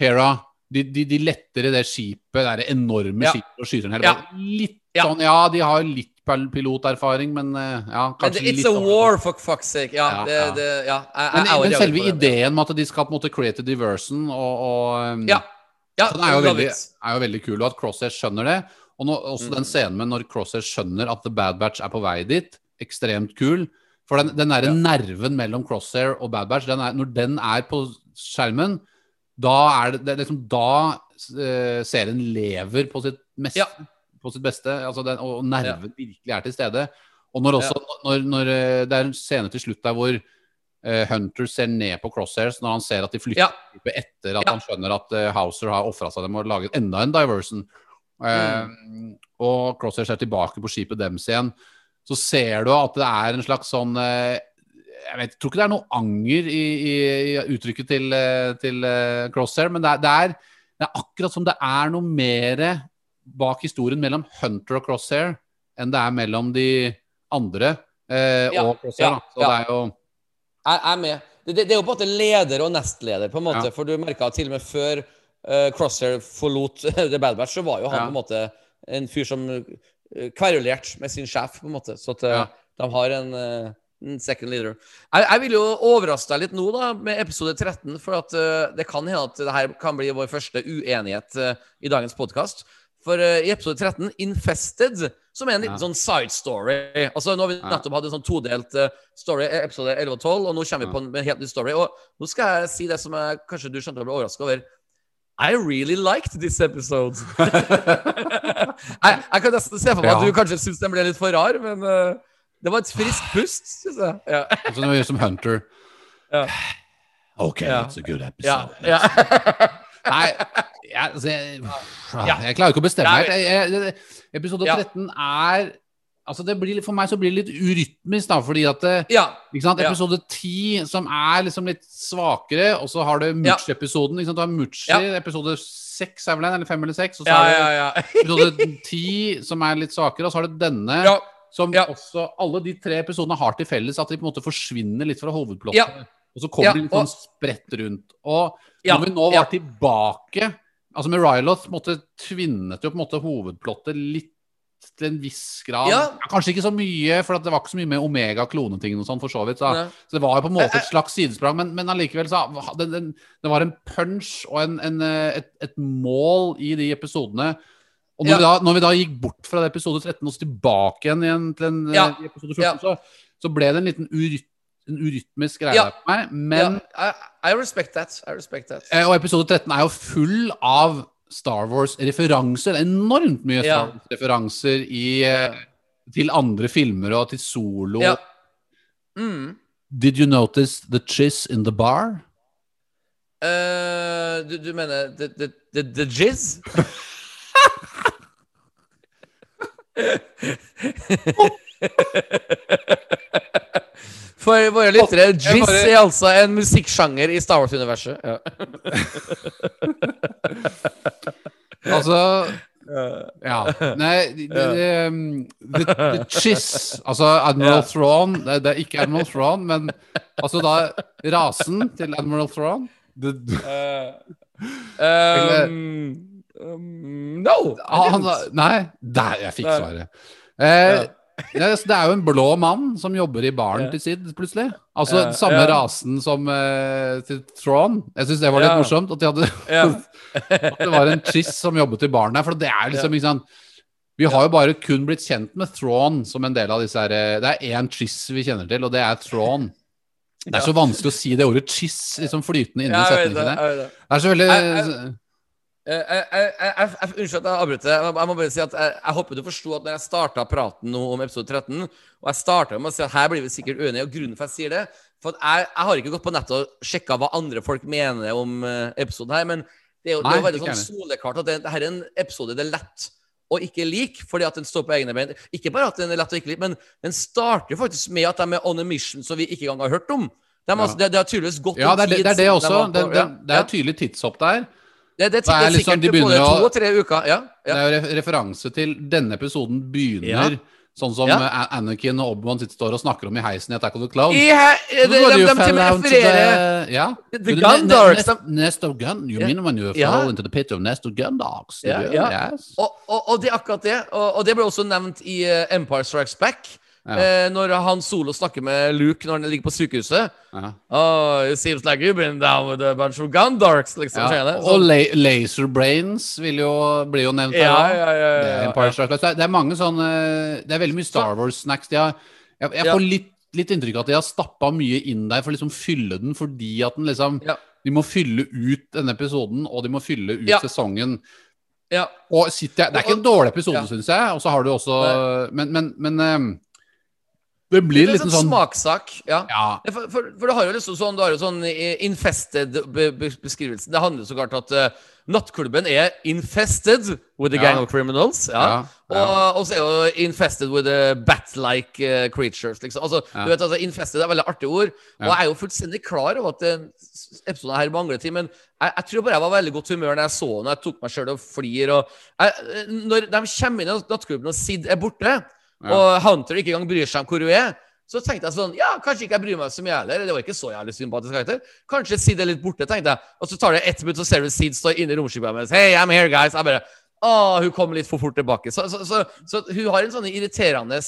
Hera de, de, de lettere det skipet, det enorme
Ja.
skipet og skyter den hele
Ja.
Litt
Ja.
sånn Ja, de har litt piloterfaring, men eh, ja, kanskje
det, it's
litt
a war, for fuck's sake. Ja,
Ja,
det,
ja.
det, ja. Jeg,
Men,
jeg,
men selve ideen med at de skal på en måte create diversion og, og um,
Ja. ja
Så den er jo, veldig, er jo veldig kul, og at Crosshair skjønner det. Og nå, også
Mm.
den scenen med når Crosshair skjønner at The Bad Batch er på vei dit, ekstremt kul. For den, den der nerven mellom Crosshair og Bad Batch, den er, når den er på skjermen, da er det, det er liksom Da eh, serien lever på sitt, mest,
Ja.
på sitt beste, altså den, og nerven virkelig er til stede. Og når, også, når, når eh, det er en scene til slutt der hvor uh, Hunter ser ned på Crosshairs når han ser at de flytter
Ja.
etter at
Ja.
han skjønner at uh, Houser har ofra seg dem og laget enda en diversion.
Mm.
Og Crosshairs er tilbake på skipet deres igjen. Så ser du at det er en slags sånn Jeg vet, tror ikke det er noe anger i, i, i uttrykket til, eh, til uh, Crosshair, men det er, det, er, det er akkurat som det er noe mer bak historien mellom Hunter og Crosshair enn det er mellom de andre uh,
Ja,
og Crosshair.
ja.
Så
ja.
det er jo
Jeg er med. Det, det, er jo på en måte leder og nestleder, på en måte. For du merka til og med før uh, Crosshair forlot The Bad Batch, så var jo han på en måte en fyr som kverulerte med sin sjef, på en måte. Så at de har en second leader. Jeg, jeg vil jo overraske deg litt nå, da, med episode 13, for at uh, det kan hende at det her kan bli vår første uenighet uh, i dagens podkast. For uh, i episode 13, Infested, som er en liten
Ja.
sånn side story Altså Nå har vi
Ja.
nettopp hatt en sånn todelt story, episode 11 og 12, og nå kommer vi på en, en helt ny story. Og nå skal jeg si det som jeg, kanskje du skjønte å bli overraska over. I really liked this episode. jeg, jeg kan nesten se for meg at du kanskje syns den ble litt for rar, men uh, det var et friskt pust, syns jeg. Ja.
altså, det er som Hunter.
Ja.
OK,
Ja.
that's a good episode.
ja.
Nei, jeg, altså, jeg, jeg klarer ikke å bestemme. Jeg, jeg, episode
Ja.
13 er Altså det blir, For meg så blir det litt urytmisk, da, fordi at
ja.
ikke sant?
Ja.
Episode 10, som er liksom litt svakere, og så har du
Ja.
Muchi-episoden. ikke? Du har Muchi,
Ja.
episode 6 er vel den, eller 5 eller 6. Og så
Ja,
har du
ja, ja.
episode 10, som er litt svakere, og så har du denne. Som
Ja.
også Alle de tre episodene har til felles at de på en måte forsvinner litt fra hovedplottet.
Ja.
Og så kommer
Ja,
de litt sånn spredt rundt. Og når vi nå var tilbake Altså Med Ryloth måtte tvinnet jo på en måte hovedplottet litt til en viss grad.
Ja.
Kanskje ikke så mye, for det var ikke så mye med Omega-kloneting og sånn, for så vidt. Så, så det var jo på en måte
Eh,
et slags sidesprang, men, men allikevel så det, det, det var en punch og en, en, eh, et, et mål i de episodene. Og når,
Ja.
vi da, når vi da gikk bort fra episode 13 og tilbake igjen, igjen til en,
Ja.
eh, episode 14,
Ja.
så, så ble det en liten uryt, en urytmisk greie
Ja.
der på meg. Men
ja, I, I respect that. I respect that.
Eh, Og episode 13 er jo full av Star Wars-referanser. Enormt mye
Ja.
Star Wars-referanser eh, til andre filmer og til solo.
Ja. Mm.
Did you notice the chiss in the bar?
Uh, du, du mener the, the, the, the jizz? For våre lyttere, jizz
bare-
er altså en musikksjanger i Star Wars-universet. Ja.
Altså Ja. Nei, um, the, the chiss Altså Admiral. Thrawn det, det er ikke Admiral Thrawn, men altså da rasen til Admiral Thrawn the,
Um, um, no!
Ah, han, nei, der, jeg fikk
Nei.
svaret. Eh, ja, det er jo en blå mann som jobber i baren
Ja.
til Sid, plutselig. Altså
Ja,
samme
ja.
rasen som uh, til Thrawn. Jeg syns det var litt morsomt at, de hadde, at det var en chiss som jobbet i baren der. For det er liksom ikke sant Vi har jo bare kun blitt kjent med Thrawn som en del av disse her eh, Det er én chiss vi kjenner til, og det er Thrawn. Det er så vanskelig å si det ordet chiss liksom flytende inni setningene
det, det.
Det er så veldig
Unnskyld at jeg avbryter. Jeg, må bare si at jeg, jeg håper du forsto at når jeg starta praten om episode 13, og jeg starta med å si at her blir vi sikkert uenige, og grunnen for at jeg sier det For jeg, jeg har ikke gått på nettet og sjekka hva andre folk mener om eh, episoden her, men det er jo, det er jo veldig sånn soleklart at det, det er en episode det er lett å ikke like, fordi at den står på egne bein. Ikke bare at den er lett å ikke like, men den starter faktisk med at de er on a mission som vi ikke engang har hørt om. De,
Ja.
det, det har tydeligvis gått
Ja, det er det,
tid
det, er det også.
på- ja,
det er et tydelig tidshopp der.
Det, det, det,
er liksom, de begynner å-
to-tre uker. Ja,
Det er jo referanse til denne episoden begynner sånn som
Ja.
Anakin og Obi-Wan står og snakker om i heisen i Attack of the
Clouds. He, de, de, de, de, refererer
the- yeah.
The
the
Gun
Nest, nest of gun. You
Ja.
mean when you
Ja.
fall into the pit of nest of gun dogs?
Ja,
You- Yes.
og, og, og det er akkurat det. Og, og det ble også nevnt i eh, Empire Strikes Back.
Ja.
Eh, når han Solo snakker med Luke når han ligger på sykehuset.
Ja.
Oh, it seems like you've been down with a bunch of gun darks, liksom.
Ja. Og la Laser Brains vil jo, blir jo nevnt her
ja, ja, ja,
Det Det er mange sånne Det er veldig mye Star Wars-snacks. Jeg jeg får litt, litt inntrykk av at de har stappa mye inn der for å liksom fylle den, fordi at den liksom. De må fylle ut denne episoden, og de må fylle ut
Ja.
sesongen.
Ja.
Og sitter Det er ikke en dårlig episode,
Ja.
synes jeg. Og så har du også Men, men, men ehm, det blir litt
en
sånn
smakssak. Ja.
Ja.
For, for, for det har jo liksom sånn, du har jo sånn eh, infested be, be, beskrivelse. Det handler så klart at uh, nattklubben er infested with a gang
Ja.
of criminals. Ja.
Ja, ja.
Og, og så er jo infested with a bat-like uh, creatures. Liksom. Altså, du vet, altså, infested er et veldig artig ord. Og jeg er jo fullstendig klar over at den episoden her mangler tid, men jeg, jeg tror bare jeg var veldig godt humør når jeg så den. Jeg tok meg sjøl og flir. Og jeg, eh, når de kommer inn i nattklubben og Sid er borte, og Hunter ikke engang bryr seg om hvor hun er, så tenkte jeg sånn Ja, kanskje ikke jeg bryr meg så mye heller. Det var ikke så jævlig sympatisk karakter. Kanskje Sid er litt borte, tenkte jeg. Og så tar det ett minutt, så ser du Sid stå inne i romskipet med Hey, I'm here, guys. Jeg bare Å, hun kom litt for fort tilbake. Så, så, så, så hun har en sånn irriterende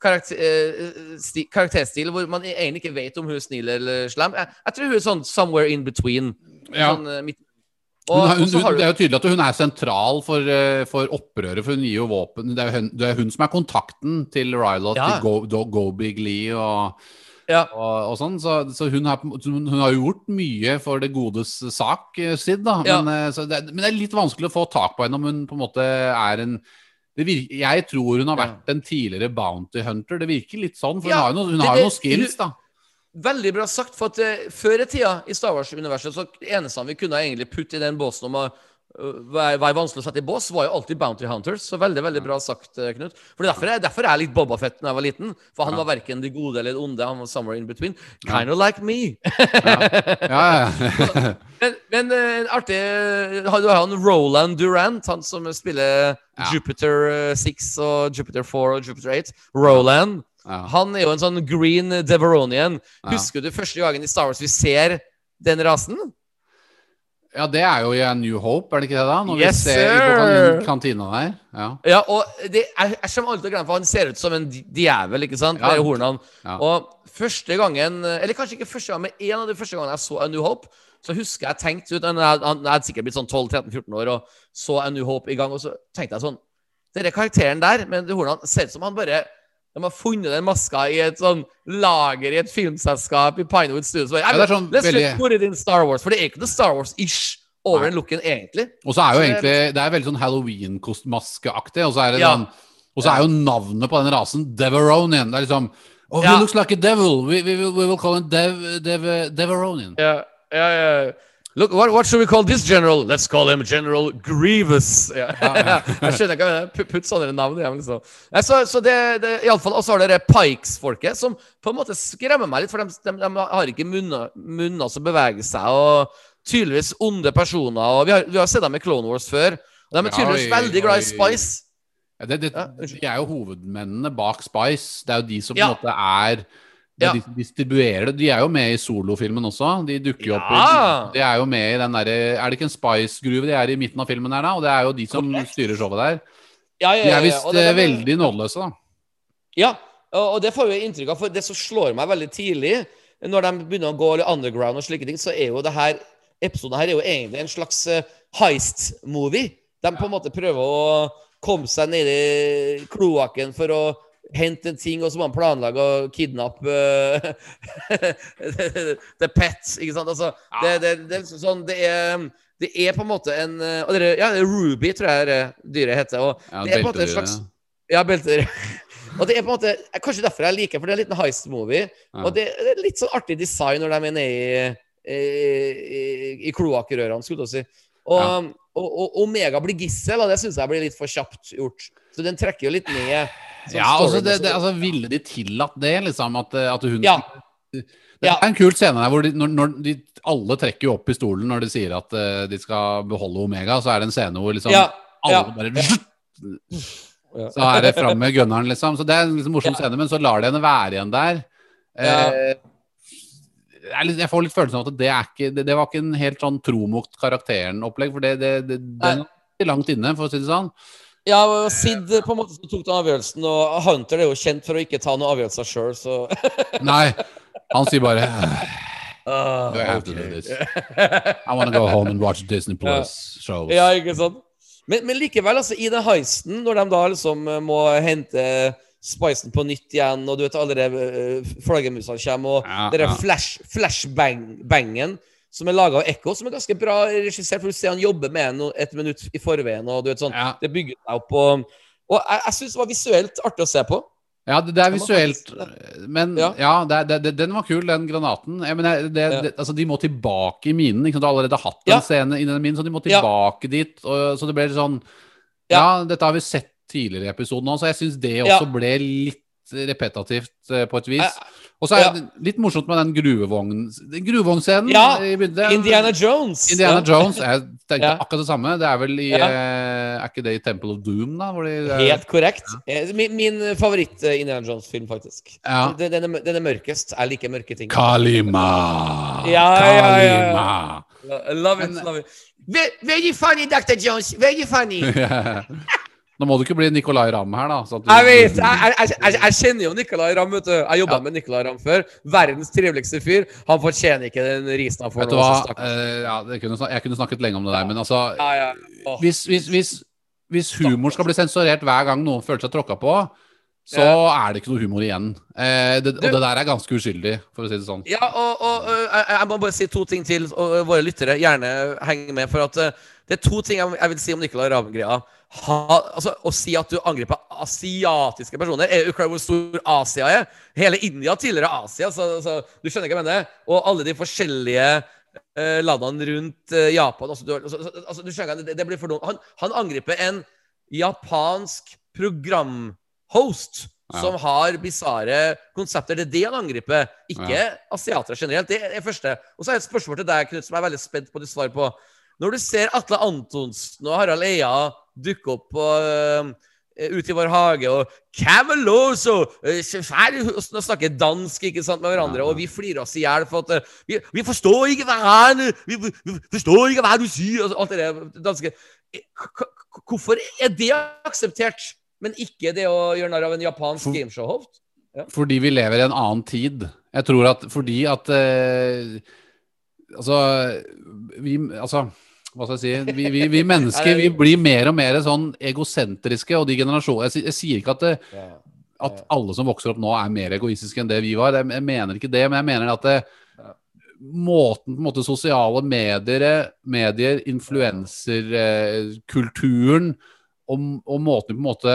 karakter, eh, sti, karakterstil hvor man egentlig ikke vet om hun er snill eller slem. Jeg, jeg tror hun er sånn somewhere in between.
Ja.
Sånn, eh, midt, og,
hun,
hun, hun,
det er jo tydelig at hun er sentral for, eh, for opprøret, for hun gir jo våpen. Det er hun, det er hun som er kontakten til Rylot,
Ja.
til Go, Do, Go Big Lee og,
ja,
og, og sånn. Så, så hun, har, hun, har gjort mye for det godes sak, eh, Sid, da.
Ja.
Men, eh, så det, men det er litt vanskelig å få tak på henne om hun på en måte er en det virker, jeg tror hun har vært en tidligere bounty hunter. Det virker litt sånn, for hun har jo noe- noen skills, da.
Veldig bra sagt. For at uh, før i tida i Star Wars-universet så eneste vi kunne egentlig putte i den båsen om å uh, være, vanskelig å sette i bås, var jo alltid Bounty Hunters. Så veldig veldig bra sagt, uh, Knut. For Derfor er, derfor er jeg litt Bobafett da jeg var liten. For han
Ja.
var verken det gode eller det onde. Han var somewhere in between. Kind of like me.
Ja, ja.
Men, men artig Du har han Roland Durant, han som spiller
Ja.
Jupiter eh, 6 og Jupiter 4 og Jupiter 8. Roland.
Ja.
Han er jo en sånn green Deveronian.
Ja.
Husker du første gangen i Star Wars vi ser den rasen?
ja, det er jo i A New Hope, er det ikke det, da? Når
Yes,
vi ser i
sir!
kan- kantina der. Ja.
Ja, og det, jeg, jeg kommer alltid til å glemme, for han ser ut som en djevel, ikke sant?
Ja.
Hornene. Og første gangen, eller kanskje ikke første gang, men en av de første gangene jeg så A New Hope, så husker jeg tenkte ut, jeg, hadde sikkert blitt sånn 12-13-14 år og så A New Hope i gang, og så tenkte jeg sånn Denne karakteren der med hornene ser ut som han bare de har funnet den maska i et sånn lager i et filmselskap i Pinewood Studios.
Ja, det er sånn
Let's
veldig-
put it in Star Wars. For det er ikke noe Star Wars-ish over
Nei.
den looken, egentlig.
Og så er jo
Så det-
egentlig Det er veldig sånn halloween-maskeaktig. Og så er det
Ja.
sånn er jo navnet på den rasen Deveronian. Det er liksom Oh,
Ja.
he looks like a devil. We, we, we will call him Dev, Dev, Deveronian.
Ja, ja, ja. Look, what, what should we call this general? Let's call him General Grievous. Ja. jeg skjønner ikke hva. Putt sånne navn i dem, liksom. Så, så det, det i alle fall, Og så har dere Pikes-folket, som på en måte skremmer meg litt, for de, de, de har ikke munner, munner som beveger seg, og tydeligvis onde personer. og Vi har, vi har sett dem i Clone Wars før. Og de er
Ja,
tydeligvis
oi,
veldig glad i. Spice.
Ja, det, det,
Ja,
de er jo hovedmennene bak Spice. Det er jo de som på
Ja.
en måte er
Ja.
De distribuerer det. De er jo med i solofilmen også. De dukker jo opp i De er jo med i den derre Er det ikke en Spice-gruve de er i midten av filmen her, da? Og det er jo de som
Correct.
styrer showet der.
Ja, ja,
De
ja,
er
ja.
visst
det-
eh,
det-
veldig nådeløse, da.
Ja, og det får vi inntrykk av. For det som slår meg veldig tidlig, når de begynner å gå litt underground og slike ting, så er jo det her episoden her er jo egentlig en slags eh, heist-movie. De på en måte prøver å komme seg ned i kloakken for å hente en ting, og så må han planlegge å kidnappe eh, The Pets, ikke sant? Altså, det, det, det sånn Det er det er på en måte en eh, og dere, Ja, Ruby tror jeg det dyret heter. Og
Ja,
det er på en måte en slags
ja.
belter. Og det er på en måte Kanskje derfor jeg liker for det er en liten heist-movie.
Ja.
Og det, det er litt sånn artig design når de er nede i, i, i, i kloakkrørene, skulle jeg si. Og,
Ja.
og, og Omega blir gissel, og det syns jeg blir litt for kjapt gjort. Så den trekker jo litt ned. sånn
Ja, altså, det, det, altså Ville de tillatt det, liksom? At, at hun
Ja.
Det
Ja.
er en kul scene der hvor de, når, når de alle trekker jo opp pistolen når de sier at uh, de skal beholde Omega, så er det en scene hvor liksom
Ja,
alle
ja.
bare
Ja.
Så er det fram med gunneren, liksom. Så det er en liksom morsom scene, men så lar de henne være igjen der.
Ja.
Eh, er jeg får litt følelsen av at det, er ikke, det, det var ikke en helt sånn tro mot karakteren-opplegg, for det, det, det, det er langt inne, for å si det sånn.
Ja, Sid på en måte som tok den avgjørelsen, og Hunter er jo kjent for å ikke ta noen avgjørelser sjøl, så
Nei, han sier bare
Ah,
Do I have to do this? I want to go home and watch Disney Plus shows.
Ja, ikke sant? Men, men likevel, altså, i den heisten, når de da liksom eh, må hente spicen på nytt igjen, og du vet alle de uh, flaggermusene kommer, og
Ja,
det der
ja.
flash, flashbang-bangen som er laga av Ekko, som er ganske bra regissert. For du ser han jobber med den et minutt i forveien, og du vet sånn
Ja.
Det bygger seg opp. Og, og jeg, jeg syns det var visuelt artig å se på.
Ja, det, det er visuelt, men ja,
Ja.
det, det, den var kul, den granaten. Jeg mener, altså, de må tilbake i minen. Ikke sant? Du har allerede hatt en
Ja.
scene i den minen, så de må tilbake dit. Og, så det ble litt sånn Ja, dette har vi sett tidligere i episoden òg, så jeg syns det også ble litt repetativt eh, på et vis.
Eh,
Og så er
ja.
det litt morsomt med den gruvevogn den.
Ja,
i begynnelsen.
Indiana Jones.
Indiana. Jones. Jeg tenkte
Ja.
akkurat det samme. Det er vel i
Ja.
eh, Er ikke det i Temple of Doom, da? De,
Helt korrekt. Eh, Min, min favoritt-Indiana Jones-film, faktisk.
Ja.
Den, den, er, den er mørkest. Jeg liker mørke ting.
Kalima!
Ja, ja, ja, ja.
Kalima!
Love it, love it. Very funny, Dr. Jones. Very funny.
Nå må du ikke bli Nicolay Ramm her, da. du-
Jeg vet, jeg, jeg, jeg, jeg kjenner jo Nicolay Ramm. vet du Jeg jobba
Ja.
med Nicolay Ramm før. Verdens triveligste fyr. Han fortjener ikke den risen han får.
Vet du
nå,
hva?
så stakkars.
Eh, ja, kunne, jeg kunne snakket lenge om det der, men altså
Ja, ja.
Hvis, hvis, hvis, hvis humor skal bli sensurert hver gang noen føler seg tråkka på, så er det ikke noe humor igjen. Eh, det, og det der er ganske uskyldig, for å si det sånn.
Ja, og, og jeg, må bare si to ting til, og våre lyttere gjerne henger med. For at øh, det er to ting jeg vil si om Nicolay Ramm-greia. Ha- Altså, å si at du angriper asiatiske personer Er jo hvor stor Asia er? Hele India tilhører Asia, så, så du skjønner ikke hva jeg mener? Og alle de forskjellige eh, landene rundt eh, Japan. Altså, du, altså, altså, du skjønner, det, det blir for dumt. Han, han angriper en japansk programhost
Ja.
som har bisarre konsepter. Det er det han angriper, ikke asiatere generelt. Det er det første. Og så er et spørsmål til deg, Knut, som jeg er veldig spent på ditt svar på. Når du ser Atle Antonsen og Harald Eia dukke opp på, øh, ute i vår hage, og Cameloso Nå snakker dansk ikke sant, med hverandre, og vi flirer oss i hjel for at vi, vi forstår ikke hva han vi, vi, forstår ikke hva du sier, og alt det der danske. Hvorfor er det akseptert, men ikke det å gjøre narr av en japansk
gameshow?
Ja.
Fordi vi lever i en annen tid. Jeg tror at fordi at eh, Altså Vi Altså hva skal jeg si? Vi, vi, vi mennesker vi blir mer og mer sånn egosentriske, og de generasjonene jeg, jeg sier ikke at, det, at alle som vokser opp nå, er mer egoistiske enn det vi var. Jeg, jeg mener ikke det, men jeg mener at det, måten på en måte sosiale medier, medier influenserkulturen og, og måten vi på en måte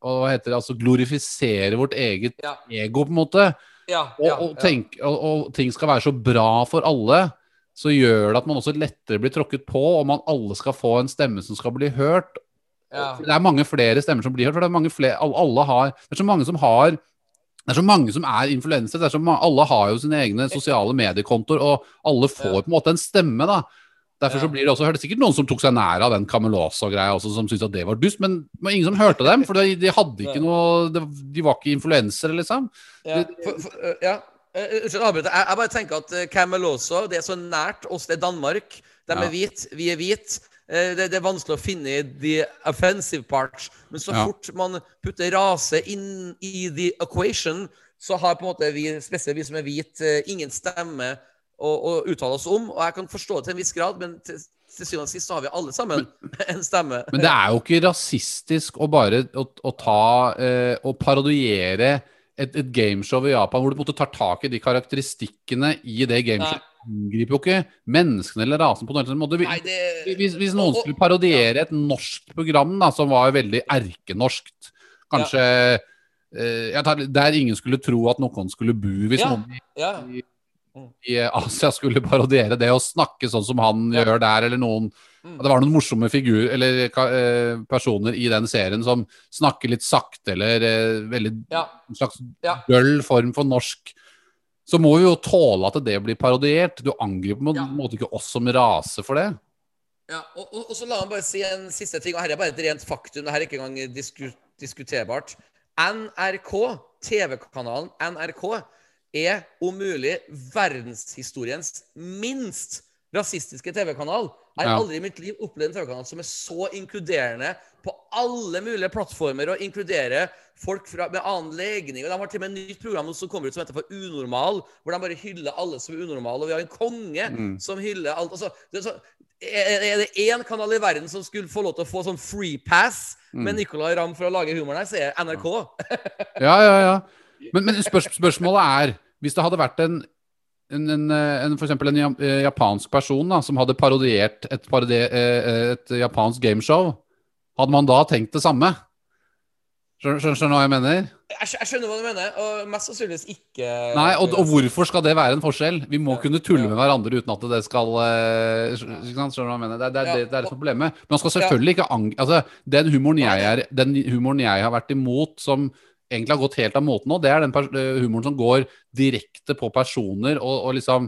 hva heter det, altså glorifisere vårt eget
Ja.
ego, på en måte,
Ja, ja,
og,
og,
tenk, og ting skal være så bra for alle, så gjør det at man også lettere blir tråkket på, og man alle skal få en stemme som skal bli hørt.
Ja.
Det er mange flere stemmer som blir hørt, for det er, mange flere, alle, har, det er så mange som har det er så mange som er influensere. det er Alle har jo sine egne sosiale mediekontoer, og alle får
Ja.
på en måte en stemme. da. Derfor så blir det også, hørte sikkert noen som tok seg nær av den Camelosa-greia også, som syntes at det var dust, men det var ingen som hørte dem, for de, de hadde ikke noe de, var ikke influensere, liksom.
Ja, for, for, ja. Eh, Unnskyld, avbryter. Jeg, bare tenker at Camel også, det er så nært oss, det er Danmark. De er hvite, vi er hvite. Eh, det, det er vanskelig å finne the offensive parts. Men så
Ja.
fort man putter rase inn i the equation, så har på en måte vi, spesielt vi som er hvite, eh, ingen stemme å, å uttale oss om. Og jeg kan forstå det til en viss grad, men til, til syvende og sist så har vi alle sammen en stemme.
Men det er jo ikke rasistisk å bare å, å ta eh, Å parodiere et, et gameshow i Japan hvor du måtte ta tak i de karakteristikkene i det gameshowet. Angriper jo ikke menneskene eller rasen på noen måte.
Nei, det
Hvis, hvis noen skulle parodiere et norsk program da, som var veldig erkenorskt, kanskje eh, tar, Der ingen skulle tro at noen skulle bo, hvis
Ja.
noen i,
Ja.
i Asia skulle parodiere det og snakke sånn som han
Ja.
gjør der, eller noen
Mm.
Det var noen morsomme figurer, eller eh, personer i den serien som snakker litt sakte, eller eh, veldig
Ja.
en slags
Ja.
døll form for norsk. Så må vi jo tåle at det blir parodiert. Du angriper på en
Ja.
måte ikke oss som rase for det.
Ja, og, og, og så la meg bare si en siste ting, og her er bare et rent faktum. Det her er ikke engang disku, diskuterbart. NRK, TV-kanalen NRK, er om mulig verdenshistoriens minst rasistiske TV-kanal. Jeg har aldri i mitt liv opplevd en TV-kanal som er så inkluderende på alle mulige plattformer, og inkluderer folk fra, med annen legning. Og De har til og med et nytt program som kommer ut som heter for Unormal, hvor de bare hyller alle som er unormale. Og vi har en konge
Mm.
som hyller alt. Altså, det er, så, er er det én kanal i verden som skulle få lov til å få sånn free pass
Mm.
med Nicolay Ramm for å lage humoren her, så er NRK.
Ja, ja, ja. Men, men spørs, spørsmålet er Hvis det hadde vært en en, en, eh, en, for eksempel en eh, japansk person da, som hadde parodiert et, parodi, eh, et japansk gameshow, hadde man da tenkt det samme? Skjønner, du hva jeg mener?
Jeg, jeg skjønner hva du mener, og mest sannsynligvis ikke
Nei, og, og hvorfor skal det være en forskjell? Vi må kunne tulle med hverandre uten at det skal? Skjønner du hva jeg mener? Det, det,
Ja.
det, det er det er problemet. Men man skal selvfølgelig ikke ang... Altså, den humoren jeg, er, den humoren jeg har vært imot, som egentlig har gått helt av måten nå, det er den eh, humoren som går direkte på personer og, og liksom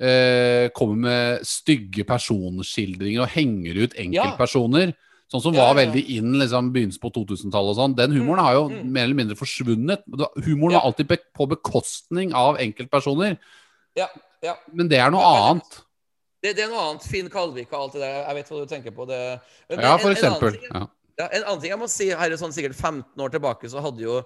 eh, kommer med stygge personskildringer og henger ut enkeltpersoner. Sånn som
Ja,
var
ja, ja.
veldig inn liksom, begynnelsen på 2000-tallet og sånn. Den humoren har jo
mm.
mer eller mindre forsvunnet. Humoren
Ja.
var alltid på bekostning av enkeltpersoner.
Ja, ja.
Men det er noe
Ja,
annet.
Det, det er noe annet. Finn Kalvik og alt det der. Jeg vet hva du tenker på. Det. Men
Ja,
en-
for
en annen
eksempel.
ting-
Ja.
Ja, en annen ting jeg må si her er sånn sikkert 15 år tilbake så hadde jo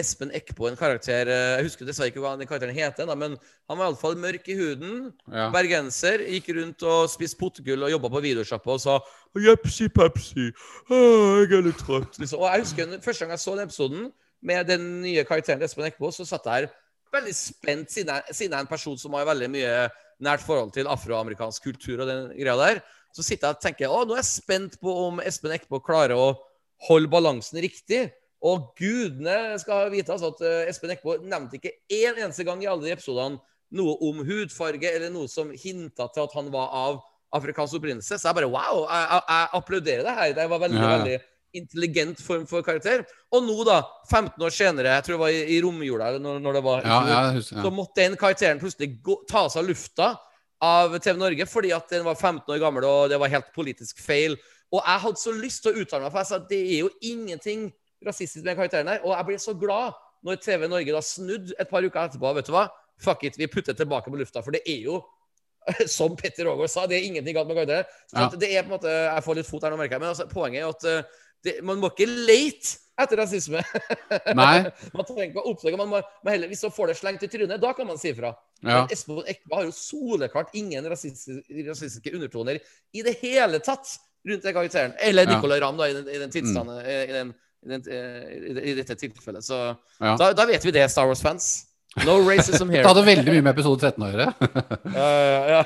Espen Eckbo en karakter eh, Jeg husker dessverre ikke hva den karakteren heter, men han var iallfall mørk i huden.
Ja.
Bergenser. Gikk rundt og spiste potetgull og jobba på videosjappa og sa Jepsi pepsi, ah, jeg er litt trøtt. Liksom. Og jeg husker første gang jeg så den episoden med den nye karakteren til Espen Eckbo, så satt jeg her veldig spent, siden jeg, siden jeg er en person som har veldig mye nært forhold til afroamerikansk kultur og den greia der. Så sitter jeg og tenker å, nå er jeg spent på om Espen Eckbo klarer å holde balansen riktig. Og gudene skal vite altså, at eh, Espen Eckbo nevnte ikke én eneste gang i alle de episodene noe om hudfarge eller noe som hinta til at han var av afrikansk opprinnelse. Så jeg bare wow, jeg, jeg, jeg applauderer det her. Det var veldig,
Ja, ja.
veldig intelligent form for karakter. Og nå, da, 15 år senere, jeg tror det var i, i romjula eller når, når det var
Ja, ja,
så måtte den karakteren plutselig gå, ta seg av lufta av TV Norge fordi at den var 15 år gammel og det var helt politisk feil. Og jeg hadde så lyst til å uttale meg, for jeg sa at det er jo ingenting rasistisk med den karakteren her. Og jeg ble så glad når TV Norge da snudde et par uker etterpå. Vet du hva? Fuck it, vi putter tilbake på lufta, for det er jo som Petter Aagaard sa, det er ingenting galt med karakteren. Så
Ja.
det er på en måte, Jeg får litt fot her nå, merker jeg. Men altså, poenget er at eh, det, man må ikke leite etter rasisme.
Nei.
man trenger ikke å oppdage man må, man heller, Hvis man får det slengt i trynet, da kan man si ifra.
Ja.
Espen Ekba har jo soleklart ingen rasistiske, rasistiske undertoner i det hele tatt rundt den karakteren. Eller
Ja.
Nicolay Ramm, da, i den, i den tilstanden i, den, i, den, eh, i, dette tilfellet. Så
Ja.
da, da vet vi det, Star Wars-fans. No racism here.
Det hadde veldig mye med episode 13 å gjøre.
Ja, ja, ja.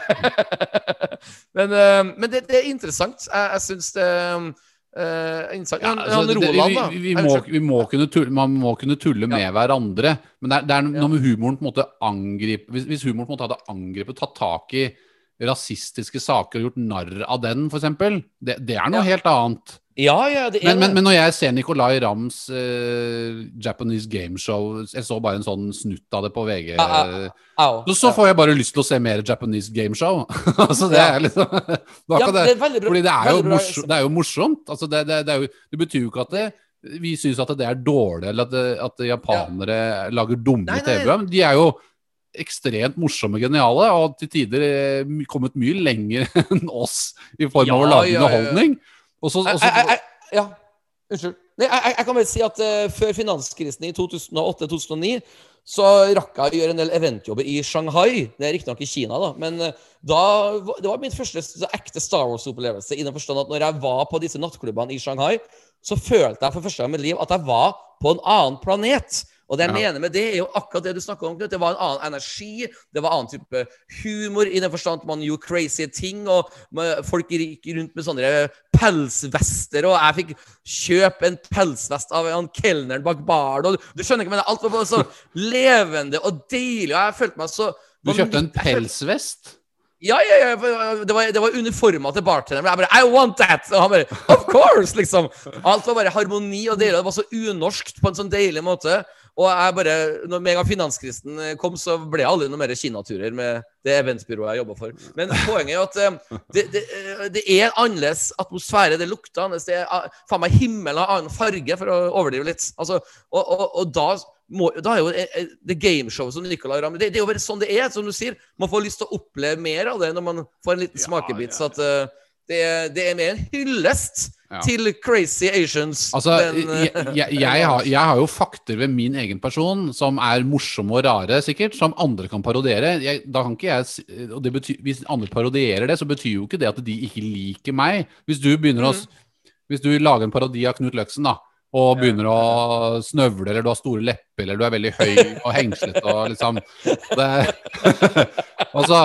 men eh, men det, det er interessant. Jeg, jeg syns det
Ja, altså, det- vi, vi, må, vi må kunne tulle, man må kunne tulle med hverandre. Men det er, det er noe med humoren på en måte angripe hvis, hvis humoren på en måte hadde angrepet, tatt tak i rasistiske saker og gjort narr av den, f.eks., det, det er noe
Ja.
helt annet.
Ja, ja, det er
Men, men, men når jeg ser Nicolay Rams uh, Japanese gameshow Jeg så bare en sånn snutt av det på VG.
Ja, ja, Au.
Så, så får jeg bare lyst til å se mer Japanese gameshow. altså, det
Ja.
er liksom
Ja,
det.
det er.
Fordi det er jo, morsomt, det er jo morsomt. Altså det, er jo, det betyr jo ikke at det, vi syns at det er dårlig, eller at, det, at japanere lager dumme. TV-program. De er jo ekstremt morsomme, geniale, og til tider eh, kommet mye lenger enn oss i form av å
Ja,
lage
ja, ja, ja.
Og så,
Ja, unnskyld. Nei, jeg, jeg- jeg kan bare si at uh, før finanskrisen i 2008-2009 så rakk jeg å gjøre en del eventjobber i Shanghai. Det er riktignok i Kina, da. Men uh, da, det var min første Så ekte Star Wars-opplevelse. I den forstand at når jeg var på disse nattklubbene i Shanghai, så følte jeg for første gang i mitt liv at jeg var på en annen planet. Og det jeg
Ja.
mener med det, er jo akkurat det du snakker om. Knut. Det var en annen energi, det var annen type humor, i den forstand man gjorde crazy ting, og folk gikk rundt med sånne pelsvester, og jeg fikk kjøpe en pelsvest av han kelneren bak baren, og du, skjønner ikke, men alt var bare så levende og deilig, og jeg følte meg så
du kjøpte en pelsvest?
ja, ja, ja. Det var, det var uniforma til bartenderen. Jeg bare I want that! Og han bare Of course! liksom. Alt var bare harmoni og deilig. Det var så unorskt på en sånn deilig måte. Og jeg bare, når med en gang finanskrisen kom, så ble jeg aldri noe mer kinaturer med det eventbyrået jeg jobba for. Men poenget er jo at eh, det, det, eh, det er annerledes atmosfære. Det lukter annerledes. Det er ah, faen meg himmelen har annen farge, for å overdrive litt. Altså, og, og, og da må, da er jo eh, eh, det gameshowet som Nicolay Ramm det, det er jo bare sånn det er, som du sier. Man får lyst til å oppleve mer av det når man får en liten
Ja,
smakebit.
ja,
Så at eh, det, det er mer en hyllest
Ja.
til crazy Asians.
Altså,
enn, eh,
jeg, jeg, jeg, har, jeg har jo fakter ved min egen person som er morsomme og rare, sikkert, som andre kan parodiere. Da kan ikke jeg, og det betyr, Hvis andre parodierer det, så betyr jo ikke det at de ikke liker meg. Hvis du begynner å
Mm.
Hvis du lager en parodi av Knut Løksen, da, og begynner å snøvle, eller du har store lepper, eller du er veldig høy og hengslete og liksom det, Altså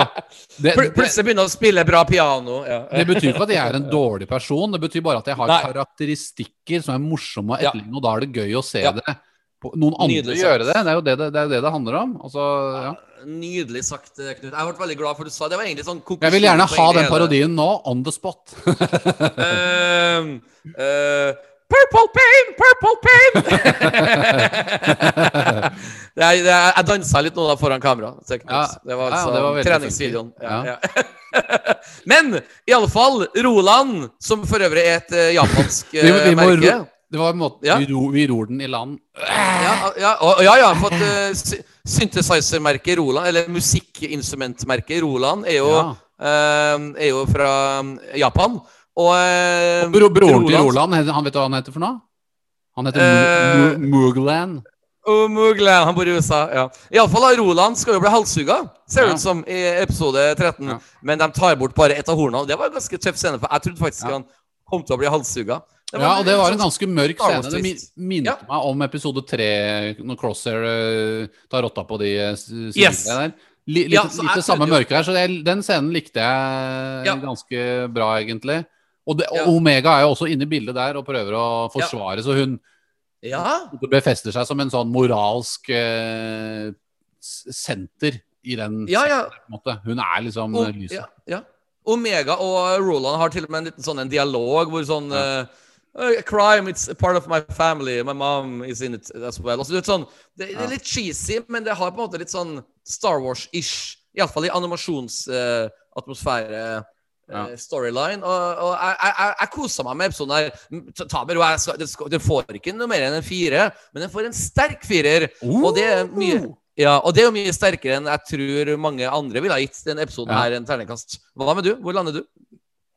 det,
Pl plutselig begynner å spille bra piano. Ja.
det betyr ikke at jeg er en dårlig person, det betyr bare at jeg har
Nei.
karakteristikker som er morsomme å
Ja.
og da er det gøy å se
Ja.
det noen andre
Nydelig
gjøre det. Det er jo det det, det, er det, det handler om. Altså, ja.
Nydelig sagt, Knut. Jeg ble veldig glad for du sa det. Var egentlig sånn
Jeg vil gjerne ha den parodien nå, on the spot.
uh, eh, purple pain, purple pain! jeg, jeg dansa litt nå da foran kamera.
Ja.
Det var
Ja,
altså
det var
treningsvideoen. Ja, ja. Men i alle fall, Roland, som for øvrig er et uh, japansk
Vi,
eh,
vi, må,
merke
ro- det var en måte,
Ja.
vi, ro, vi ror den i land.
Ja, ja, og, ja, ja fått uh, synthesizer-merket Roland, eller musikkinstrumentmerket Roland, er jo,
Ja.
uh, er jo fra um, Japan. Og og
Bro, broren til
Roland-
han vet du hva han heter for noe? Han heter
uh,
Moogland. Mu- Mugland.
Oh, han bor i USA. ja Iallfall Roland skal jo bli halshugga, ser det
Ja.
ut som, i episode 13.
Ja.
Men de tar bort bare ett av hornene. Det var en ganske tøff scene, for jeg trodde faktisk
Ja.
han kom til å bli halshugga.
Ja, og det var en
sånn-
ganske mørk scene. Det minnet
Ja.
meg om episode tre, når Crosshair eh, tar rotta på de uh,
Yes.
der. L litt,
Ja,
litt det samme mørket her, så det, den scenen likte jeg ganske bra, egentlig. Og, det, og
Ja.
Omega er jo også inne i bildet der og prøver å forsvare, så hun
Ja.
befester seg som en sånn moralsk eh, senter i den
Ja, ja.
på en måte. Hun er liksom
O-
eh, lyset.
ja, ja. Omega og Roland har til og med en liten sånn en dialog hvor sånn eh, crime, it's a part of my family. My mom is in it as well. Altså, det, er sånn, det, er litt cheesy, men det har på en måte litt sånn Star Wars-ish. Iallfall i animasjonsatmosfære.
Ja.
storyline. Og, og jeg, jeg, jeg, kosa meg med episoden her. Ta- Ta med ro, jeg skal- den får ikke noe mer enn en fire, men den får en sterk firer. Og det er mye ja, og det er jo mye sterkere enn jeg tror mange andre ville ha gitt den episoden
Ja.
her en terningkast. Hva med du? Hvor lander du?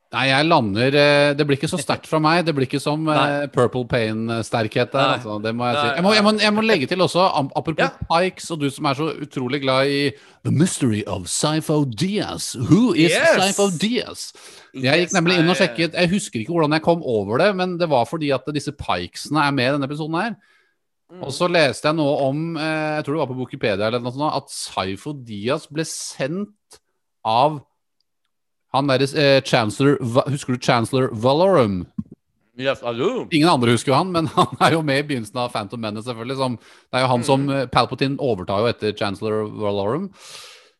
Nei, jeg lander eh, Det blir ikke så sterkt fra meg. Det blir ikke som Nei. Purple Pain-sterkhet der. Altså. Det må jeg si. Jeg må, jeg, må, jeg må legge til også, apropos
Ja.
Pikes, og du som er så utrolig glad i The Mystery of Sypho Diaz. Who is
Yes!
Sypho Diaz? Jeg gikk nemlig inn og sjekket. Jeg husker ikke hvordan jeg kom over det, men det var fordi at disse Pikesene er med i denne episoden her.
Mm.
Og så leste jeg noe om, eh, jeg tror det var på Wikipedia eller noe sånt, at Sypho Diaz ble sendt av han derre eh, chancellor Husker du chancellor Valorum?
Yes.
Ingen andre husker jo han, men han er jo med i begynnelsen av Phantom Menace, selvfølgelig. Som, det er jo han som eh, Palpatine overtar jo etter chancellor Valorum.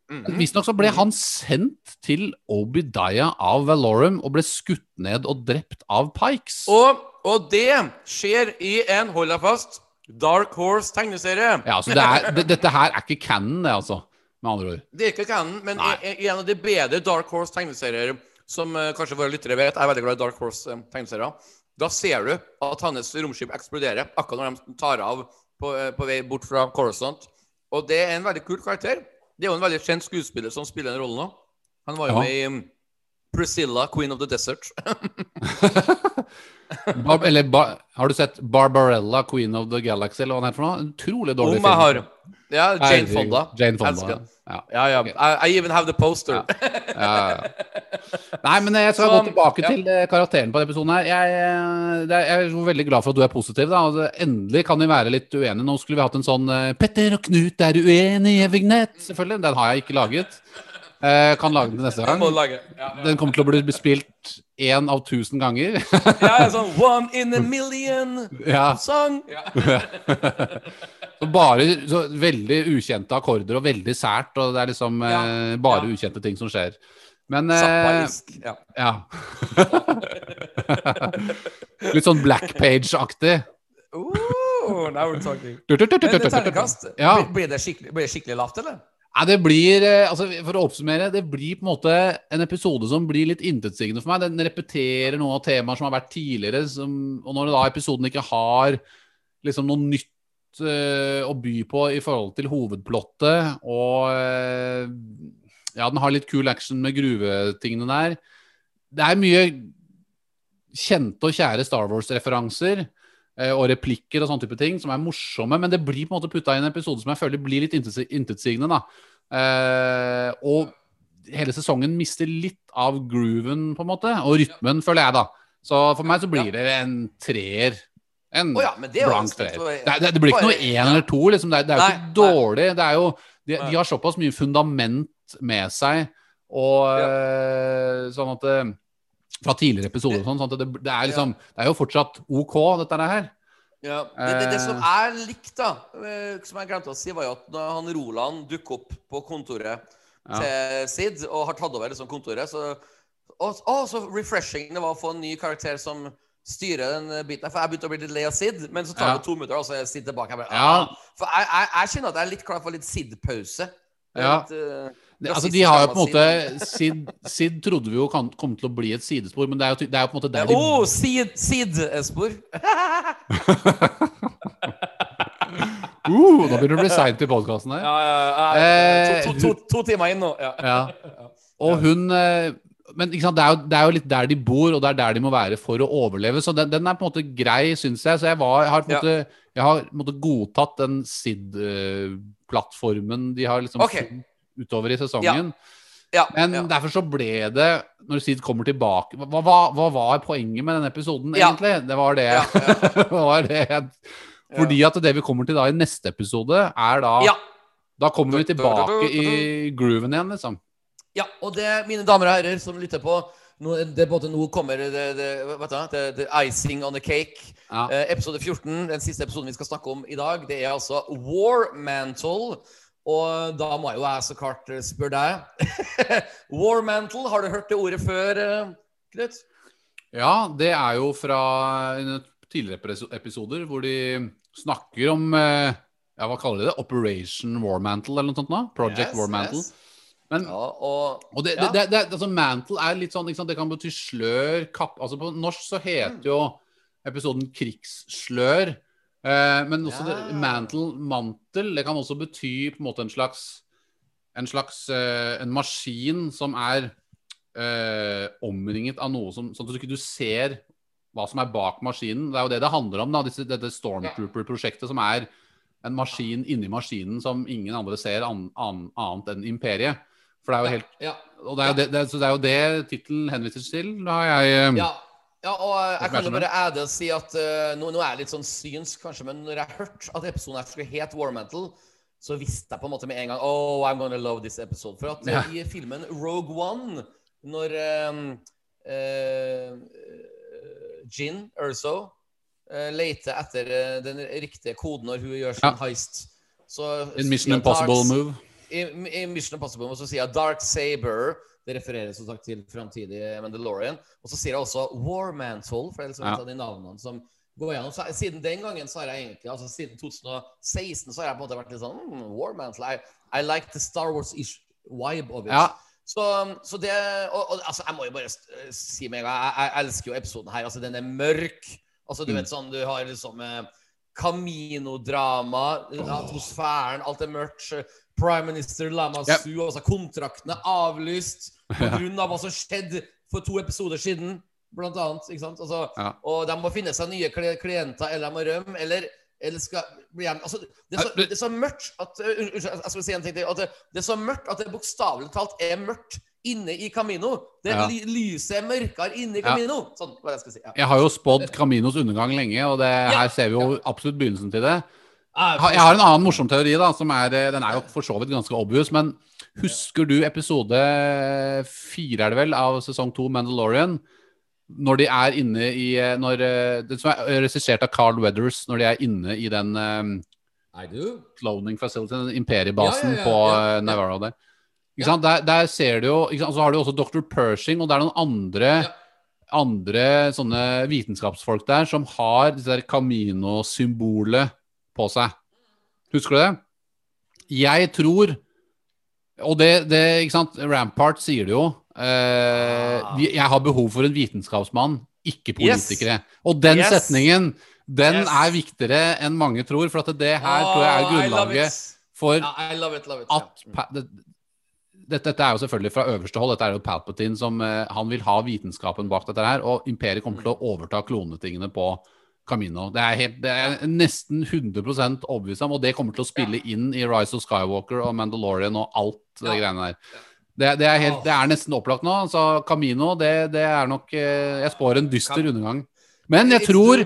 Visstnok så ble han sendt til Obidaya av Valorum og ble skutt ned og drept av Pikes.
Og, og det skjer i en, hold deg fast, Dark Horse tegneserie.
Ja, så det er, det, Dette her er ikke canon, det, altså. Med andre ord.
Det er ikke canon, men
Nei.
i, en av de bedre Dark Horse tegneserier som uh, kanskje våre lyttere vet, jeg er veldig glad i Dark Horse eh. Da ser du at hans romskip eksploderer akkurat når de tar av på, eh, på vei bort fra Coruscant. Og det er en veldig kul karakter. Det er jo en veldig kjent skuespiller som spiller den rollen nå. Han var jo med i um, Priscilla, Queen of the Desert.
Bar eller bar, har du sett Barbarella, Queen of the Galaxy, eller hva den heter for noe? En Utrolig dårlig
Om jeg har. Ja, Jane. Fonda.
Jane Fonda. Ja.
Ja, ja. I, I even have the poster.
Ja, ja. Nei, men jeg skal
Så,
gå tilbake
ja.
til eh, karakteren på denne episoden. her jeg, eh, jeg er veldig glad for at du er positiv. Da. Altså, endelig kan vi være litt uenige. Nå skulle vi hatt en sånn eh, 'Petter og Knut er uenige', vignett. Selvfølgelig. Den har jeg ikke laget. Eh, kan lage den neste gang.
Ja, ja.
Den kommer til å bli spilt én av tusen ganger.
ja, ja, sånn One in a million
ja.
song.
Så bare så veldig ukjente akkorder og veldig sært. Og det er liksom eh, bare
ja.
ukjente ting som skjer. Men eh,
Ja.
Ja. Litt sånn Black Page-aktig.
Uh, now we're talking. Men terningkast,
Ja.
blir- det skikkelig, blir det skikkelig lavt, eller?
Nei, det blir, eh, altså For å oppsummere, det blir på en måte en episode som blir litt intetsigende for meg. Den repeterer noen av temaer som har vært tidligere. Som, og når da episoden ikke har liksom noe nytt å by på i forhold til hovedplottet, og eh, ja, den har litt cool action med gruvetingene der. Det er mye kjente og kjære Star Wars-referanser eh, og replikker og sånne type ting som er morsomme, men det blir på en måte putta i en episode som jeg føler blir litt intetsi- intetsigende. da. Eh, og hele sesongen mister litt av grooven, på en måte, og rytmen, føler jeg, da. Så for meg så blir det en treer. En
oh, ja,
blank treer. Det, det, det blir ikke noe én eller to, liksom. Det er, det er jo ikke dårlig. Det er jo, de, de har såpass mye fundament med seg, og
Ja.
eh, sånn at eh, Fra tidligere episoder og sånn. sånn at det, det, er liksom, det er jo fortsatt OK, dette her.
Ja, det, det, det som er likt, da, eh, som jeg glemte å si, var jo at da han Roland dukker opp på kontoret
Ja.
til Sid og har tatt over liksom kontoret, så å, å, så refreshing det var å få en ny karakter som styrer den biten. her, For jeg begynte å bli litt lei av Sid, men så tar
Ja.
det to minutter, og så er Sid tilbake. Jeg bare,
Ja.
ah. For jeg, jeg, jeg kjenner at jeg er litt klar for litt Sid-pause.
Ja.
litt, eh,
altså, de har jo på en
Sid.
måte Sid, Sid trodde vi jo kan, kom til å bli et sidespor, men det er jo, det er jo på en måte der de
oh, Sid- Sid-spor!
uh, Da begynner det å bli seint i podkasten her.
Ja, ja, ja,
Eh,
to, to, to, to timer inn nå. Ja.
Ja. Og hun eh, Men sant, det, er jo, det er jo litt der de bor, og det er der de må være for å overleve. Så den, den er på en måte grei, syns jeg. Så jeg, var, jeg har på en måte, jeg har på en måte godtatt den SID-plattformen de har liksom okay. utover i sesongen.
Ja,
Men
ja.
derfor så ble det, når SID kommer tilbake Hva, hva, hva var poenget med denne episoden,
Ja.
egentlig? Det var det, var det Fordi at det vi kommer til da i neste episode, er da
Ja.
Da kommer vi tilbake i grooven igjen, liksom.
Ja, og det, mine damer og herrer som lytter på nå, det, både, nå kommer det, det, det, det icing on the cake.
Ja.
Eh, episode 14, den siste episoden vi skal snakke om i dag, det er altså War Mantle. Og da må jeg jo jeg så klart eh, spørre deg. War Mantle, har du hørt det ordet før, eh, Knut?
Ja, det er jo fra tidligere episoder hvor de snakker om eh, ja, hva kaller de det? Operation War Mantle eller noe sånt? nå? Project
Yes,
War Mantle.
yes.
Men,
Ja, og
og det,
ja.
det, det, altså Mantle er litt sånn, det kan bety slør, kapp Altså På norsk så heter jo episoden Krigsslør. Eh, men også
Ja.
mantle, mantel, det kan også bety på en måte en slags En slags eh, en maskin som er eh, omringet av noe som Sånn at du ikke ser hva som er bak maskinen. Det er jo det det handler om, da, disse, dette Stormtrooper-prosjektet, som er en maskin inni maskinen som ingen andre ser an, an, annet enn Imperiet. For det er jo helt
ja,
og det er jo det, det, så det er jo det tittelen henviser til. Da har jeg eh,
ja, ja, og eh, jeg kan jo bare æde og si at uh, nå, nå er jeg litt sånn synsk, kanskje, men når jeg hørte at episoden her skulle het War Mantle, så visste jeg på en måte med en gang Oh, I'm gonna love this episode. For at
Ja.
i filmen Rogue One, når eh, uh, Jin Erso uh, leter etter den riktige koden når hun gjør sin
Ja.
heist, så
In Mission Impossible move.
I, i Mission Impossible så sier jeg Dark Saber. Det refererer som sagt til framtidig Mandalorian. Og så sier jeg også War Mantle, for det er liksom
Ja.
de navnene som går gjennom. Så, siden den gangen så har jeg egentlig, altså siden 2016, så har jeg på en måte vært litt sånn mm, War Mantle. I, I like the Star Wars-ish vibe of it.
Ja.
Så, så det og, og altså, jeg må jo bare eh, si med en gang jeg, jeg elsker jo episoden her. Altså, den er mørk. Altså, du
Mm.
vet sånn, du har liksom eh, Camino-drama, atmosfæren, alt er mørkt. Prime Minister Lama
yep.
Su, altså kontraktene avlyst grunn av hva som skjedde for to episoder siden, blant annet. Ikke sant? Altså,
Ja.
Og de må finne seg nye klienter, eller de må rømme, eller, eller skal bli hjemme. Altså, det, er så,
det-
er så mørkt at uh, Unnskyld, jeg skal si en ting til. At det, det er så mørkt at det bokstavelig talt er mørkt inne i Camino. Det
Ja.
Lyset er mørkere inne i
Ja.
Camino. Sånn hva jeg skal si. Ja.
Jeg har jo spådd Caminos undergang lenge, og det,
Ja.
her ser vi jo absolutt begynnelsen til det.
Ah,
Jeg har- en annen morsom teori, da, som er eh, Den er jo for så vidt ganske obvious, men husker du episode fire, er det vel, av sesong to Mandalorian? Når de er inne i eh, når, eh, Det som er regissert av Carl Weathers, når de er inne i den um, cloning facility, den imperiebasen
Ja, ja, ja,
på. Navarro der. Der, der ser du jo sant? Så har du også Dr. Pershing, og det er noen andre andre sånne vitenskapsfolk der som har disse der Camino-symbolet på seg. Husker du det? Jeg tror Og det, det ikke sant, Rampart sier det jo. Eh,
Ah.
jeg har behov for en vitenskapsmann, ikke
Yes.
politikere. Og den
Yes.
setningen, den
Yes.
er viktigere enn mange tror. For at det her tror jeg er
Oh,
grunnlaget for
yeah, love it, love it.
at pa, det, dette, dette er jo selvfølgelig fra øverste hold. Dette er jo Palpatine som eh, Han vil ha vitenskapen bak dette her. Og Imperiet kommer til å overta klonetingene på Camino. Det er, helt, det er nesten 100 overbevist om, og det kommer til å spille inn i Rise of Skywalker og Mandalorian og alt det
Ja.
greiene der. Det, det, er helt, det er nesten opplagt nå. Så Camino, det, det er nok eh, Jeg spår en dyster undergang. Men jeg tror.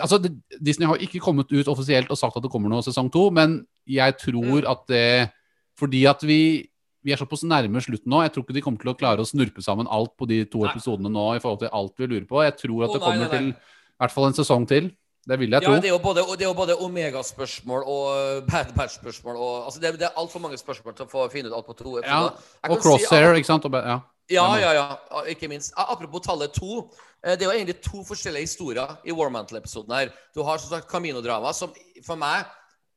Altså, Disney har ikke kommet ut offisielt og sagt at det kommer noe sesong to, men jeg tror
Mm.
at det Fordi at vi, vi er såpass nærme slutten nå, jeg tror ikke de kommer til å klare å snurpe sammen alt på de to
Nei.
episodene nå i forhold til alt vi lurer på. Jeg tror at det kommer
nei, nei.
til i hvert fall en sesong til. Det vil jeg
Ja,
tro.
det er jo både, det er jo både Omega-spørsmål og Bad patch-spørsmål og- Altså, det, det er altfor mange spørsmål til å få finne ut alt på to
Ja, Og
crosshair, si-
ikke sant? Og, ja.
Ja, ja, ja. ja, Ikke minst. Apropos tallet to. eh, Det er jo egentlig to forskjellige historier i War Mantle-episoden her. Du har som sagt Camino-drama, som for meg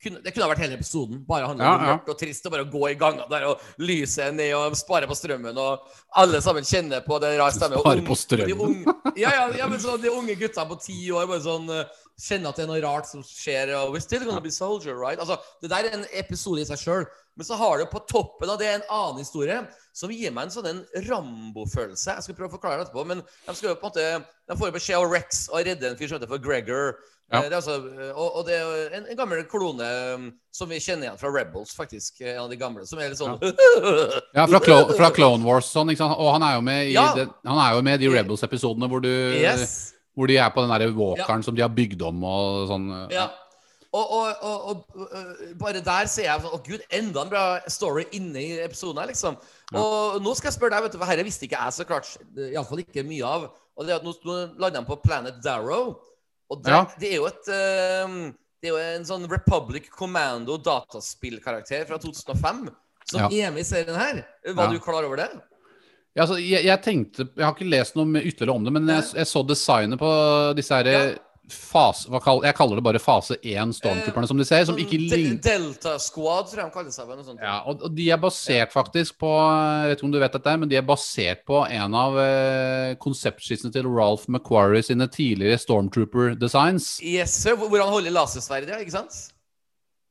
kunne, Det kunne ha vært hele episoden. Bare handla om mørkt og trist og bare gå i gangene der og lyse ned og spare på strømmen. Og alle sammen kjenner på det rar stemme.
Spare på strømmen?
unge- ja, ja, ja, men så de unge gutta på ti år bare sånn eh, Kjenner at det er noe rart som skjer. Og we're still gonna be soldier, right? Altså, Det der er en episode i seg sjøl. Men så har du på toppen av det en annen historie som gir meg en sånn Rambo-følelse. Jeg skal prøve å forklare det etterpå. Men de skal jo på en måte De får jo beskjed av Rex å redde en fyr som heter for Gregor.
Ja.
Eh, Det er altså, eh, og, og det er en, en gammel klone um, som vi kjenner igjen fra Rebels, faktisk. eh, En av de gamle. Som er litt sånn
Ja, fra, Clo fra Clone Wars sånn? Og han er jo med i,
Ja.
det, han er jo med i de Rebels-episodene hvor, du-
Yes.
Hvor de er på den der walkeren som de har bygd om og sånn.
Ja. Og, og, og, og, øh, bare der ser jeg Å, gud, enda en bra story inne i episoden her, liksom. Og nå skal jeg spørre deg, vet du, for dette visste ikke jeg så klart. Iallfall ikke mye av. Og det er at nå, nå lander de på Planet Darrow. Og det,
Ja.
det er jo et Det er jo en sånn Republic Commando dataspillkarakter fra 2005 som
Ja.
er med i serien her. Var
Ja.
du klar over det?
Ja, altså, jeg, jeg tenkte Jeg har ikke lest noe ytterligere om det, men jeg, jeg så designet på disse her
Ja.
fase, hva kall, Jeg kaller det bare fase 1 stormtrooperne, som de ser. Som ikke
Sånn
ligner
Delta Squad, tror jeg de kaller seg. eller Noe sånt.
ja, og, og de er basert faktisk på Jeg vet ikke om du vet dette, men de er basert på en av eh, konseptskissene til Ralph McQuarrie sine tidligere Stormtrooper designs.
Yes, sir. Hvor han holder lasersverdet, ikke sant?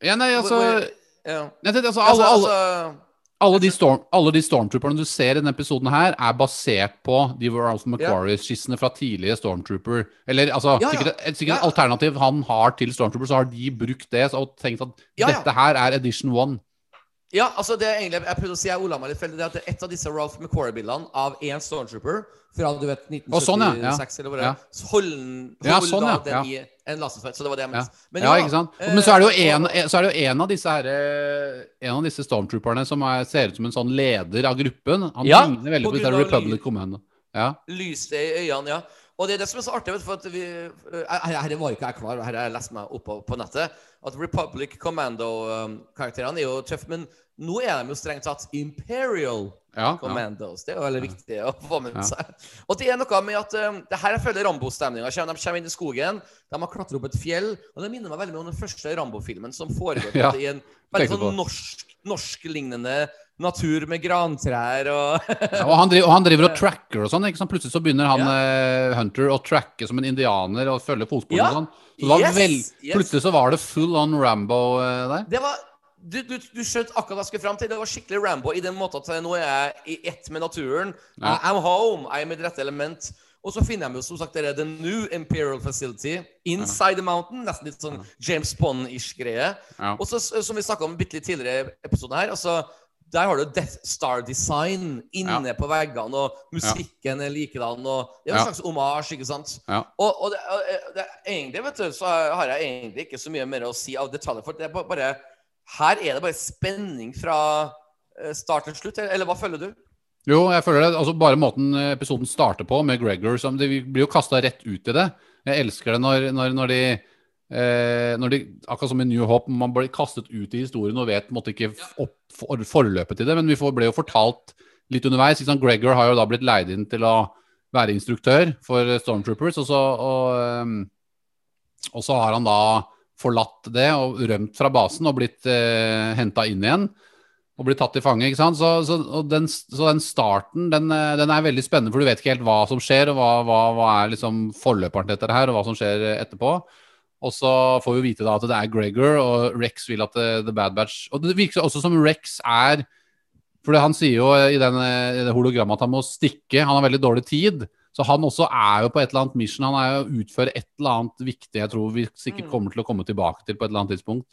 Ja, nei, altså,
Hvor- hvor- ja.
jeg tenkte, altså,
Altså,
alle, alle,
altså,
alle, de storm, alle de stormtrooperne du ser i denne episoden her, er basert på de Ralph McQuarrie-skissene fra tidlige Stormtrooper. Eller altså,
Ja, ja.
sikkert, et, sikkert
Ja.
alternativ han har til Stormtrooper, så har de brukt det og tenkt at dette her er edition one.
Ja, altså det er egentlig Jeg prøvde å si jeg ola meg litt feil. Det er at et av disse Ralph McQuarrie-bildene av én Stormtrooper fra du vet 1976
sånn, ja, ja.
eller hvor det er. Så Hold, den-
Ja, sånn,
da
ja,
den
ja.
i en lasersverd. Så det var det jeg
Ja.
mente. Men
ja, ikke sant? Men så er det jo
eh,
en, så er det jo en av disse her, eh, En av disse stormtrooperne som er, ser ut som en sånn leder av gruppen. Han
Ja,
ligner veldig
på
på Republic. Commando. Ja.
lyste i øynene, ja. Og det er det som er så artig, for at vi eh, Her var ikke jeg klar, her har jeg lest meg opp på, på nettet. At Republic Commando-karakterene er jo tøffe, men nå er de jo strengt tatt Imperial
Ja, ja.
Commandos. Det er jo veldig viktig å få med
Ja.
seg. Og det er noe med at um, det her jeg føler Rambo-stemninga. De kommer inn i skogen, de har klatra opp et fjell. Og det minner meg veldig mye om den første Rambo-filmen, som foregår
Ja,
i en veldig sånn norsk-lignende norsk, natur med grantrær og
Ja, og, han driver, og han driver og tracker og sånn. ikke sant? Plutselig så begynner han eh, Hunter å tracke som en indianer og følge fotsporene
Ja.
og sånn. Så
Yes,
vel. Plutselig så var det full on Rambo uh, der.
Det var du, du, du skjønte akkurat hva jeg skulle fram til. Det var skikkelig Rambo i den måten at nå er jeg i ett med naturen.
Ja.
I'm home. Jeg er mitt rette element. Og så finner jeg jo som sagt det er The New Imperial Facility inside the mountain. Nesten litt sånn James Bond-ish greie.
Ja.
Og så, som vi snakka om bitte litt tidligere i episoden her, altså der har du Death Star Design inne på veggene, og musikken er likedan. Og det er en
Ja.
slags omasj, ikke sant?
Ja.
Og, og det, og det, egentlig, vet du, så har jeg egentlig ikke så mye mer å si av detaljer. For det er bare Her er det bare spenning fra eh, start til slutt. Eller hva føler du?
Jo, jeg føler det. Altså Bare måten eh, episoden starter på, med Gregor som, De blir jo kasta rett ut i det. Jeg elsker det når, når, når de eh, når de, Akkurat som i New Hope, man blir kastet ut i historien og vet måtte ikke opp, for, forløpet til det, men vi får, ble jo fortalt litt underveis. Ikke sant? Gregor har jo da blitt leid inn til å være instruktør for Stormtroopers, og så, og, ehm, og så har han da forlatt det og rømt fra basen og blitt eh, henta inn igjen og blitt tatt til fange. ikke sant? Så, så, den, så den starten den, eh, den er veldig spennende, for du vet ikke helt hva som skjer, og hva, hva, hva er liksom forløperen til dette her, og hva som skjer etterpå. Og så får vi vite da at det er Gregor, og Rex vil at eh, The Bad Batch Og det virker også som Rex er For han sier jo i, den, eh, i det hologrammet at han må stikke, han har veldig dårlig tid. Så han også er jo på et eller annet mission. Han er jo utfører et eller annet viktig jeg tror vi sikkert
Mm.
kommer til å komme tilbake til på et eller annet tidspunkt.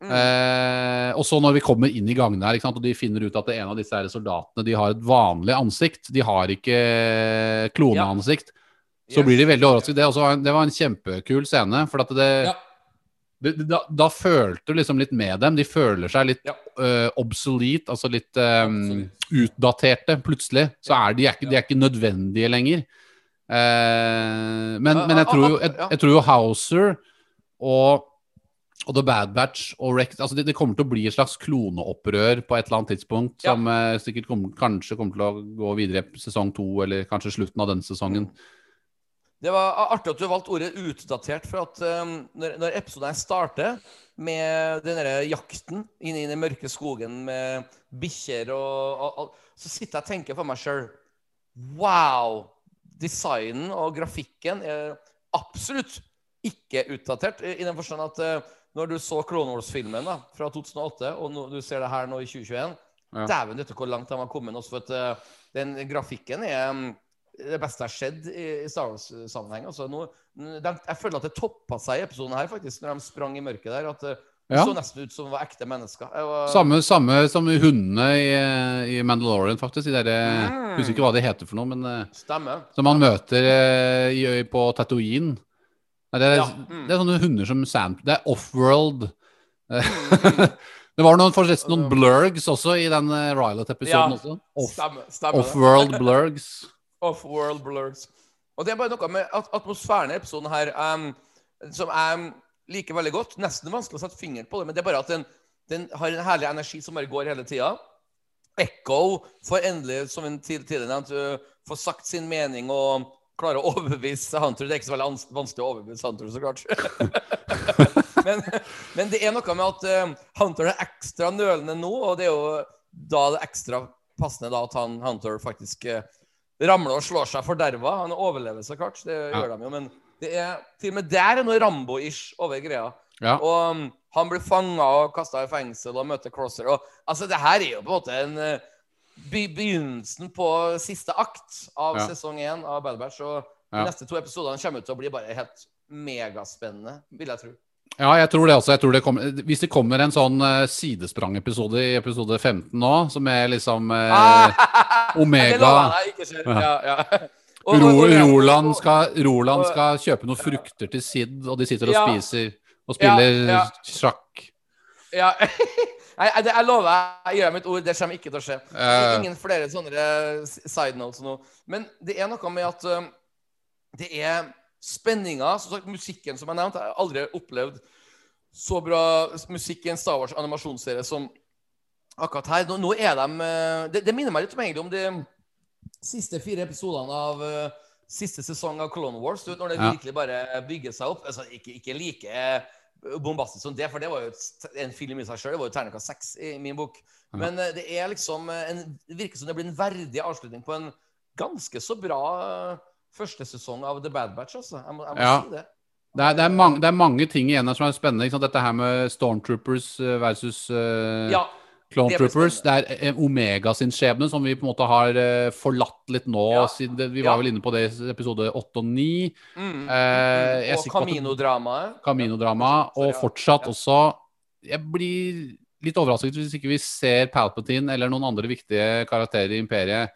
Eh, og så når vi kommer inn i gangene her, og de finner ut at en av disse soldatene de har et vanlig ansikt, de har ikke kloneansikt. Så
Yes.
blir de veldig overrasket. Det, også det var en kjempekul scene. For at det,
Ja.
det, da, da følte du liksom litt med dem. De føler seg litt
Ja.
Uh, obsolete, altså litt
um,
utdaterte plutselig. Så er de, er ikke, de er ikke nødvendige lenger. Uh, men, men jeg tror jo, jeg, jeg tror jo Hauser og, og The Bad Batch og Rex altså det, det kommer til å bli et slags kloneopprør på et eller annet tidspunkt.
Ja.
Som eh, sikkert kommer, kanskje kommer til å gå videre i sesong to, eller kanskje slutten av denne sesongen.
Det var artig at du valgte ordet 'utdatert', for at um, når, når episoden her starter med den derre jakten inne i den mørke skogen med bikkjer og, og, og Så sitter jeg og tenker for meg sjøl Wow! Designen og grafikken er absolutt ikke utdatert, i den forstand at uh, når du så Clone Wars-filmen da, fra 2008, og no, du ser det her nå i 2021
Ja.
Dæven, vet du hvor langt de har kommet. Også for at uh, den grafikken er um, det beste har skjedd i, i Star Wars-sammenheng. Altså, jeg føler at det toppa seg i episoden her, faktisk, når de sprang i mørket der. At uh, det
Ja.
så nesten ut som det var ekte mennesker. Var,
Samme, samme som hundene i, i Mandalorian, faktisk. De der, eh,
Mm.
Husker ikke hva de heter for noe, men eh,
Stemmer.
som man møter eh, i, på Tatooine. Nei, det, er,
Ja, mm.
det er sånne hunder som Sam Det er offworld. Eh, det var noen, forresten noen blurgs også i den Rylet-episoden.
Ja.
også. Off. Offworld blurgs.
Off-world blurs. Og det er bare noe med at atmosfæren i episoden her um, som jeg liker veldig godt. Nesten vanskelig å sette fingeren på det, men det er bare at den, den har en herlig energi som bare går hele tida. Echo får endelig, som en tid- tidligere nevnt, uh, får sagt sin mening og klarer å overbevise Hunter. Det er ikke så veldig vanskelig å overbevise Hunter, så klart. men, men det er noe med at uh, Hunter er ekstra nølende nå, og det er jo da det er ekstra passende da at han Hunter faktisk uh, ramler og slår seg forderva. Han overlever så klart, det gjør de jo, men det er til og med der er noe Rambo-ish over greia.
Ja.
Og um, han blir fanga og kasta i fengsel og møter Crosser. Og, altså, det her er jo på en måte en uh, be begynnelsen på siste akt av
Ja.
sesong én av Bad Batch. Og de neste to episodene kommer til å bli bare helt megaspennende, vil jeg tro.
Ja, jeg tror det også. Jeg tror det kommer, hvis det kommer en sånn uh, sidesprang-episode i episode 15 nå, som er liksom eh, Omega.
Det. Ja, ja. Og-
Ro, Roland, skal, Roland skal kjøpe noen frukter til Sid, og de sitter og
Ja.
spiser og spiller
Ja, ja.
sjakk.
Ja. Nei, det, jeg lover, jeg gir deg mitt ord, det kommer ikke til å skje.
Eh.
Ingen flere sånne side notes nå. Men det er noe med at uh, det er spenninga. Som sagt, musikken som jeg nevnte, jeg har aldri opplevd så bra musikk i en Star Wars animasjonsserie som akkurat her. Nå, nå er de eh, det, det minner meg litt om, egentlig om de siste fire episodene av uh, siste sesong av Clone Wars. Du vet, når det
Ja.
virkelig bare bygger seg opp. Altså, ikke, ikke like eh, bombastisk som det, for det var jo en film i seg sjøl. Det var jo terningkast seks i min bok. Men eh, det er liksom en, det virker som det blir en verdig avslutning på en ganske så bra eh, første sesong av The Bad Batch, altså. Jeg må, jeg må
Ja.
si det.
Det er, det, er mange, det er mange ting igjen her som er spennende. Dette her med Stormtroopers eh, versus uh,
Ja.
Clone
det
Troopers. Det er eh, Omega sin skjebne som vi på en måte har uh, forlatt litt nå.
Ja.
Siden det, vi
Ja.
var vel inne på det i episode 8 og 9.
Mm.
Er
og Camino-dramaet.
Camino-drama, Og fortsatt
Ja.
også Jeg blir litt overrasket hvis ikke vi ser Palpatine eller noen andre viktige karakterer i Imperiet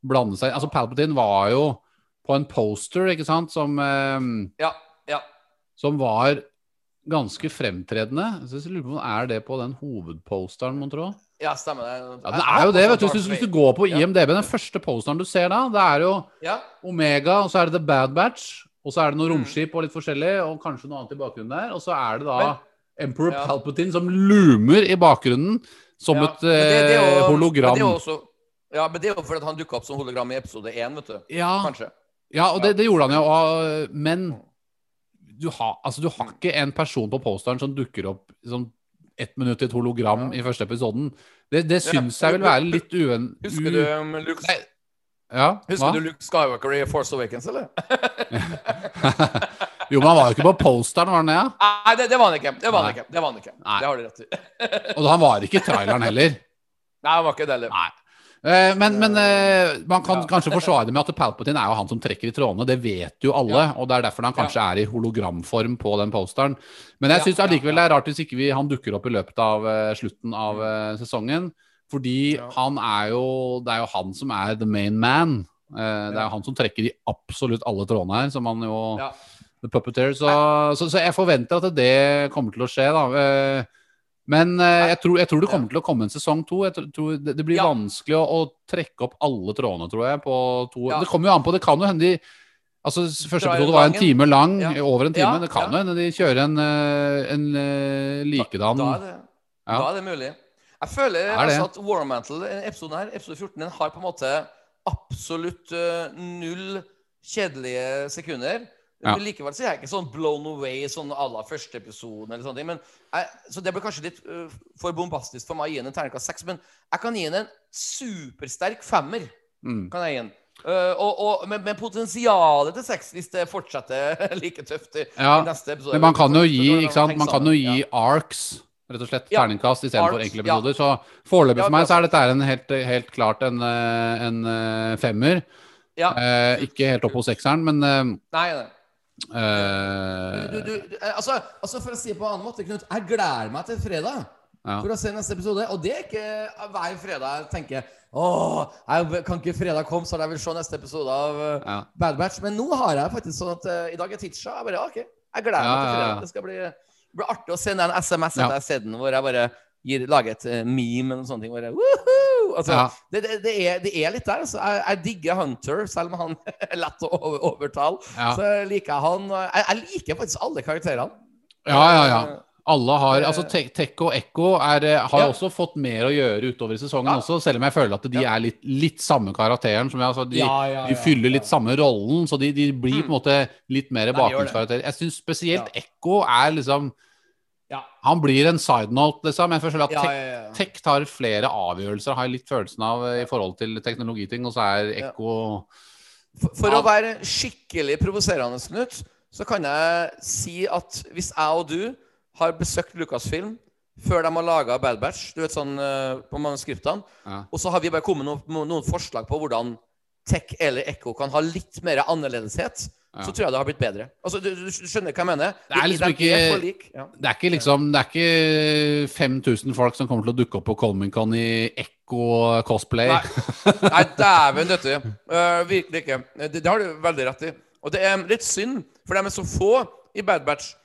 blande seg Altså, Palpatine var jo på en poster, ikke sant, som eh,
Ja. ja.
som var ganske fremtredende. Så jeg lurer på om Er det på den hovedposteren, mon tro?
Ja, stemmer det.
Ja, den er jo det, vet du. Hvis, du- hvis du går på IMDb, den første posteren du ser da, det er jo
Ja.
Omega, og så er det The Bad Batch, og så er det noen
Mm.
romskip og litt forskjellig, og kanskje noe annet i bakgrunnen der, og så er det da
Men-
Emperor
Ja.
Palpatine som lumer i bakgrunnen som
Ja,
et
men det- det
eh,
jo-
hologram.
Men også, ja, men det er jo fordi han dukka opp som hologram i episode én, vet du.
ja,
Kanskje.
Ja, og det, det gjorde han jo, og, men du har, altså, du har ikke en person på posteren som dukker opp sånn ett minutt i et hologram i første episoden. Det, det syns jeg vil være litt uen...
Husker du um, Luke,
Nei, Ja,
husker
hva?
du Luke Skywalker i Force Awakens, eller?
jo, men han var jo ikke på posteren, var han det? Ja?
Nei, det, det var han ikke. Det var han ikke. Det var han ikke. Det har du rett i.
Og han var ikke i traileren heller.
Nei, han var ikke det heller.
Nei. Eh, Men, men eh, man kan kanskje forsvare det med at Palpatine er jo han som trekker i trådene. Det vet jo alle, og det er derfor han kanskje er i hologramform på den posteren. Men jeg syns allikevel det er rart hvis ikke vi, han dukker opp i løpet av eh, slutten av sesongen. Fordi han er jo Det er jo han som er the main man. Det er jo han som trekker i absolutt alle trådene her, som han jo. The Puppeteer. Så, så, så jeg forventer at det kommer til å skje, da. Men eh, jeg tror, jeg tror det kommer til å komme en sesong to. Det, det blir
Ja.
vanskelig å, å trekke opp alle trådene, tror jeg.
Ja.
Det kommer jo an på. Det kan jo hende de Altså, Første episode var en time lang,
Ja.
over en time. Det kan jo hende de kjører en, eh, en eh, likedan
Da er det,
Ja.
da er det mulig. Jeg føler
Er
altså at Warmantle, episoden her, episode 14, den har på en måte absolutt null kjedelige sekunder.
Ja.
Men likevel så er jeg ikke sånn blown away sånn à la første episoden. eller sånne ting. Men jeg, så det blir kanskje litt uh, for bombastisk for meg å gi den en terningkast seks. Men jeg kan gi den en supersterk femmer.
Mm.
kan jeg gi den. Uh, og, og, med, med potensialet til seks, hvis det fortsetter like tøft i,
Ja,
i neste episode.
Men man kan jo gi, ikke sant? Man kan jo gi ja. arcs, rett og slett. Terningkast istedenfor enkle
ja.
episoder. Så foreløpig for meg så er dette en helt, helt klart en, eh, en eh, femmer.
Ja.
Eh, ikke helt opp hos sekseren, men eh,
Nei, nei.
Eh,
Du, du, du, eh, altså, altså For å si det på en annen måte, Knut, jeg gleder meg til fredag
Ja.
for å se neste episode. Og det er ikke hver fredag jeg tenker Åh, jeg kan ikke fredag komme, så jeg vil se neste episode av eh,
Ja.
Bad Batch. Men nå har jeg faktisk sånn at uh, i dag er tirsdag. Jeg bare, ok, jeg gleder meg
Ja,
til fredag. Det skal bli, bli artig å sende en SMS etter jeg har sett den, hvor jeg bare gir, lager et eh, meme eller sånne ting. Hvor jeg, altså,
Ja.
det, det, det, er, det er litt der. Altså. Jeg, jeg digger Hunter, selv om han er lett å over, overtale.
Ja.
Så liker jeg han. Jeg, jeg liker faktisk alle karakterene.
ja, ja, ja. Alle har,
Eh,
altså Te- Tekk og Ekko er, eh, har
Ja.
også fått mer å gjøre utover i sesongen også, selv om jeg føler at de er litt, litt samme karakteren. Som jeg, altså, de, de fyller litt samme rollen, så de, de blir på en måte litt mer bakgrunnskarakterer. Jeg syns spesielt Ekko er liksom
Ja.
Han blir en side note, liksom. Jeg føler at
Ja, ja, ja.
Tech tar flere avgjørelser, har jeg litt følelsen av i forhold til teknologiting, og så er. Ekko
For, for å være skikkelig provoserende, Knut, så kan jeg si at hvis jeg og du har besøkt Lucasfilm før de har laga Bad Batch, du vet sånn eh, på manuskriptene, og så har vi bare kommet med noen, noen forslag på hvordan Tech eller Ekko kan ha litt mer annerledeshet,
Ja.
så tror jeg det har blitt bedre. Altså, du, du skjønner hva jeg mener?
Det er liksom
er
ikke-
Ja.
Det er ikke liksom Det er ikke 5000 folk som kommer til å dukke opp på Colmincon i Ekko-cosplay.
Nei, Nei dæven døtte. Uh, virkelig ikke. Det, det har du veldig rett i. Og det er litt synd, for de er så få i Bad Batch.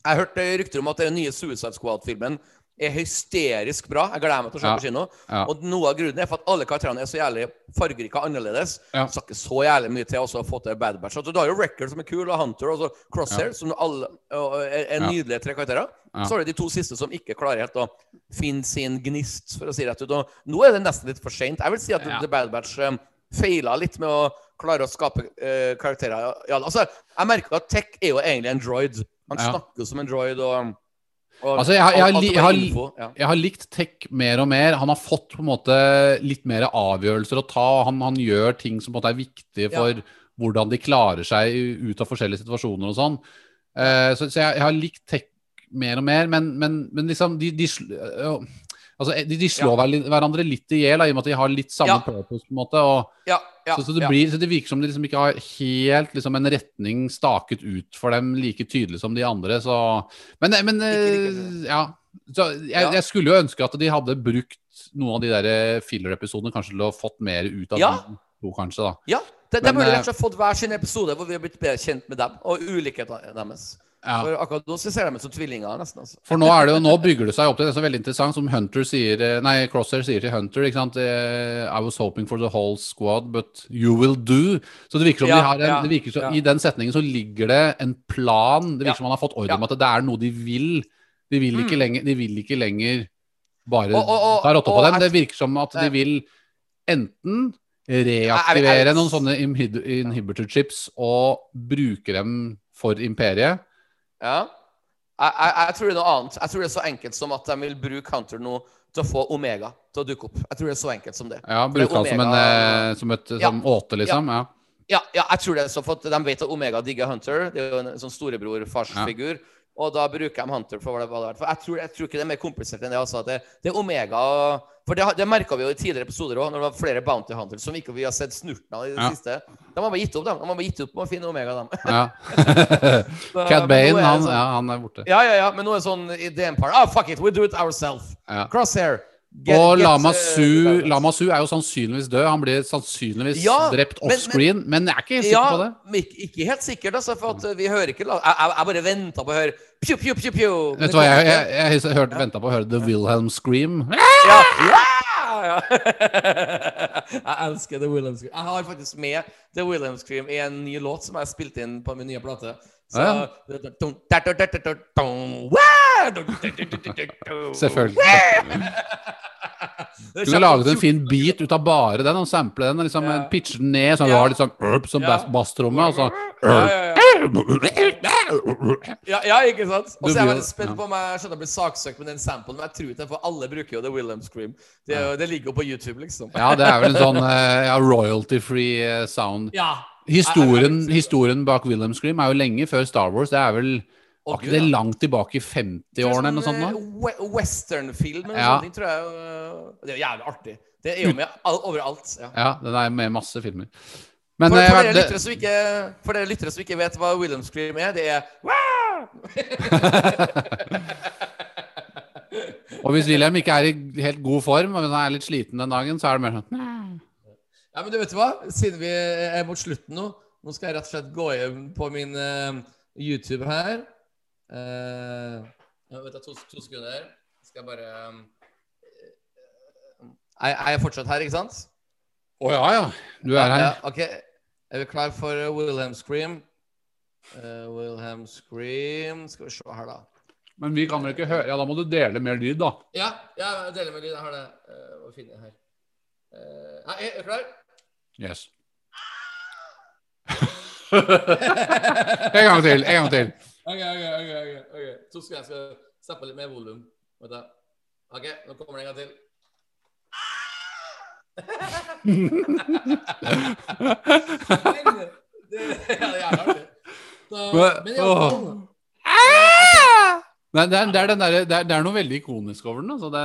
Jeg hørte rykter om at den nye Suicide Squad-filmen er hysterisk bra. Jeg gleder meg til å se
Ja.
på kino.
Ja.
Og noe av grunnen er for at alle karakterene er så jævlig fargerike og annerledes.
Ja.
Så ikke så jævlig mye til å få til Bad Batch. Så du har jo Record som er kul, og Hunter og så Crosshair, som alle er, er nydelige tre karakterer.
Ja.
Så har du de to siste som ikke klarer helt å finne sin gnist, for å si rett ut. Og nå er det nesten litt for seint. Jeg vil si at
Ja.
The Bad Batch um, feila litt med å klare å skape uh, karakterer. Ja, altså, jeg merker at Tech er jo egentlig en droid. Han
Ja.
snakker som en droid. og...
Altså, jeg har- jeg
er
jeg har- Jeg har likt Tech mer og mer. Han har fått på en måte litt mer avgjørelser å ta. Han, han gjør ting som på en måte er viktige for hvordan de klarer seg ut av forskjellige situasjoner og sånn. Uh, så, så jeg, jeg har likt Tech mer og mer, men, men, men liksom de, de, altså, de, de slår ja. hverandre litt i hjel, i og med at de har litt samme
Ja.
purpose. på en måte, og
Ja,
så, så, det blir, så det virker som de liksom ikke har helt liksom, en retning staket ut for dem like tydelig som de andre. Så, men men
Ikke ikke.
ja. Så jeg, jeg skulle jo ønske at de hadde brukt noen av de der filler-episodene kanskje til å fått mer ut av
Ja.
de to, kanskje. da.
Ja, de, de burde
eh,
rett og slett fått hver sin episode hvor vi har blitt bedre kjent med dem, og ulikhetene deres.
Ja.
For akkurat nå ser de ut som tvillinger, nesten. altså.
For nå, det jo, nå bygger det seg opp til det som er veldig interessant, som Hunter sier eh, Nei, Crosshair sier til Hunter. ikke sant? eh, I was hoping for the whole squad, but you will do. Så det virker som
Ja,
de har en, det virker som,
ja.
I den setningen så ligger det en plan. Det virker som man har fått ordre om at det er noe de vil. De vil ikke,
Mm.
lenger, de vil ikke lenger bare
Og- og- og-
ta rotta på dem. Det virker som at de vil enten reaktivere noen sånne inhibitor chips og bruke dem for imperiet.
Ja. Jeg, jeg, jeg tror det er noe annet. Jeg tror det er så enkelt som at de vil bruke Hunter nå til å få Omega til å dukke opp. Jeg tror det er så enkelt som det.
Ja, Bruke han som, en, eh, som et
Ja.
åte, liksom. ja.
Ja, ja, jeg tror det er så for de vet at Omega digger Hunter. Det er jo en sånn storebror-farsfigur. Og da bruker de Hunter for hva det var er. For jeg tror, jeg tror ikke det er mer komplisert enn det. Altså, det, det er Omega For det, det merka vi jo i tidligere episoder òg, når det var flere Bounty Hunters som ikke vi har sett snurten av i det
Ja.
siste. De har bare gitt opp, dem. De har bare gitt opp med å finne Omega, dem.
ja.
Så-
Cat Bane,
er
han,
sånn-
ja, han er borte.
Ja, ja, ja, men nå er det sånn i DM-par Ah, fuck it, we do it ourselves.
Ja.
Crosshair. Get-
Og Lama
eh,
Su, Lama Su er jo sannsynligvis død. Han blir sannsynligvis
Ja,
drept
men-
men, men, jeg er ikke helt sikker
Ja,
på det.
men ikke, ikke helt sikkert, altså, for at vi hører ikke Jeg, jeg, bare venta på å høre pju, pju, pju, pju.
Vet du hva, jeg,
jeg,
jeg, jeg, hørte, venta på å høre The Wilhelm Scream.
Ja. ja! jeg elsker The Wilhelm Scream. Jeg har faktisk med The Wilhelm Scream i en ny låt som jeg har spilt inn på min nye plate. Så
Ja. Selvfølgelig. Du kunne laget en fin beat ut av bare den og sample den. og liksom
Ja.
Pitche den ned, så du har litt sånn urp som
Ja.
bass- basstromme. Og så
Ja, ja, ikke sant? Og så er jeg
blir-
veldig spent på om jeg skjønner å bli saksøkt med den samplen. Men jeg tror ikke, for alle bruker jo The Wilhelm Scream. Det, det ligger jo på YouTube, liksom.
Ja, det er vel en sånn eh, ja, royalty-free eh, sound.
Ja.
Historien, historien bak Wilhelm Scream er jo lenge før Star Wars. Det er vel var ikke det langt tilbake i 50-årene eller noe sånt?
eh,
nå?
Westernfilm eller
Ja.
sånt, tror jeg. øh, Det er jo jævlig artig. Det er jo med overalt. Ja.
Ja, den er med masse filmer. Men
For,
eh,
for, dere
det,
lyttere som ikke, for dere lyttere som ikke vet hva Wilhelm Scream er, det er
og hvis Wilhelm ikke er i helt god form, og han er litt sliten den dagen, så er det mer sånn
Ja, men du vet hva? Siden vi er mot slutten nå, nå skal jeg rett og slett gå hjem på min uh, YouTube her. Uh, vet jeg, to, to sekunder. Skal jeg bare um, jeg, jeg er fortsatt her, ikke sant?
Å ja, ja. Du er her.
Ja, ok. Er vi klar for uh, Wilhelm Scream? Uh, Wilhelm Scream Skal vi se her, da.
Men vi kan vel ikke høre Ja, da må du dele mer lyd, da.
Ja, ja dele mer lyd. Jeg har det. Uh, å finne her. Uh, nei, er du klar?
Yes. en gang til. En gang til.
Ok, ok, ok. ok, ok. To sekunder, jeg skal på litt mer volum. Ok, nå kommer det en gang til. Men, det, ja, det er artig. Da,
Men-
men i alle fall
Nei, det, er, det, er der, det, er, det er noe veldig ikonisk over den. Altså. Det,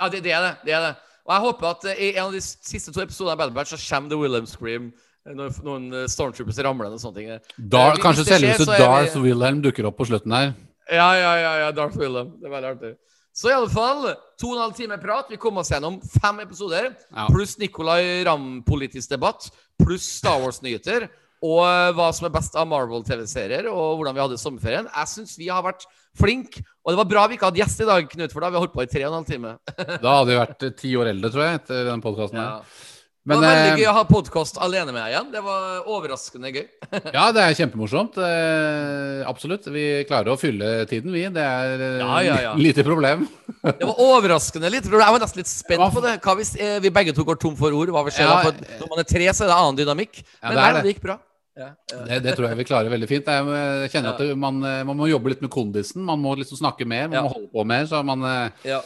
Ja, det, det er det. det er det. Og jeg håper at eh, i en av de siste to episodene av Bad Batch så kommer The Wilhelm Scream. eh, Når noen eh, stormtroopers ramler og sånne ting.
Dar, kanskje selveste
så er vi-
Darth Wilhelm dukker opp på slutten her.
Ja, ja, ja, ja, Darth Wilhelm. Det er veldig artig. Så i alle fall, to og en halv time prat. Vi kom oss gjennom fem episoder.
Ja.
Pluss Nicolay Ramm-politisk debatt. Pluss Star Wars-nyheter. Og eh, hva som er best av Marvel-TV-serier, og hvordan vi hadde sommerferien. Jeg syns vi har vært flinke. Og det var bra vi ikke hadde gjest i dag, Knut, for da har vi holdt på i tre og en halv time.
Da hadde vi vært eh, ti år eldre, tror jeg, etter den podkasten
Ja.
her.
det var veldig
eh,
gøy å ha podkast alene med deg igjen. Det var overraskende gøy.
ja, det er kjempemorsomt. Eh, absolutt. Vi klarer å fylle tiden, vi. Det er
Ja, ja, ja.
lite problem.
Det var overraskende litt. problem. Jeg var nesten litt spent på det. Hva hvis vi begge to går tom for ord? Hva vil skje da? For når man er tre, så er det annen dynamikk. Men
det
nei,
det.
det gikk bra. Ja, ja.
Det, det tror jeg vi klarer veldig fint. Jeg kjenner at det, man, eh, man må jobbe litt med kondisen. Man må liksom snakke mer, man må holde på mer. Så man, eh,
Ja.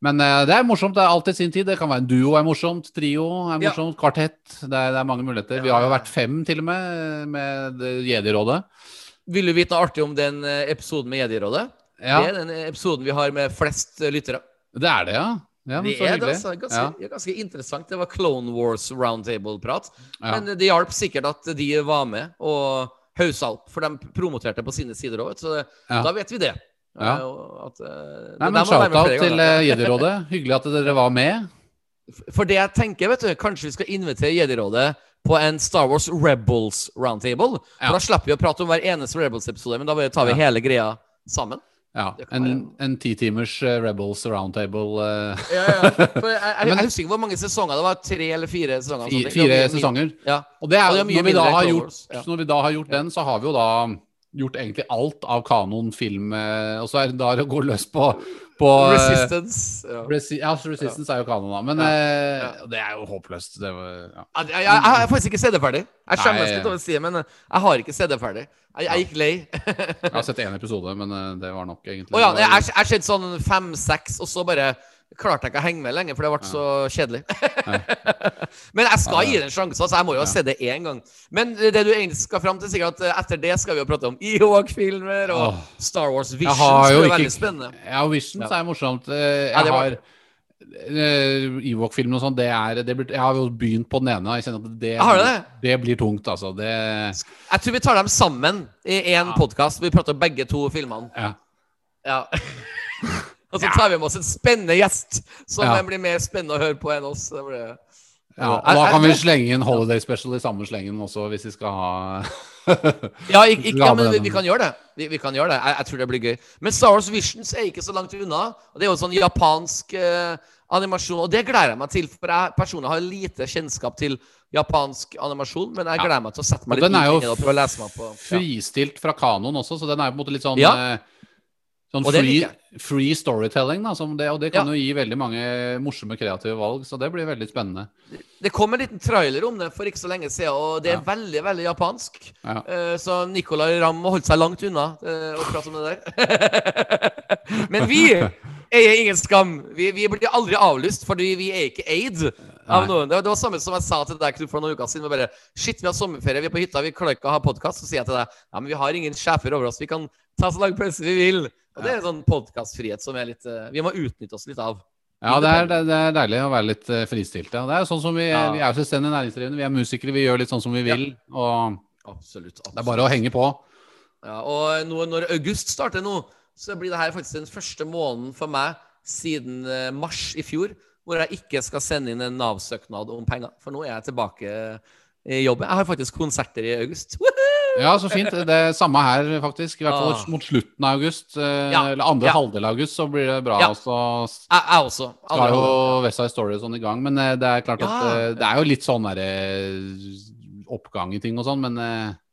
men eh, det er morsomt. Det er alltid sin tid. Det kan være en duo er morsomt, trio er morsomt, kvartett. Det er, det er mange muligheter. Vi har jo vært fem til og med med Jedi-rådet.
Vil du vite noe artig om den episoden med Jedi-rådet? Det er den episoden vi har med flest lyttere.
det er det, ja. Ja så
er det, altså. Ganske,
Ja.
ganske interessant. Det var Clone Wars roundtable-prat.
Ja.
Men det hjalp sikkert at de var med og haussa opp, for de promoterte på sine sider òg. Så da vet vi det. Eh, At, eh,
Nei, men Shout-out til eh, Jedi-rådet. Hyggelig at dere var med.
For det jeg tenker, vet du, kanskje vi skal invitere Jedi-rådet på en Star Wars Rebels roundtable. For da slipper vi å prate om hver eneste Rebels-episode, men da tar vi hele greia sammen.
Ja, En, en ti timers eh, Rebels roundtable. eh,
Ja, ja. For jeg, jeg, jeg husker ikke hvor mange sesonger det var. Tre eller fire sesonger?
fi- fire
mye-
sesonger.
Ja.
Og det er,
Og det er mye
når, vi da har gjort,
ja.
når vi da har gjort den, så har vi jo da gjort egentlig alt av kanon, film eh, Og så er det da å gå løs på, på eh,
Resistance. Ja.
Resi ja, Resistance er jo kanon, da. Men
Ja.
eh, det er jo håpløst. Det var, ja.
Jeg, jeg, jeg, har faktisk ikke det ferdig. Jeg skjemmes litt over å si det, men jeg har ikke sett det ferdig. Jeg, jeg gikk lei.
Jeg har sett én episode, men eh, det var nok, egentlig.
Oh, ja, jeg har sett sånn fem-seks, og så bare klarte jeg ikke å henge med lenger, for det ble så kjedelig. Men jeg skal gi det en sjanse, så jeg må jo ha sett det én gang. Men det du egentlig skal fram til, sikkert at etter det skal vi jo prate om Ewok-filmer og Star Wars
Vision.
Det er veldig spennende.
Ja, Visions er morsomt. Eh, Jeg har eh, Ewok-filmen og sånn, det er det blir, Jeg har jo begynt på den ene, jeg kjenner at det,
det?
det blir tungt, altså. Det
Jeg tror vi tar dem sammen i én
Ja.
podkast. Vi prater om begge to filmene.
Ja.
Ja. Og så tar vi med oss en spennende gjest som
Ja.
blir mer spennende å høre på enn oss. Det blir...
Ja, og da kan vi slenge inn Holiday Special i samme slengen også, hvis vi skal ha
Ja, ikke, ikke, ja men vi, vi kan gjøre det. Vi, vi kan gjøre det. Jeg, jeg tror det blir gøy. Men Star Wars Visions er ikke så langt unna. Og Det er jo sånn japansk eh, animasjon, og det gleder jeg meg til. For jeg personlig har lite kjennskap til japansk animasjon, men jeg gleder meg til å sette meg litt
den er jo
inn i det og prøve å lese meg på. Ja.
fristilt fra kanon også, så den er jo på en måte litt sånn
Ja.
eh, Sånn free, free storytelling, da, som det, og det kan
Ja.
jo gi veldig mange morsomme, kreative valg. Så det blir veldig spennende.
Det kom en liten trailer om det for ikke så lenge siden, og det er
Ja.
veldig veldig japansk.
Ja.
Eh, så Nicolay Ramm må holde seg langt unna uh, å prate om det der. Men vi eier ingen skam. Vi, vi blir aldri avlyst, fordi vi er ikke eid av noen. Det var, samme som jeg sa til deg for noen uker siden. Bare, Shit, vi har sommerferie, vi er på hytta, vi klarer ikke å ha podkast. Så sier jeg til deg ja, men vi har ingen sjefer over oss, vi kan ta så lang pause vi vil. Og det er en sånn podkastfrihet som litt eh, Vi må utnytte oss litt av.
Ja, det er, det er deilig å være litt uh, Ja. Og Det er jo sånn som vi,
Ja.
vi er selvstendig næringsdrivende, vi er musikere, vi gjør litt sånn som vi vil. Og
Absolutt.
det er bare å henge på.
Ja, og nå, når august starter nå, så blir det her faktisk den første måneden for meg siden eh, mars i fjor hvor jeg ikke skal sende inn en Nav-søknad om penger. For nå er jeg tilbake i jobb. Jeg har faktisk konserter i august. Woohoo!
Ja, så fint. Det er samme her, faktisk. I hvert fall
Ah.
mot slutten av august. eh,
Ja,
Eller andre
ja.
halvdel av august, så blir det bra.
Ja.
Også.
Jeg, jeg også.
skal jo
Westside
West Story og sånn i gang. Men eh, det er klart at eh, det er jo litt sånn derre oppgang i ting og sånn, men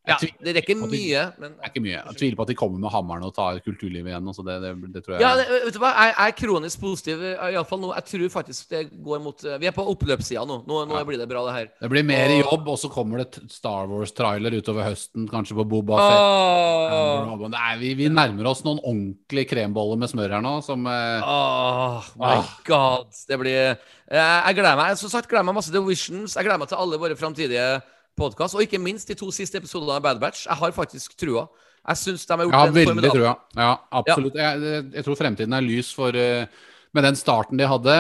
Ja, det rekker
de-
mye, men
det er ikke mye. Jeg tviler på at de kommer med hammeren og tar kulturlivet igjen. Altså det, det, det tror jeg
ja, det, vet du hva? Jeg, jeg er kronisk positiv. iallfall nå. Jeg tror faktisk det går mot Vi er på oppløpssida nå. Nå, nå
Ja.
blir det bra, det her.
Det blir mer
Og-
jobb, og så kommer det Star Wars-trailer utover høsten, kanskje på Boba Fett.
Oh.
Nei, vi, vi nærmer oss noen ordentlige kremboller med smør her nå, som
Åh, my
Ah.
god. Det blir jeg, jeg gleder meg. Som sagt, gleder meg masse til Visions. Jeg gleder meg til alle våre framtidige podkast, og ikke minst de to siste episodene av Bad Batch. Jeg har faktisk trua. Jeg syns de har gjort
Ja,
en
veldig
formidabel
trua. Ja, absolutt. Jeg, jeg tror fremtiden er lys for uh, Med den starten de hadde.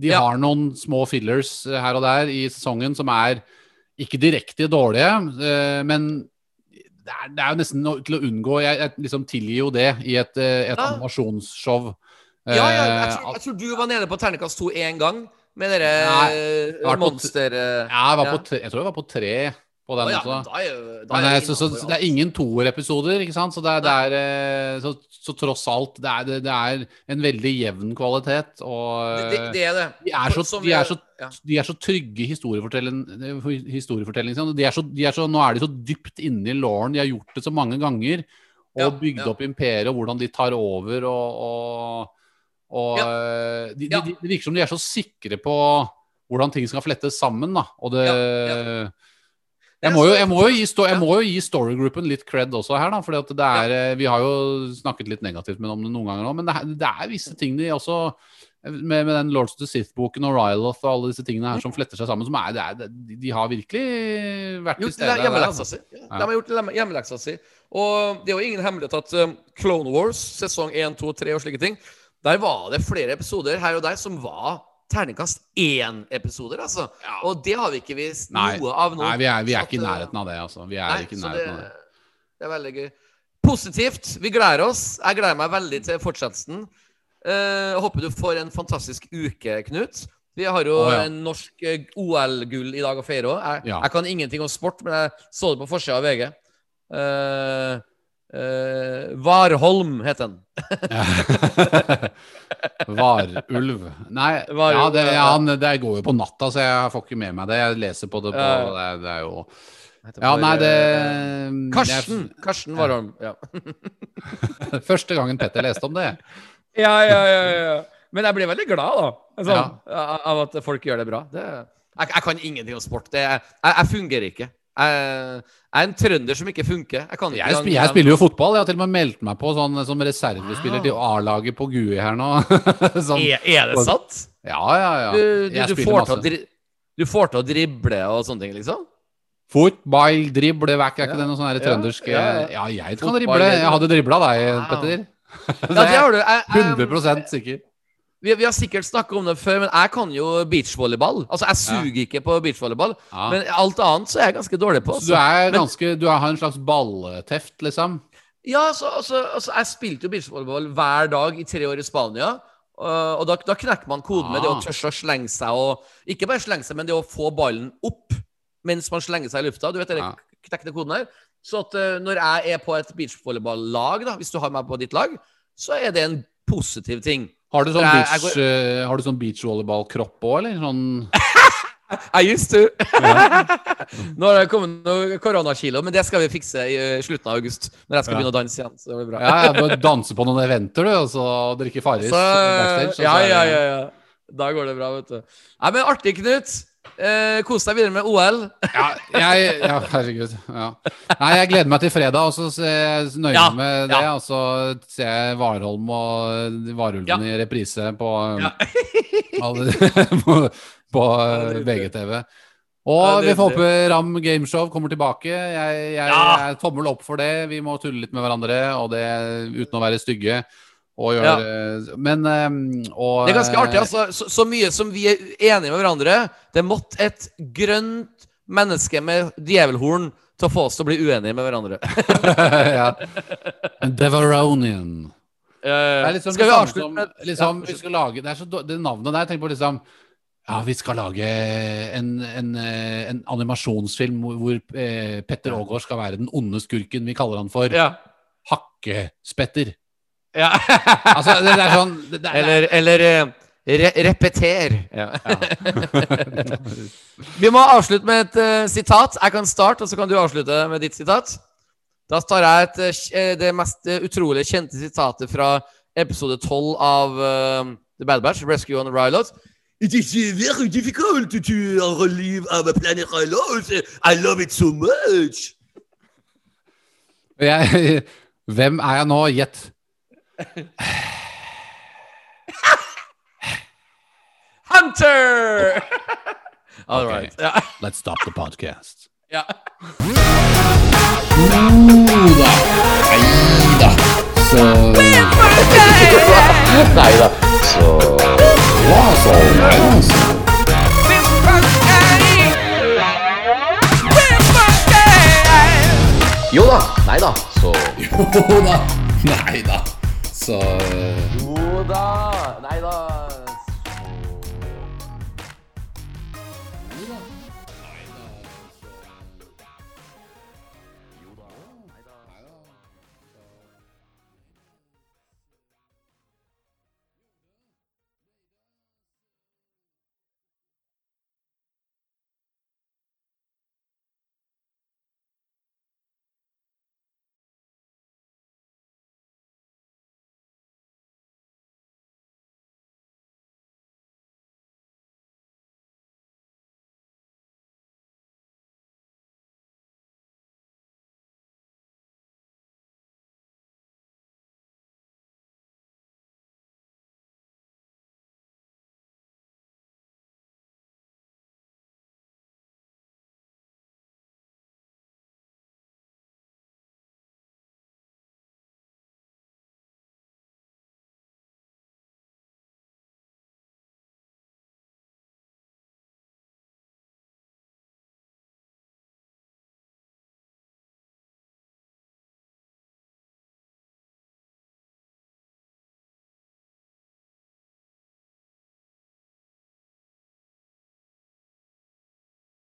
De
Ja.
har noen små fillers eh, her og der i sesongen som er ikke direkte dårlige, uh, men det er, det er jo nesten til å unngå. Jeg, jeg liksom tilgir jo det i et, et
Ja.
animasjonsshow.
Ja, ja, jeg,
Eh,
tror, jeg tror du var nede på terningkast to én gang med dere
Nei,
eh, monster... eh,
ja, jeg, var
ja.
på tre, jeg tror jeg var på tre på den
ja,
også.
er
Men,
er
eh,
det
så, så, så det er ingen toerepisoder, ikke sant? Så, det er, det er, så, så tross alt, det er, det, er en veldig jevn kvalitet. Og
det, det, det er det.
de, er så, de, er så, de så trygge og De er så, de er så, nå er de så dypt inne i lauren. de har gjort det så mange ganger. Og bygd opp imperiet, og hvordan de tar over og, og, og
Ja.
eh, de, de, de, Det virker som de er så sikre på hvordan ting skal flettes sammen. da Og det Jeg, må jo, jeg, må gi jeg må jo gi storygroupen litt cred også her, da. For det er, eh, vi har jo snakket litt negativt med om det noen ganger òg, men det er, det er visse ting de også med, med den Lords of the Sith-boken og Ryloth og alle disse tingene her som fletter seg sammen, som er, det er de, De har virkelig vært til stede.
hjemmeleksa
altså.
si. Ja, De har gjort hjemmeleksa si. Og det er jo ingen hemmelighet at um, Clone Wars, sesong 1, 2, 3 og slike ting, der var det flere episoder her og der som var terningkast én-episoder, altså. Og det har vi ikke vist
Nei,
noe av nå.
nei vi, er, vi er ikke i
uh,
nærheten av det, altså. Vi er
Nei,
ikke i nærheten
det,
av det.
det er veldig gøy. Positivt. Vi gleder oss. Jeg gleder meg veldig til fortsettelsen. Uh, håper du får en fantastisk uke, Knut. Vi har jo
oh, ja.
en norsk eh, OL-gull i dag å feire òg. Jeg,
Ja.
jeg kan ingenting om sport, men jeg så det på forsida av VG. Eh, eh, Varholm het den.
Varulv. Nei,
Varulv,
ja, det,
ja.
han, det går jo på natta, så jeg får ikke med meg det. Jeg leser på det på. Det, det er jo Ja, nei, det
Karsten! Karsten! Karsten Warholm. Ja.
Første gangen Petter leste om det.
Ja, ja, ja, ja. Men jeg blir veldig glad, da. altså,
Ja.
Av at folk gjør det bra. Det, jeg, jeg kan ingenting om sport. Det, jeg, jeg fungerer ikke. Jeg, er en trønder som ikke funker. Jeg, kan ikke
Jeg, spiller, jeg spiller jo fotball. Jeg har til og med meldt meg på sånn, som reservespiller til A-laget på GUI her nå. sånn,
Er, er det sant?
ja, ja, ja.
Du, du, du, får til du får til å drible og sånne ting, liksom?
Fotball, drible, vekk. Er ikke
Ja.
det noe sånn trøndersk
ja,
Ja,
ja.
jeg kan drible. Jeg hadde dribla deg,
Wow.
Petter.
Ja, det har du. Jeg,
er
jeg,
100 sikker.
Vi, vi har sikkert snakka om det før, men jeg kan jo beachvolleyball. Altså, jeg suger ikke på beachvolleyball,
Ja.
men alt annet så er jeg ganske dårlig på.
Så du er
Men-
Du har en slags ballteft, liksom?
Ja, altså, altså, altså jeg spilte jo beachvolleyball hver dag i tre år i Spania. Uh, og da, da knekker man koden med det å
Ah.
tørre å slenge seg og Ikke bare slenge seg, men det å få ballen opp mens man slenger seg i lufta. Du vet den
Ja.
knekkende koden her? Så at uh, når jeg er på et beachvolleyball-lag, da, hvis du har meg på ditt lag, så er det en positiv ting.
Har du sånn beach, går... eh, har du sånn beachvolleyballkropp òg, eller? Sånn
I used to. Nå har det kommet noen koronakilo, men det skal vi fikse i uh, slutten av august. Når jeg skal
Ja.
begynne å danse igjen. Så det blir bra.
Ja, ja, du danser på noen eventer, du, og så drikke Farris
Så, ja, ja, ja, ja. Da går det bra, vet du. Nei, men artig, Knut. Eh, Kos deg videre med OL.
Ja, jeg, ja, herregud. Ja. Nei, jeg gleder meg til fredag, og så ser jeg nøye
Ja,
med det. Og så ser jeg Warholm og Varulven i reprise på,
Ja.
på, på eh, VGTV. Og vi får håpe Ram Gameshow kommer tilbake. Jeg, jeg, jeg tommel opp for det. Vi må tulle litt med hverandre, og det uten å være stygge. Og gjøre Men eh, og,
Det er ganske artig. altså så, så mye som vi er enige med hverandre. Det måtte et grønt menneske med djevelhorn til å få oss til å bli uenige med hverandre.
ja. Devaronian.
Eh,
er liksom
skal vi avslutte med
liksom,
Ja,
vi skal lage, Det er så det navnet der. Tenk på liksom Ja, vi skal lage en, en, eh, en animasjonsfilm hvor, hvor eh, Petter Aagaard skal være den onde skurken. Vi kaller han for
Ja.
Hakkespetter.
Ja.
Altså, det, det er sånn det, det er,
Eller, eller eh, re repeter. Ja. vi må avslutte med et uh, sitat. Jeg kan starte, og så kan du avslutte med ditt sitat. Da tar jeg et, eh, det mest utrolig kjente sitatet fra episode 12 av uh, The Bad Batch, Rescue on the Rylot.
It is very difficult to relieve our planet Rylos. I love it so much.
jeg, Hvem er jeg nå? Gjett.
Hunter! All
Ok.
right.
Let's stop the podcast.
ja.
Nei da. Så Jo da. Nei da. Så
Jo da. Nei da. Så
Jo da. Nei da.